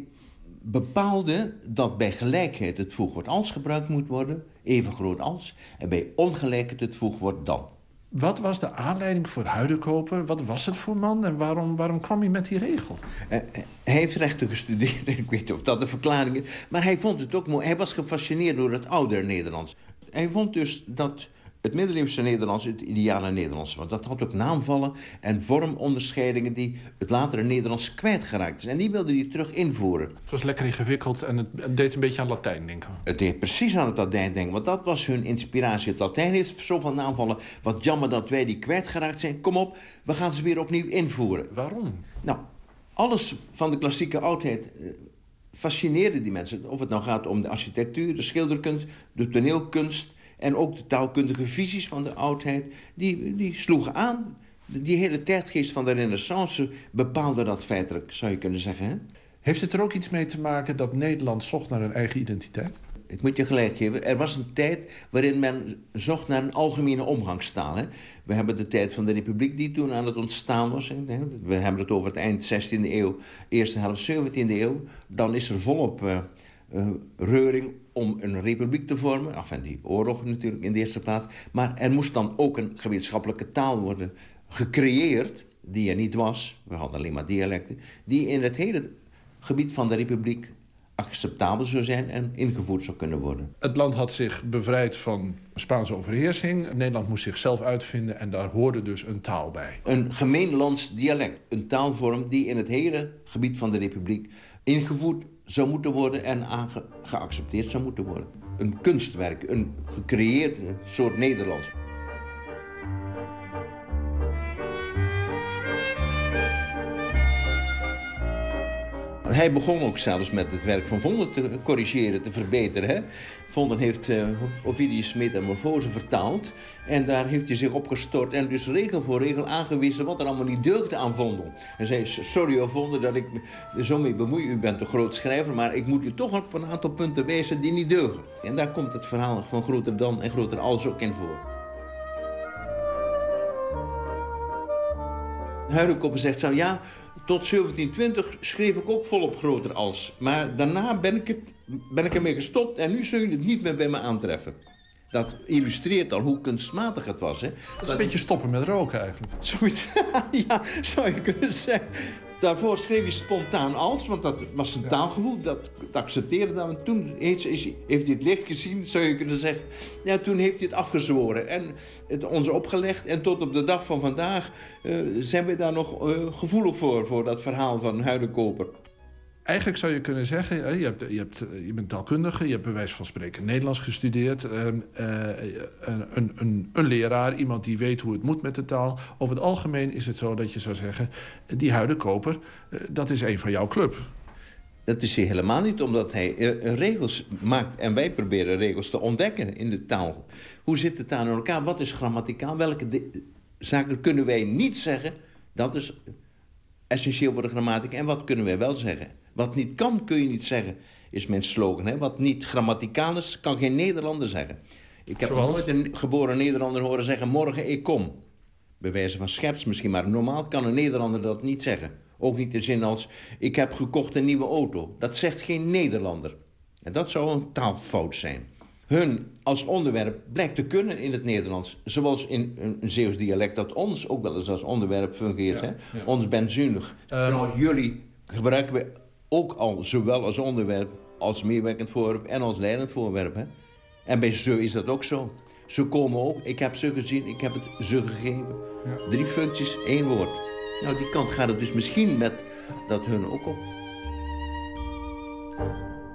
bepaalde dat bij gelijkheid het voegwoord als gebruikt moet worden, even groot als, en bij ongelijkheid het voegwoord dan. Wat was de aanleiding voor Huidenkoper? Wat was het voor man en waarom, waarom kwam hij met die regel? Eh, eh, Hij heeft rechten gestudeerd, ik weet niet of dat de verklaring is. Maar hij vond het ook mooi. Hij was gefascineerd door het oudere Nederlands. Hij vond dus dat het middeleeuwse Nederlands het ideale Nederlands was. Dat had ook naamvallen en vormonderscheidingen die het latere Nederlands kwijtgeraakt is. En die wilde hij terug invoeren. Het was lekker ingewikkeld en het, het deed een beetje aan Latijn denken. Het deed precies aan het Latijn denken, want dat was hun inspiratie. Het Latijn heeft zoveel naamvallen. Wat jammer dat wij die kwijtgeraakt zijn. Kom op, we gaan ze weer opnieuw invoeren. Waarom? Nou, alles van de klassieke oudheid eh, fascineerde die mensen. Of het nou gaat om de architectuur, de schilderkunst, de toneelkunst... en ook de taalkundige visies van de oudheid, die, die sloegen aan. Die hele tijdgeest van de renaissance bepaalde dat feitelijk, zou je kunnen zeggen. Hè? Heeft het er ook iets mee te maken dat Nederland zocht naar een eigen identiteit? Ik moet je gelijk geven, er was een tijd waarin men zocht naar een algemene omgangstaal. Hè. We hebben de tijd van de republiek die toen aan het ontstaan was. Hè. We hebben het over het eind 16e eeuw, eerste helft 17e eeuw. Dan is er volop eh, reuring om een republiek te vormen. Enfin, die oorlog natuurlijk in de eerste plaats. Maar er moest dan ook een gemeenschappelijke taal worden gecreëerd. die er niet was, we hadden alleen maar dialecten, die in het hele gebied van de republiek acceptabel zou zijn en ingevoerd zou kunnen worden. Het land had zich bevrijd van Spaanse overheersing. Nederland moest zichzelf uitvinden en daar hoorde dus een taal bij. Een gemeenlands dialect, een taalvorm die in het hele gebied van de republiek ingevoerd zou moeten worden en aange- geaccepteerd zou moeten worden. Een kunstwerk, een gecreëerd soort Nederlands. Hij begon ook zelfs met het werk van Vonden te corrigeren, te verbeteren. Hè? Vonden heeft eh, Ovidius' Metamorfose vertaald. En daar heeft hij zich op gestort en dus regel voor regel aangewezen wat er allemaal niet deugde aan Vondel. Hij zei, sorry Vonden dat ik me zo mee bemoei, u bent een groot schrijver, maar ik moet u toch op een aantal punten wijzen die niet deugen. En daar komt het verhaal van Groter Dan en Groter Als ook in voor. Huidenkoppen zegt zo, ja, tot 1720 schreef ik ook volop groter als. Maar daarna ben ik, het, ben ik ermee gestopt en nu zul je het niet meer bij me aantreffen. Dat illustreert al hoe kunstmatig het was. Hè? Dat is een beetje stoppen met roken eigenlijk. Zoiets, ja, zou je kunnen zeggen. Daarvoor schreef hij spontaan als, want dat was zijn taalgevoel. Dat, dat accepteerde dat. En toen heeft, heeft hij het licht gezien, zou je kunnen zeggen. Ja, toen heeft hij het afgezworen en het ons opgelegd. En tot op de dag van vandaag eh, zijn we daar nog eh, gevoelig voor, voor dat verhaal van Huidenkoper. Eigenlijk zou je kunnen zeggen, je, hebt, je, hebt, eh, je bent taalkundige, je hebt bij wijze van spreken Nederlands gestudeerd. ehm, eh, een, een, een, een leraar, iemand die weet hoe het moet met de taal. Over het algemeen is het zo dat je zou zeggen, die huidenkoper, eh, dat is een van jouw club. Dat is hij helemaal niet, omdat hij eh, regels maakt. En wij proberen regels te ontdekken in de taal. Hoe zit de taal in elkaar? Wat is grammaticaal? Welke zaken kunnen wij niet zeggen? Dat is essentieel voor de grammatica. En wat kunnen wij wel zeggen? Wat niet kan, kun je niet zeggen, is mijn slogan. Hè? Wat niet grammaticaal is, kan geen Nederlander zeggen. Ik heb Zoals? nooit een geboren Nederlander horen zeggen... morgen ik kom. Bij wijze van scherts misschien, maar normaal kan een Nederlander dat niet zeggen. Ook niet in zin als, ik heb gekocht een nieuwe auto. Dat zegt geen Nederlander. En dat zou een taalfout zijn. Hun als onderwerp blijkt te kunnen in het Nederlands. Zoals in een Zeeuws dialect dat ons ook wel eens als onderwerp fungeert. Ja, hè? ja. Ons benzunig. Ehm. Trouwens, jullie gebruiken we ook al zowel als onderwerp, als meewerkend voorwerp en als leidend voorwerp. Hè? En bij ze is dat ook zo. Ze komen ook, ik heb ze gezien, ik heb het ze gegeven. Drie functies, één woord. Nou, die kant gaat het dus misschien met dat hun ook op.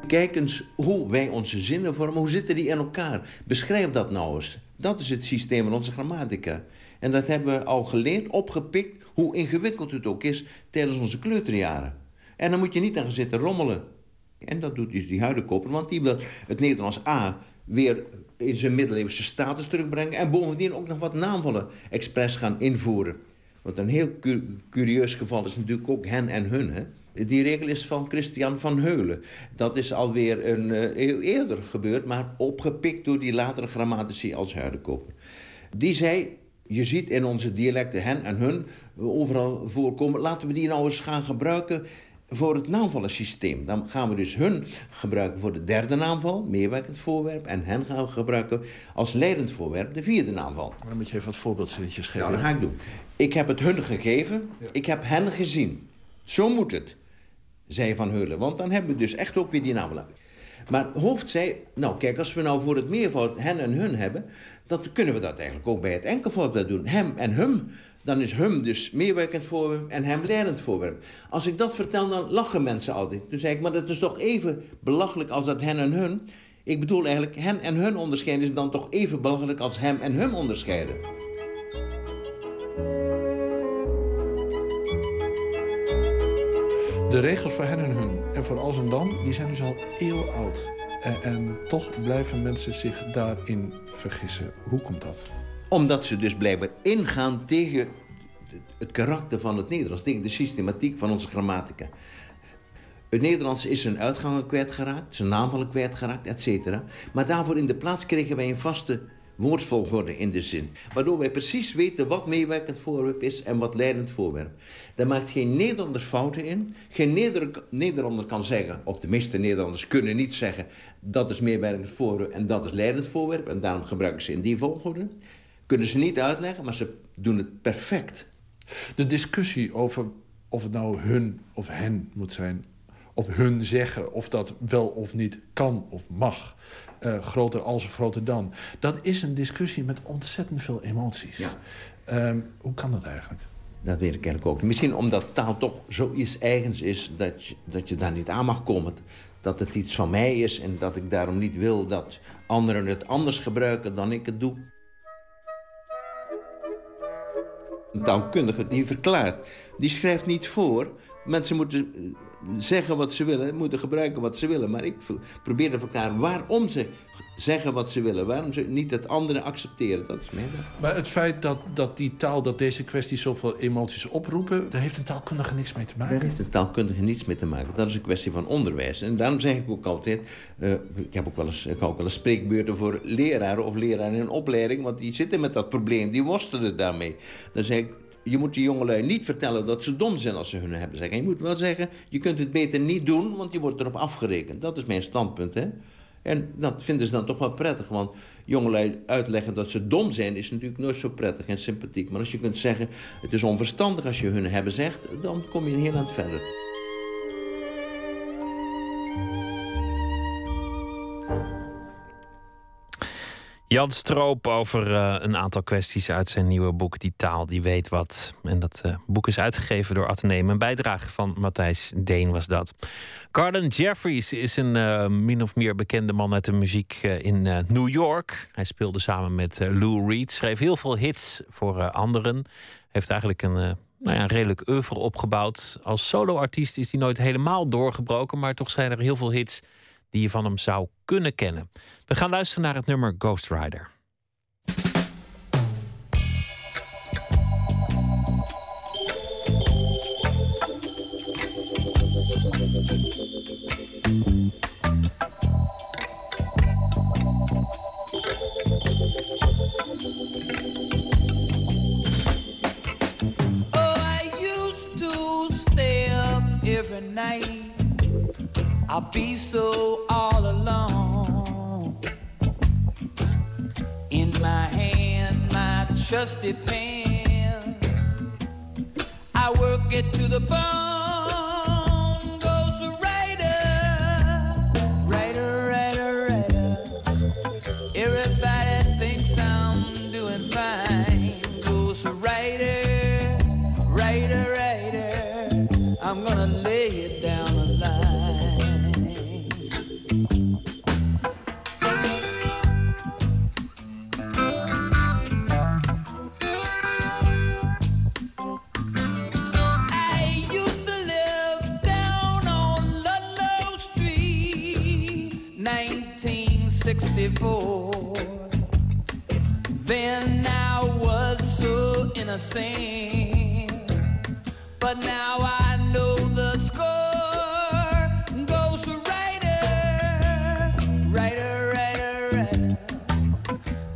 Kijk eens hoe wij onze zinnen vormen. Hoe zitten die in elkaar? Beschrijf dat nou eens. Dat is het systeem van onze grammatica. En dat hebben we al geleerd, opgepikt, hoe ingewikkeld het ook is tijdens onze kleuterjaren. En dan moet je niet aan gaan zitten rommelen. En dat doet dus die huidenkoper, want die wil het Nederlands A weer in zijn middeleeuwse status terugbrengen. En bovendien ook nog wat naamvallen expres gaan invoeren. Want een heel cu- curieus geval is natuurlijk ook hen en hun. Hè? Die regel is van Christian van Heulen. Dat is alweer een eh, eeuw eerder gebeurd, maar opgepikt door die latere grammatici als Huidenkoper. Die zei, je ziet in onze dialecten hen en hun overal voorkomen. Laten we die nou eens gaan gebruiken voor het naamvallensysteem. Dan gaan we dus hun gebruiken voor de derde naamval, meerwerkend voorwerp. En hen gaan we gebruiken als leidend voorwerp, de vierde naamval. Dan moet je even wat voorbeeldzinnetjes geven. Nou, dat ga ik doen. Ik heb het hun gegeven, ik heb hen gezien. Zo moet het, zei Van Heulen. Want dan hebben we dus echt ook weer die naamval. Maar Hoofd zei, nou kijk, als we nou voor het meervoud hen en hun hebben... dan kunnen we dat eigenlijk ook bij het enkelvoud doen. Hem en hum, dan is hum dus meerwerkend voorwerp en hem leidend voorwerp. Als ik dat vertel, dan lachen mensen altijd. Toen zei ik, maar dat is toch even belachelijk als dat hen en hun... Ik bedoel eigenlijk, hen en hun onderscheiden is dan toch even belachelijk als hem en hum onderscheiden. De regels voor hen en hun en voor als en dan, die zijn dus al eeuwen oud. En, en toch blijven mensen zich daarin vergissen. Hoe komt dat? Omdat ze dus blijkbaar ingaan tegen het karakter van het Nederlands, tegen de systematiek van onze grammatica. Het Nederlands is zijn uitgangen kwijtgeraakt, zijn naamvallen kwijtgeraakt, et cetera. Maar daarvoor in de plaats kregen wij een vaste woordvolgorde in de zin. Waardoor wij precies weten wat meewerkend voorwerp is en wat leidend voorwerp. Daar maakt geen Nederlander fouten in. Geen Neder- Nederlander kan zeggen, of de meeste Nederlanders kunnen niet zeggen... dat is meewerkend voorwerp en dat is leidend voorwerp... en daarom gebruiken ze in die volgorde. Kunnen ze niet uitleggen, maar ze doen het perfect. De discussie over of het nou hun of hen moet zijn... of hun zeggen of dat wel of niet kan of mag... eh, groter als of groter dan... dat is een discussie met ontzettend veel emoties. Ehm, hoe kan dat eigenlijk? Dat weet ik eigenlijk ook niet. Misschien omdat taal toch zoiets eigens is dat je, dat je daar niet aan mag komen. Dat het iets van mij is en dat ik daarom niet wil dat anderen het anders gebruiken dan ik het doe. Een taalkundige die verklaart, die schrijft niet voor. Mensen moeten zeggen wat ze willen, moeten gebruiken wat ze willen. Maar ik probeer te verklaren waarom ze zeggen wat ze willen. Waarom ze niet het andere accepteren. Dat is Maar het feit dat, dat die taal, dat deze kwesties zoveel emoties oproepen... daar heeft een taalkundige niks mee te maken. Daar heeft een taalkundige niets mee te maken. Dat is een kwestie van onderwijs. En daarom zeg ik ook altijd... eh, ik, heb ook wel eens, ik hou ook wel eens spreekbeurten voor leraren of leraren in opleiding... want die zitten met dat probleem, die worstelen daarmee. Dan zeg ik, je moet die jongelui niet vertellen dat ze dom zijn als ze hun hebben zeggen. Je moet wel zeggen, je kunt het beter niet doen, want je wordt erop afgerekend. Dat is mijn standpunt, hè. En dat vinden ze dan toch wel prettig, want jongelui uitleggen dat ze dom zijn... is natuurlijk nooit zo prettig en sympathiek. Maar als je kunt zeggen, het is onverstandig als je hun hebben zegt... dan kom je een heel eind verder. Jan Stroop over eh, een aantal kwesties uit zijn nieuwe boek Die taal die weet wat. En dat eh, boek is uitgegeven door Atheneum. Een bijdrage van Matthijs Deen was dat. Garden Jeffries is een eh, min of meer bekende man uit de muziek in New York. Hij speelde samen met Lou Reed. Schreef heel veel hits voor anderen. Heeft eigenlijk een... nou ja, redelijk oeuvre opgebouwd. Als soloartiest is hij nooit helemaal doorgebroken, maar toch zijn er heel veel hits die je van hem zou kunnen kennen. We gaan luisteren naar het nummer Ghost Rider. Oh, every night. I'll be so all alone. In my hand, my trusty pen. I work it to the bone. 1964. Then I was so innocent, but now I know the score. Goes writer, writer, writer, writer.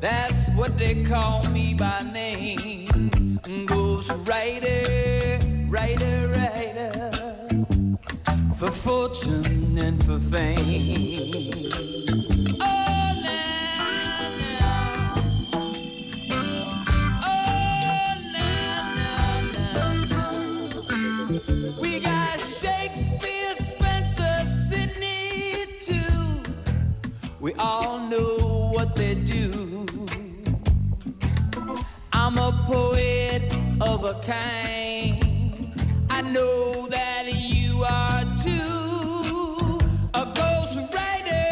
That's what they call me by name. Goes writer, writer, writer. For fortune and for fame. All know what they do. I'm a poet of a kind. I know that you are too. A ghost writer,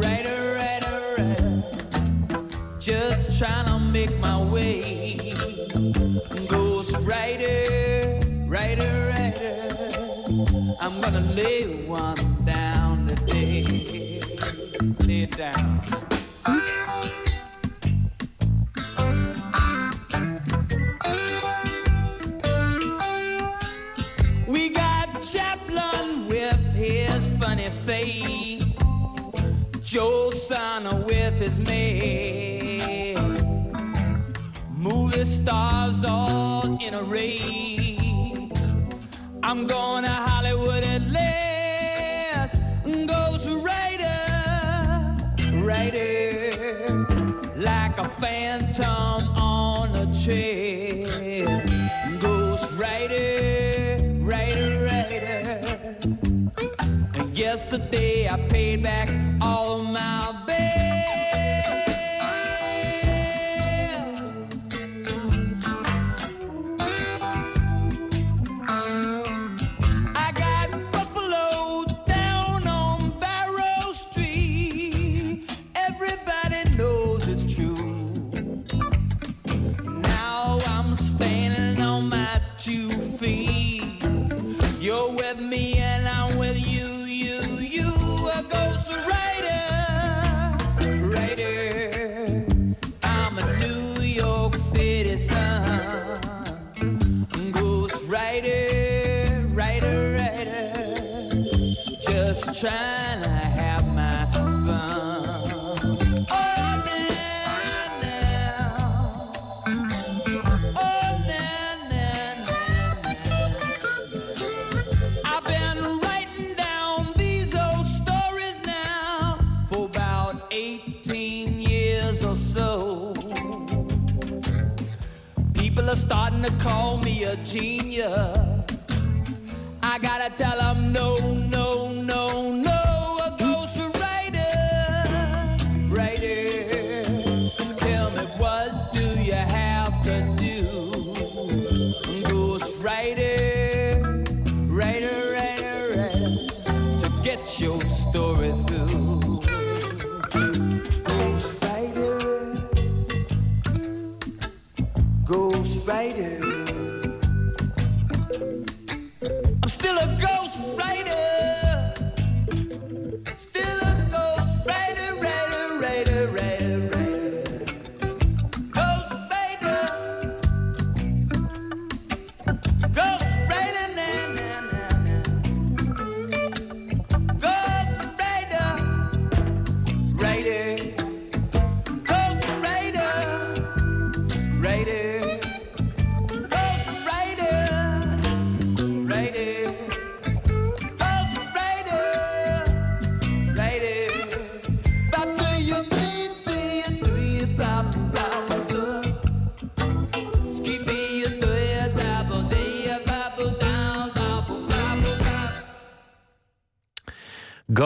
writer, writer, writer. Just trying to make my way. Ghost writer, writer, writer. I'm gonna lay one down. We got Chaplin with his funny face, Joe Sana with his maid, movie stars all in a race. I'm going to Hollywood phantom on a trail. Ghost rider, rider, rider. And yesterday I paid back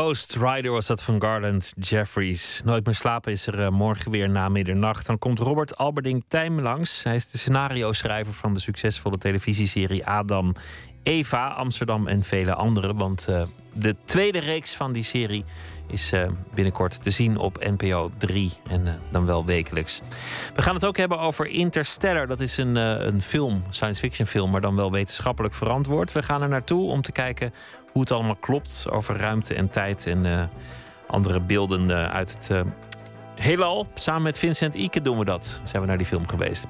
Ghost Rider was dat van Garland Jeffries. Nooit meer slapen is er eh, morgen weer na middernacht. Dan komt Robert Alberding Tijm langs. Hij is de scenario-schrijver van de succesvolle televisieserie Adam, Eva, Amsterdam en vele andere. Want eh, de tweede reeks van die serie is eh, binnenkort te zien op NPO 3 en dan wel wekelijks. We gaan het ook hebben over Interstellar. Dat is een, een film, science fiction film, maar dan wel wetenschappelijk verantwoord. We gaan er naartoe om te kijken hoe het allemaal klopt over ruimte en tijd en eh, andere beelden eh, uit het eh, heelal. Samen met Vincent Ike doen we dat. Zijn we naar die film geweest.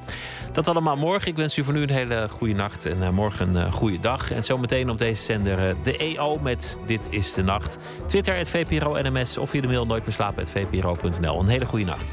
Dat allemaal morgen. Ik wens u voor nu een hele goede nacht en morgen een goede dag. En zometeen op deze zender de EO met Dit is de Nacht. Twitter, het VPRO NMS of via de mail VPRO.nl. Een hele goede nacht.